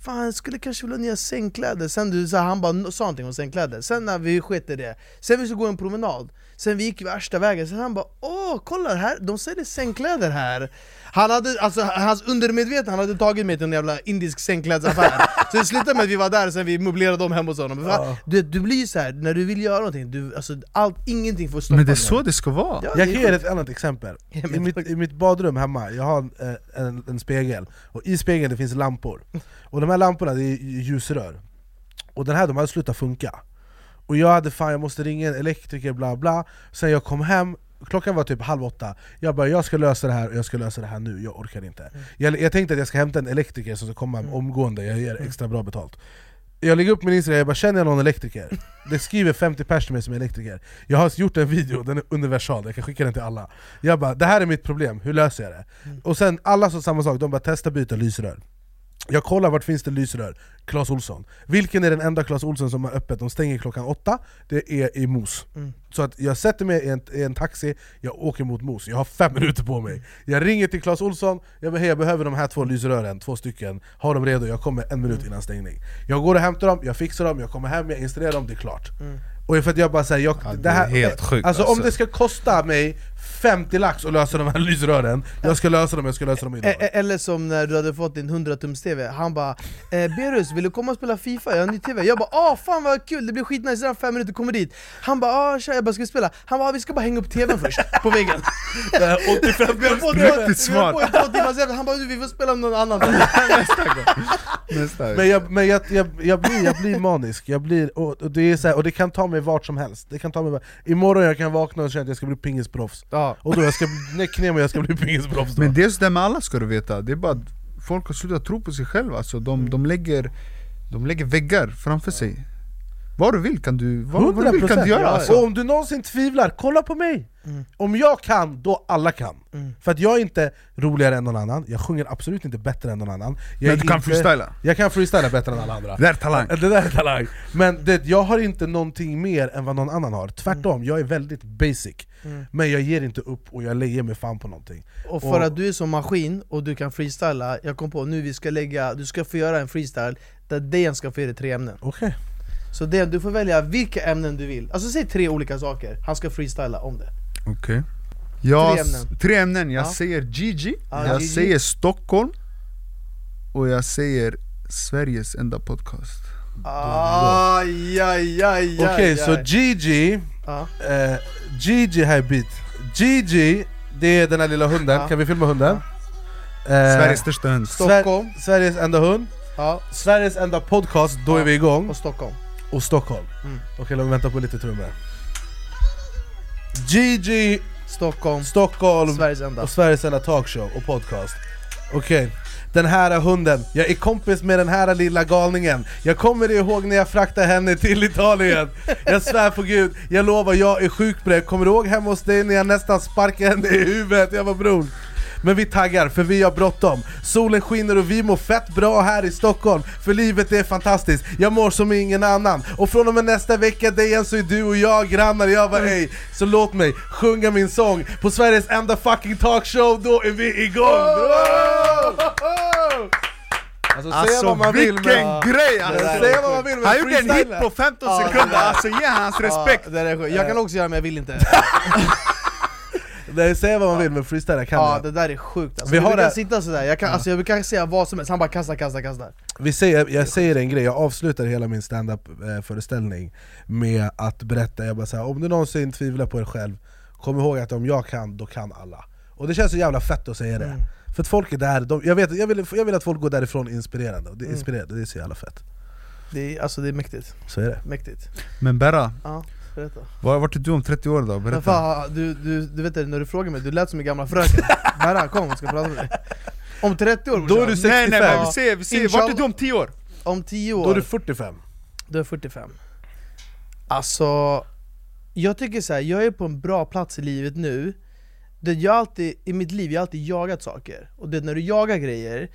[SPEAKER 2] Fan jag skulle kanske vilja ha nya sängkläder, sen du, så här, han bara sa någonting om sängkläder, sen när vi sket i det Sen vi skulle gå en promenad, sen vi gick värsta vägen, sen han bara Åh kolla här, de säljer sängkläder här han hade, alltså, hans undermedvetna han hade tagit mig till en jävla indisk sängklädesaffär Så det slutade med att vi var där, sen vi möblerade om hemma hos honom
[SPEAKER 3] Ja.
[SPEAKER 2] du, du blir så här när du vill göra någonting, du, alltså, allt, ingenting får stoppa
[SPEAKER 4] Men det är
[SPEAKER 2] dig.
[SPEAKER 4] så det ska vara!
[SPEAKER 2] Ja,
[SPEAKER 3] Jag kan ge
[SPEAKER 2] sjukt.
[SPEAKER 3] ett annat exempel. I mitt, I mitt badrum hemma, jag har eh, en, en spegel, och i spegeln det finns lampor. Och de här lamporna det är ljusrör. Och den här de hade slutat funka. Och jag hade fan, jag måste ringa en elektriker bla bla. Sen jag kom hem, klockan var typ halv åtta. Jag bara, jag ska lösa det här och jag ska lösa det här nu, jag orkar inte. Jag, jag tänkte att jag ska hämta en elektriker som ska komma omgående, jag ger extra bra betalt. Jag lägger upp min Instagram, jag bara känner jag någon elektriker? Det skriver 50 personer till mig som är elektriker Jag har gjort en video, den är universal, jag kan skicka den till alla Jag bara, det här är mitt problem, hur löser jag det? Och sen alla sa samma sak, de bara testa byta lysrör jag kollar vart finns det lysrör, Clas Olsson Vilken är den enda Clas Olsson som har öppet? De stänger klockan åtta, det är i Mos. Så att jag sätter mig i en, i en taxi, jag åker mot Mos, jag har fem minuter på mig. Jag ringer till Clas Olsson, jag hej jag behöver de här två lysrören, två stycken. Ha dem redo, jag kommer en minut innan stängning. Jag går och hämtar dem, jag fixar dem, jag kommer hem, jag installerar dem, det är klart. Och för att jag bara säger, jag,
[SPEAKER 4] Ja,
[SPEAKER 3] det
[SPEAKER 4] det är
[SPEAKER 3] här,
[SPEAKER 4] helt sjukt,
[SPEAKER 3] alltså, om
[SPEAKER 4] alltså.
[SPEAKER 3] det ska kosta mig 50 lax att lösa de här lysrören, jag ska lösa dem, jag ska lösa dem idag.
[SPEAKER 2] E- e- Eller som när du hade fått din 100 tums TV, han bara eh, 'Berus, vill du komma och spela Fifa? Jag har en ny TV' Jag bara 'Åh fan vad kul, det blir skitnice, redan fem minuter, kommer dit' Han bara 'Ah tja, jag bara ska vi spela?' Han bara 'Vi ska bara hänga upp TVn först, på väggen'
[SPEAKER 3] Det här 85
[SPEAKER 2] Vi har på två timmar han bara 'Vi får spela någon annan'
[SPEAKER 4] Nästa
[SPEAKER 3] Men, jag, men jag, jag, jag, blir, jag blir manisk, jag blir, och, och, det är så här, och det kan ta mig vart som helst. Det kan ta mig, vart- Imorgon jag kan vakna och känna att jag ska bli pingisproffs
[SPEAKER 2] ja.
[SPEAKER 3] Och då jag ska nej, knä mig jag ska bli pingisproffs.
[SPEAKER 4] Men det är sådär med alla ska du veta, det är bara att folk har slutat tro på sig själva. Alltså, de, de, lägger, de lägger väggar framför sig. Vad du vill kan du, vad, vad du vill kan du göra
[SPEAKER 3] ja.
[SPEAKER 4] alltså.
[SPEAKER 3] Och om du någonsin tvivlar, kolla på mig! Om jag kan, då alla kan. För att jag är inte roligare än någon annan, jag sjunger absolut inte bättre än någon annan. Jag
[SPEAKER 4] Men du kan
[SPEAKER 3] inte,
[SPEAKER 4] freestyla,
[SPEAKER 3] Jag kan freestyla bättre än alla andra.
[SPEAKER 4] Det är talang.
[SPEAKER 3] Det där är talang, men det, jag har inte någonting mer än vad någon annan har. Tvärtom, jag är väldigt basic Men jag ger inte upp och jag lägger mig fan på någonting
[SPEAKER 2] Och för
[SPEAKER 3] Och-
[SPEAKER 2] att du är som maskin och du kan freestyla, jag kom på nu vi ska lägga, du ska få göra en freestyle där Dejan ska få ge dig tre ämnen
[SPEAKER 3] Okej
[SPEAKER 2] Så Dejan, du får välja vilka ämnen du vill, alltså säg tre olika saker, han ska freestyla om det
[SPEAKER 4] Okej Jag,
[SPEAKER 2] Tre ämnen.
[SPEAKER 4] tre ämnen, jag
[SPEAKER 2] Ja.
[SPEAKER 4] säger Gigi,
[SPEAKER 2] Ja,
[SPEAKER 4] jag
[SPEAKER 2] Gigi.
[SPEAKER 4] säger Stockholm Och jag säger Sveriges enda podcast
[SPEAKER 2] Aj, aj, aj, aj,
[SPEAKER 3] Okej,
[SPEAKER 2] aj.
[SPEAKER 3] så Gigi,
[SPEAKER 2] Ja.
[SPEAKER 3] eh, Gigi här bit Gigi, det är den här lilla hunden,
[SPEAKER 2] Ja.
[SPEAKER 3] kan vi filma hunden? Eh,
[SPEAKER 4] Sveriges största hund.
[SPEAKER 2] Stockholm,
[SPEAKER 3] Sver- Sveriges enda hund,
[SPEAKER 2] ja,
[SPEAKER 3] Sveriges enda podcast, då är
[SPEAKER 2] Ja.
[SPEAKER 3] vi igång,
[SPEAKER 2] och Stockholm.
[SPEAKER 3] Och Stockholm.
[SPEAKER 2] Mm.
[SPEAKER 3] Okej, låt mig vänta på lite trummor. Gigi,
[SPEAKER 2] Stockholm,
[SPEAKER 3] Stockholm.
[SPEAKER 2] Sveriges enda.
[SPEAKER 3] Och Sveriges enda talkshow och podcast. Okej, den här hunden, jag är kompis med den här lilla galningen. Jag kommer ihåg när jag fraktade henne till Italien. Jag svär på gud, jag lovar jag är sjuk på det. Kommer du ihåg hemma hos dig när jag nästan sparkade henne i huvudet? Jag var bror men vi taggar, för vi har bråttom. Solen skiner och vi mår fett bra här i Stockholm För livet är fantastiskt, jag mår som ingen annan. Och från och med nästa vecka Dejan så är du och jag grannar. Jag bara ey, så låt mig sjunga min sång. På Sveriges enda fucking talkshow, då är vi igång! Alltså, säga
[SPEAKER 4] Alltså
[SPEAKER 3] vad man vill
[SPEAKER 4] vilken
[SPEAKER 3] men...
[SPEAKER 4] grej
[SPEAKER 2] Det
[SPEAKER 4] alltså!
[SPEAKER 3] Säga vad man vill men
[SPEAKER 4] Han gjorde en hit på 15
[SPEAKER 2] Ja,
[SPEAKER 4] sekunder,
[SPEAKER 2] det
[SPEAKER 4] alltså ge hans respekt!
[SPEAKER 2] Ja, det. Jag kan också göra men jag vill inte
[SPEAKER 3] Nej, säga vad man vill men freestyla kan
[SPEAKER 2] Ja
[SPEAKER 3] jag
[SPEAKER 2] det där är sjukt alltså.
[SPEAKER 3] Vi har
[SPEAKER 2] kan
[SPEAKER 3] det-
[SPEAKER 2] sitta sådär, jag kan, alltså, jag kan säga vad som helst, han bara kastar, kastar, kastar.
[SPEAKER 3] Vi säger, jag säger en grej, jag avslutar hela min stand-up eh, föreställning med att berätta, jag bara säger, om du någonsin tvivlar på dig själv, kom ihåg att om jag kan, då kan alla. Och det känns så jävla fett att säga det. För att folk är där, de, jag, vet, jag, vill, jag vill att folk går därifrån inspirerande, och det, är inspirerande, det är så jävla fett.
[SPEAKER 2] det är, Alltså det är mäktigt,
[SPEAKER 3] Så är det.
[SPEAKER 2] mäktigt.
[SPEAKER 4] Men Berra,
[SPEAKER 2] Ja, berätta.
[SPEAKER 4] Var- vart är du om 30 år då?
[SPEAKER 2] Men
[SPEAKER 4] Berätta
[SPEAKER 2] fan, du, du, du vet det, när du frågar mig, du lät som en gamla fröken. Berra, kom jag ska prata med dig. Om 30 år
[SPEAKER 3] Då är du
[SPEAKER 4] Nej nej men vi ser, vi ser, vart är du om 10 år?
[SPEAKER 2] Om 10
[SPEAKER 3] Då
[SPEAKER 2] år,
[SPEAKER 3] är du 45.
[SPEAKER 2] då är jag 45 Alltså, jag tycker så här, jag är på en bra plats i livet nu. Det jag alltid, I mitt liv jag har alltid jagat saker, och det, när du jagar grejer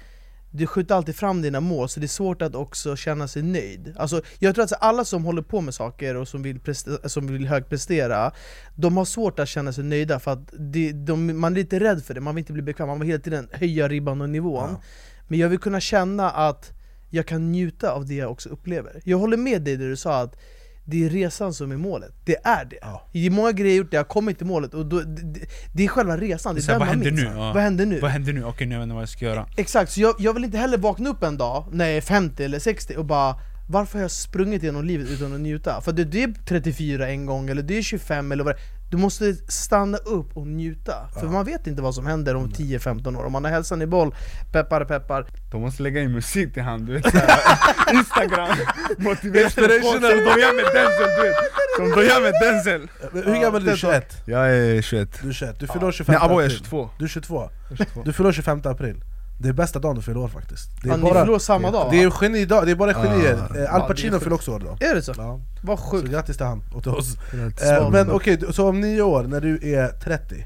[SPEAKER 2] du skjuter alltid fram dina mål, så det är svårt att också känna sig nöjd. Alltså, Jag tror att alla som håller på med saker och som vill, prestera, som vill högprestera De har svårt att känna sig nöjda, för att de, de, man är lite rädd för det, man vill inte bli bekväm, man vill hela tiden höja ribban och nivån.
[SPEAKER 3] Ja.
[SPEAKER 2] Men jag vill kunna känna att jag kan njuta av det jag också upplever. Jag håller med dig där du sa att det är resan som är målet, det är det!
[SPEAKER 3] Ja.
[SPEAKER 2] Det är många grejer jag gjort jag kommit till målet, och då, det, det, är själva resan, det är den
[SPEAKER 4] vad
[SPEAKER 2] man
[SPEAKER 4] händer
[SPEAKER 2] minns.
[SPEAKER 4] nu? Ja.
[SPEAKER 2] Vad händer nu?
[SPEAKER 4] Vad händer nu? Okej nu vet jag vad jag ska göra
[SPEAKER 2] Exakt, så jag, jag vill inte heller vakna upp en dag när jag är 50 eller 60 och bara Varför har jag sprungit genom livet utan att njuta? För det, det är 34 en gång, eller det är 25 eller vad det är. Du måste stanna upp och njuta, för man vet inte vad som händer om 10-15 år. Om man har hälsan i boll, peppar peppar.
[SPEAKER 4] De måste lägga in musik till han, du vet såhär, Instagram, motivational Som de gör med Denzel du vet. Som de gör med Denzel.
[SPEAKER 3] Hur gammal är du? 21?
[SPEAKER 4] Jag är 21
[SPEAKER 3] Du är 21, du fyller år 25
[SPEAKER 4] Nej abo jag är
[SPEAKER 3] april
[SPEAKER 4] 22
[SPEAKER 3] Du är 22?
[SPEAKER 4] Jag är 22.
[SPEAKER 3] Du fyller år 25 april Det är bästa dagen du fyller år faktiskt det är
[SPEAKER 2] Ja, ni förlorar samma dag?
[SPEAKER 3] Det är genidag, det är bara genier,
[SPEAKER 4] Ah.
[SPEAKER 3] Eh, Al
[SPEAKER 2] Ja,
[SPEAKER 3] Pacino fyller också år då
[SPEAKER 2] Är det så?
[SPEAKER 3] ja.
[SPEAKER 2] Vad
[SPEAKER 3] Så
[SPEAKER 2] sjukt!
[SPEAKER 3] grattis till han och till oss eh. Men okej, så om nio år, när du är 30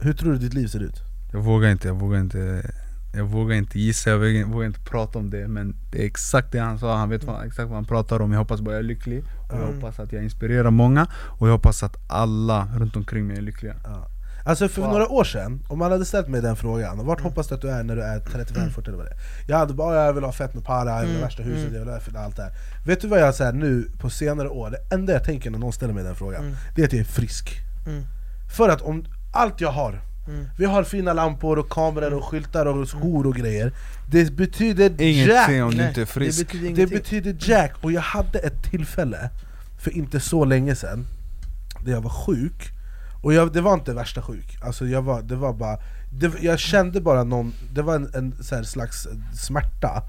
[SPEAKER 3] Hur tror du ditt liv ser ut?
[SPEAKER 4] Jag vågar inte, jag vågar inte Jag vågar inte gissa, jag vågar, vågar inte prata om det Men det är exakt det han sa, han vet vad, exakt vad han pratar om Jag hoppas bara jag är lycklig Och jag
[SPEAKER 3] Mm.
[SPEAKER 4] hoppas att jag inspirerar många Och jag hoppas att alla runt omkring mig är lyckliga
[SPEAKER 3] Alltså för några år sedan, om man hade ställt mig den frågan
[SPEAKER 2] Mm.
[SPEAKER 3] Vart hoppas du att du är när du är 35, 40 eller vad det är? Jag hade bara, jag vill ha fett med para, jag vill ha
[SPEAKER 2] Mm,
[SPEAKER 3] värsta huset,
[SPEAKER 2] mm.
[SPEAKER 3] jag vill ha allt det här Vet du vad jag säger nu på senare år, det enda jag tänker när någon ställer mig den frågan
[SPEAKER 2] Mm.
[SPEAKER 3] Det är att jag är frisk
[SPEAKER 2] Mm.
[SPEAKER 3] För att om allt jag har
[SPEAKER 2] Mm.
[SPEAKER 3] Vi har fina lampor och kameror och skyltar och skor och grejer Det betyder
[SPEAKER 4] Inget
[SPEAKER 3] jack!
[SPEAKER 4] se om du inte är frisk
[SPEAKER 2] Det betyder
[SPEAKER 3] Det
[SPEAKER 2] ingenting
[SPEAKER 3] betyder jack, och jag hade ett tillfälle för inte så länge sedan Där jag var sjuk, och jag, det var inte värsta sjuk, alltså jag var, det var bara det, Jag kände bara någon, det var en, en så här slags smärta.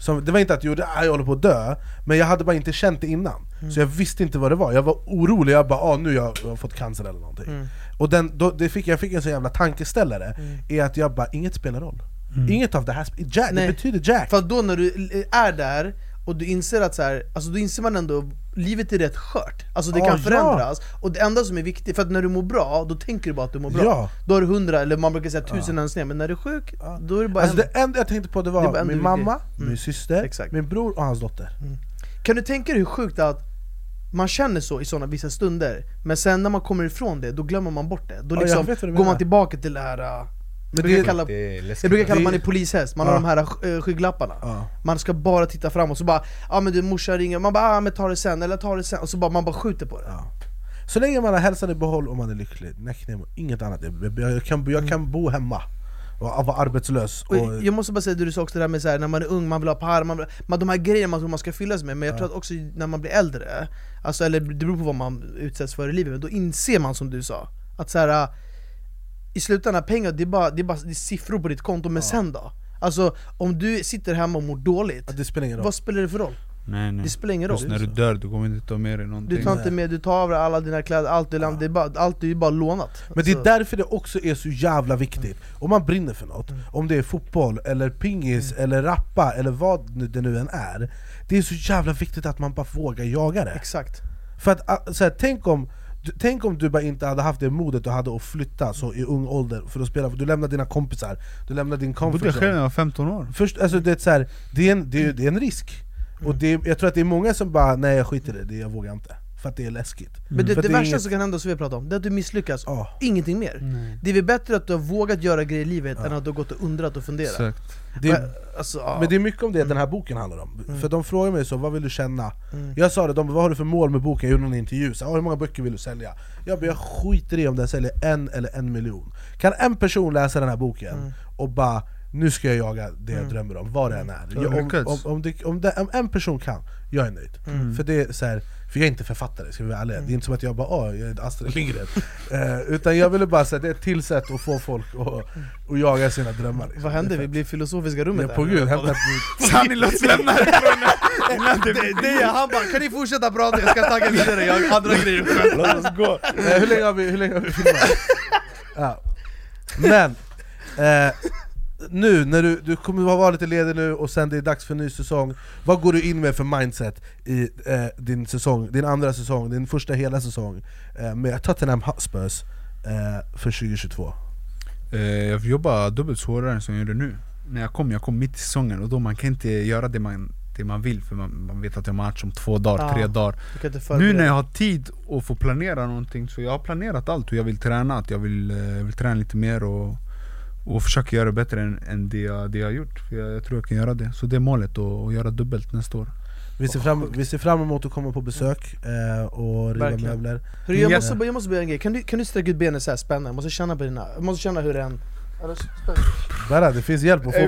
[SPEAKER 3] Som, Det var inte att jag, gjorde, "Ah, jag håller på att dö, men jag hade bara inte känt det innan. Så jag visste inte vad det var, jag var orolig, jag bara ah, nu har jag, jag har fått cancer eller någonting.
[SPEAKER 2] Mm.
[SPEAKER 3] Och den, då, det fick, jag fick en sån jävla tankeställare, är att jag bara, inget spelar roll. Inget av det här, jack, det betyder jack.
[SPEAKER 2] För då när du är där, och du inser att så här, alltså då inser man ändå livet är rätt skört, alltså det
[SPEAKER 3] Ja,
[SPEAKER 2] kan
[SPEAKER 3] ja.
[SPEAKER 2] förändras. Och det enda som är viktigt, för att när du mår bra, då tänker du bara att du mår bra.
[SPEAKER 3] Ja.
[SPEAKER 2] Då har du hundra, eller man brukar säga tusen önskningar, men när du är sjuk, då är det bara
[SPEAKER 3] Alltså
[SPEAKER 2] en
[SPEAKER 3] det enda jag tänkte på det
[SPEAKER 2] Det
[SPEAKER 3] var
[SPEAKER 2] en
[SPEAKER 3] min mamma,
[SPEAKER 2] Mm.
[SPEAKER 3] min syster,
[SPEAKER 2] Exakt.
[SPEAKER 3] min bror och hans dotter.
[SPEAKER 2] Kan du tänka dig hur sjukt det är att man känner så i sådana vissa stunder, men sen när man kommer ifrån det, då glömmer man bort det. Då
[SPEAKER 3] Ja,
[SPEAKER 2] liksom går man tillbaka till det här...
[SPEAKER 3] Men
[SPEAKER 2] brukar
[SPEAKER 3] det,
[SPEAKER 2] kalla,
[SPEAKER 4] Det
[SPEAKER 2] jag brukar kalla man är polishäst, man
[SPEAKER 3] Ja.
[SPEAKER 2] har de här äh, skygglapparna.
[SPEAKER 3] Ja.
[SPEAKER 2] Man ska bara titta framåt, så bara ja men du morsan ringer, man bara ah, men ta det sen, eller ta det sen, och så bara man bara skjuter på det.
[SPEAKER 3] Ja. Så länge man har hälsan i behåll och man är lycklig, och inget annat. Jag, jag, kan, jag kan bo hemma och vara arbetslös och,
[SPEAKER 2] Och jag måste bara säga det du sa också det där med så här, när man är ung, man vill ha par, man vill, man, de här grejerna man tror man ska fyllas med, men jag tror att också när man blir äldre, alltså, eller det beror på vad man utsätts för i livet, men då inser man som du sa, att så här, i slutändan, pengar det är bara, det är bara det är siffror på ditt konto, men sen då? Alltså om du sitter hemma och mår dåligt,
[SPEAKER 3] det spelar ingen roll.
[SPEAKER 2] vad spelar det för roll?
[SPEAKER 4] Nej nej.
[SPEAKER 2] Det spelar ingen
[SPEAKER 4] Just
[SPEAKER 2] roll.
[SPEAKER 4] När du dör, du kommer inte ta med dig någonting.
[SPEAKER 2] Du tar inte med, du tar av dig alla dina kläder, allt du lämnar, det är bara, allt är ju bara lånat.
[SPEAKER 3] Men det är därför det också är så jävla viktigt, om man brinner för något,
[SPEAKER 2] Mm.
[SPEAKER 3] om det är fotboll, eller pingis, eller rappa, eller vad det nu än är. Det är så jävla viktigt att man bara vågar jaga det.
[SPEAKER 2] Exakt.
[SPEAKER 3] För att, ah, så här, tänk, om, tänk om du bara inte hade haft det modet du hade att flytta så i ung ålder för att spela, du lämnar dina kompisar, du lämnar din
[SPEAKER 4] Jag
[SPEAKER 3] comfort
[SPEAKER 4] bodde själv
[SPEAKER 3] zone
[SPEAKER 4] när jag var 15 år.
[SPEAKER 3] Först, alltså, det, är så här, det, är en, det, är, det är en risk, och
[SPEAKER 2] Mm.
[SPEAKER 3] det, jag tror att det är många som bara 'nej jag skiter i det, det jag vågar inte' För att det är läskigt
[SPEAKER 2] Men det, det
[SPEAKER 3] är
[SPEAKER 2] värsta
[SPEAKER 3] inget-
[SPEAKER 2] som kan hända, som vi har pratat om, det är att du misslyckas,
[SPEAKER 3] Ja.
[SPEAKER 2] ingenting mer Det är väl bättre att du har vågat göra grejer i livet än att du har gått och undrat och funderat
[SPEAKER 4] Exakt
[SPEAKER 3] det,
[SPEAKER 2] Men, alltså, ja.
[SPEAKER 3] Men det är mycket om det den här boken handlar om, för de frågar mig så, vad vill du känna?
[SPEAKER 2] Mm.
[SPEAKER 3] Jag sa det, de, vad har du för mål med boken? Jag gjorde en intervju, så, "Ah, hur många böcker vill du sälja? Jag bara, jag skiter i om den säljer en eller en miljon Kan en person läsa den här boken
[SPEAKER 2] Mm.
[SPEAKER 3] och bara nu ska jag jaga det jag drömmer om, vad det än är
[SPEAKER 4] Ja,
[SPEAKER 3] jag, om, om, om, det, om, det, om en person kan, jag är nöjd
[SPEAKER 2] Mm.
[SPEAKER 3] För det är så här, för jag är inte författare, ska vi vara ärliga Det är inte som att jag bara åh, jag är Astrid Lindgren eh, Utan jag ville bara säga det är ett tillsätt att få folk att, att jaga sina drömmar liksom.
[SPEAKER 2] Vad hände? Vi blir filosofiska rummet
[SPEAKER 3] Ja, på
[SPEAKER 2] här.
[SPEAKER 3] gud, hämta
[SPEAKER 4] Sanni låt oss lämna det
[SPEAKER 2] det,
[SPEAKER 4] blir
[SPEAKER 2] det är han bara 'Kan ni fortsätta prata? Jag ska tagga vidare, jag har andra grejer
[SPEAKER 3] Låt oss gå! Eh, hur länge har vi, hur länge har vi filmat? Ja. Men, eh, nu när du, du kommer att vara lite ledig nu och sen det är dags för en ny säsong Vad går du in med för mindset i eh, din säsong, din andra säsong, din första hela säsong eh, med Tottenham Hotspurs eh, för 2022?
[SPEAKER 4] Eh, jag jobbar dubbelt så hårdare än som jag gjorde nu. När jag kom, jag kom mitt i säsongen och då man kan inte göra det man, det man vill för man, man vet att jag har match om två dagar,
[SPEAKER 2] Ja,
[SPEAKER 4] tre dagar. Nu när jag har tid att få planera någonting så jag har planerat allt och jag vill träna, att jag vill, eh, vill träna lite mer och, och försöka göra bättre än, än det, jag, det jag har gjort för jag, jag tror jag kan göra det, så det är målet, att, att göra dubbelt nästa år
[SPEAKER 3] Vi ser, fram, vi ser fram emot att komma på besök eh, och riva
[SPEAKER 2] Verkligen.
[SPEAKER 3] möbler
[SPEAKER 2] Hörru, jag,
[SPEAKER 3] Ja.
[SPEAKER 2] måste, jag måste börja en grej, kan du, kan du sträcka ut benen så här spännande? Jag måste känna på dina, jag måste känna hur den... Eller.
[SPEAKER 3] Berra, det finns hjälp att få.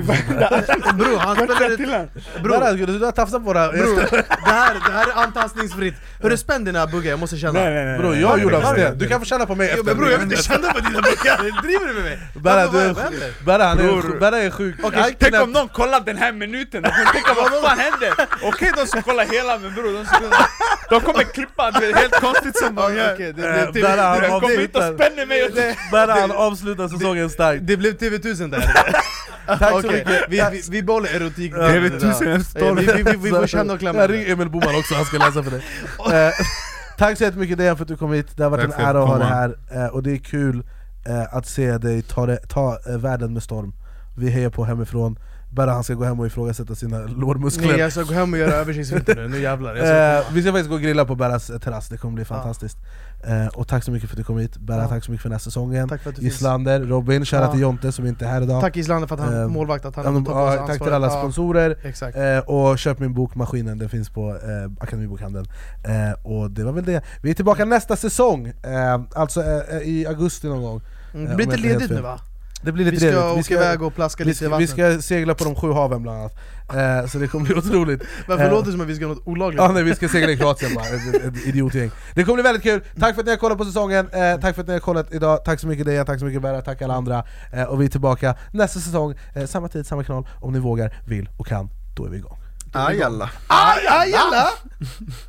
[SPEAKER 2] Bror, han spänner
[SPEAKER 3] Berra, du har tafsat på
[SPEAKER 2] det här, det här är antastningsfritt. Hörru, spänn dina buggar, jag måste känna.
[SPEAKER 3] Bror jag är gjord av sten, du kan få känna på mig efter
[SPEAKER 2] bror, jag vill inte känna på dina buggar, driver du med mig?
[SPEAKER 3] Berra, du är, Berra, han är,
[SPEAKER 4] Bror.
[SPEAKER 3] Berra är sjuk.
[SPEAKER 4] Tänk om någon kollar den här minuten, de kommer tänka vad fan händer? Okej de som kollar hela men bror, de, ska, de kommer klippa det är helt konstigt som de gör
[SPEAKER 3] Eh,
[SPEAKER 4] De kommer hit och spänner mig
[SPEAKER 3] Berra han avslutar säsongen starkt.
[SPEAKER 2] Det blev TV1000 där.
[SPEAKER 3] Tack så mycket.
[SPEAKER 2] Vi, vi, vi behåller erotik.
[SPEAKER 4] TV1000 är
[SPEAKER 2] Eh, vi, vi, vi, vi får känna och klämma.
[SPEAKER 3] Jag ringer Emil Boman också, han ska läsa för dig. Eh, Tack så jättemycket Dejan för att du kom hit, det har varit
[SPEAKER 4] Tack
[SPEAKER 3] en ära att ha dig här. Eh, Och det är kul eh, att se dig ta, det, ta eh, världen med storm. Vi hejar på hemifrån. Berra han ska gå hem och ifrågasätta sina lårmuskler.
[SPEAKER 2] Nej jag ska gå hem och göra översiktsvinter nu, nu jävlar. Jag ska
[SPEAKER 3] Eh, vi ska faktiskt gå och grilla på Berras terrass, det kommer bli fantastiskt eh, Och tack så mycket för att du kom hit, Berra
[SPEAKER 2] Ja.
[SPEAKER 3] tack så mycket för den här säsongen
[SPEAKER 2] Tack för att du finns.
[SPEAKER 3] Gislander, Robin, shoutout
[SPEAKER 2] Ja.
[SPEAKER 3] till Jonte som inte är här idag
[SPEAKER 2] Tack Islander för att han
[SPEAKER 3] Eh,
[SPEAKER 2] målvakt, att han
[SPEAKER 3] Ja,
[SPEAKER 2] sig
[SPEAKER 3] ja, Tack till alla sponsorer
[SPEAKER 2] Exakt.
[SPEAKER 3] Eh, och köp min bok Maskinen, den finns på eh, Akademibokhandeln eh, Och det var väl det, vi är tillbaka nästa säsong, eh, alltså i augusti någon gång
[SPEAKER 2] Mm, det blir lite
[SPEAKER 3] jag inte
[SPEAKER 2] ledigt nu va?
[SPEAKER 3] Det blir
[SPEAKER 2] Vi
[SPEAKER 3] lite
[SPEAKER 2] ska
[SPEAKER 3] trevligt.
[SPEAKER 2] åka iväg och plaska
[SPEAKER 3] vi,
[SPEAKER 2] lite i
[SPEAKER 3] ska, vi ska segla på de sju haven bland annat, eh, så det kommer bli otroligt.
[SPEAKER 2] Varför
[SPEAKER 3] eh,
[SPEAKER 2] låter det som att vi ska göra något olagligt?
[SPEAKER 3] Ja nej vi ska segla i Kroatien bara, ett, ett, idiotgäng. Det kommer bli väldigt kul, tack för att ni har kollat på säsongen, eh, tack för att ni har kollat idag, tack så mycket Dejan, tack så mycket Berra, tack alla andra. Eh, Och vi är tillbaka nästa säsong, eh, samma tid, samma kanal, om ni vågar, vill och kan, då är vi igång.
[SPEAKER 4] Aj alla.
[SPEAKER 2] Aj, aj, alla!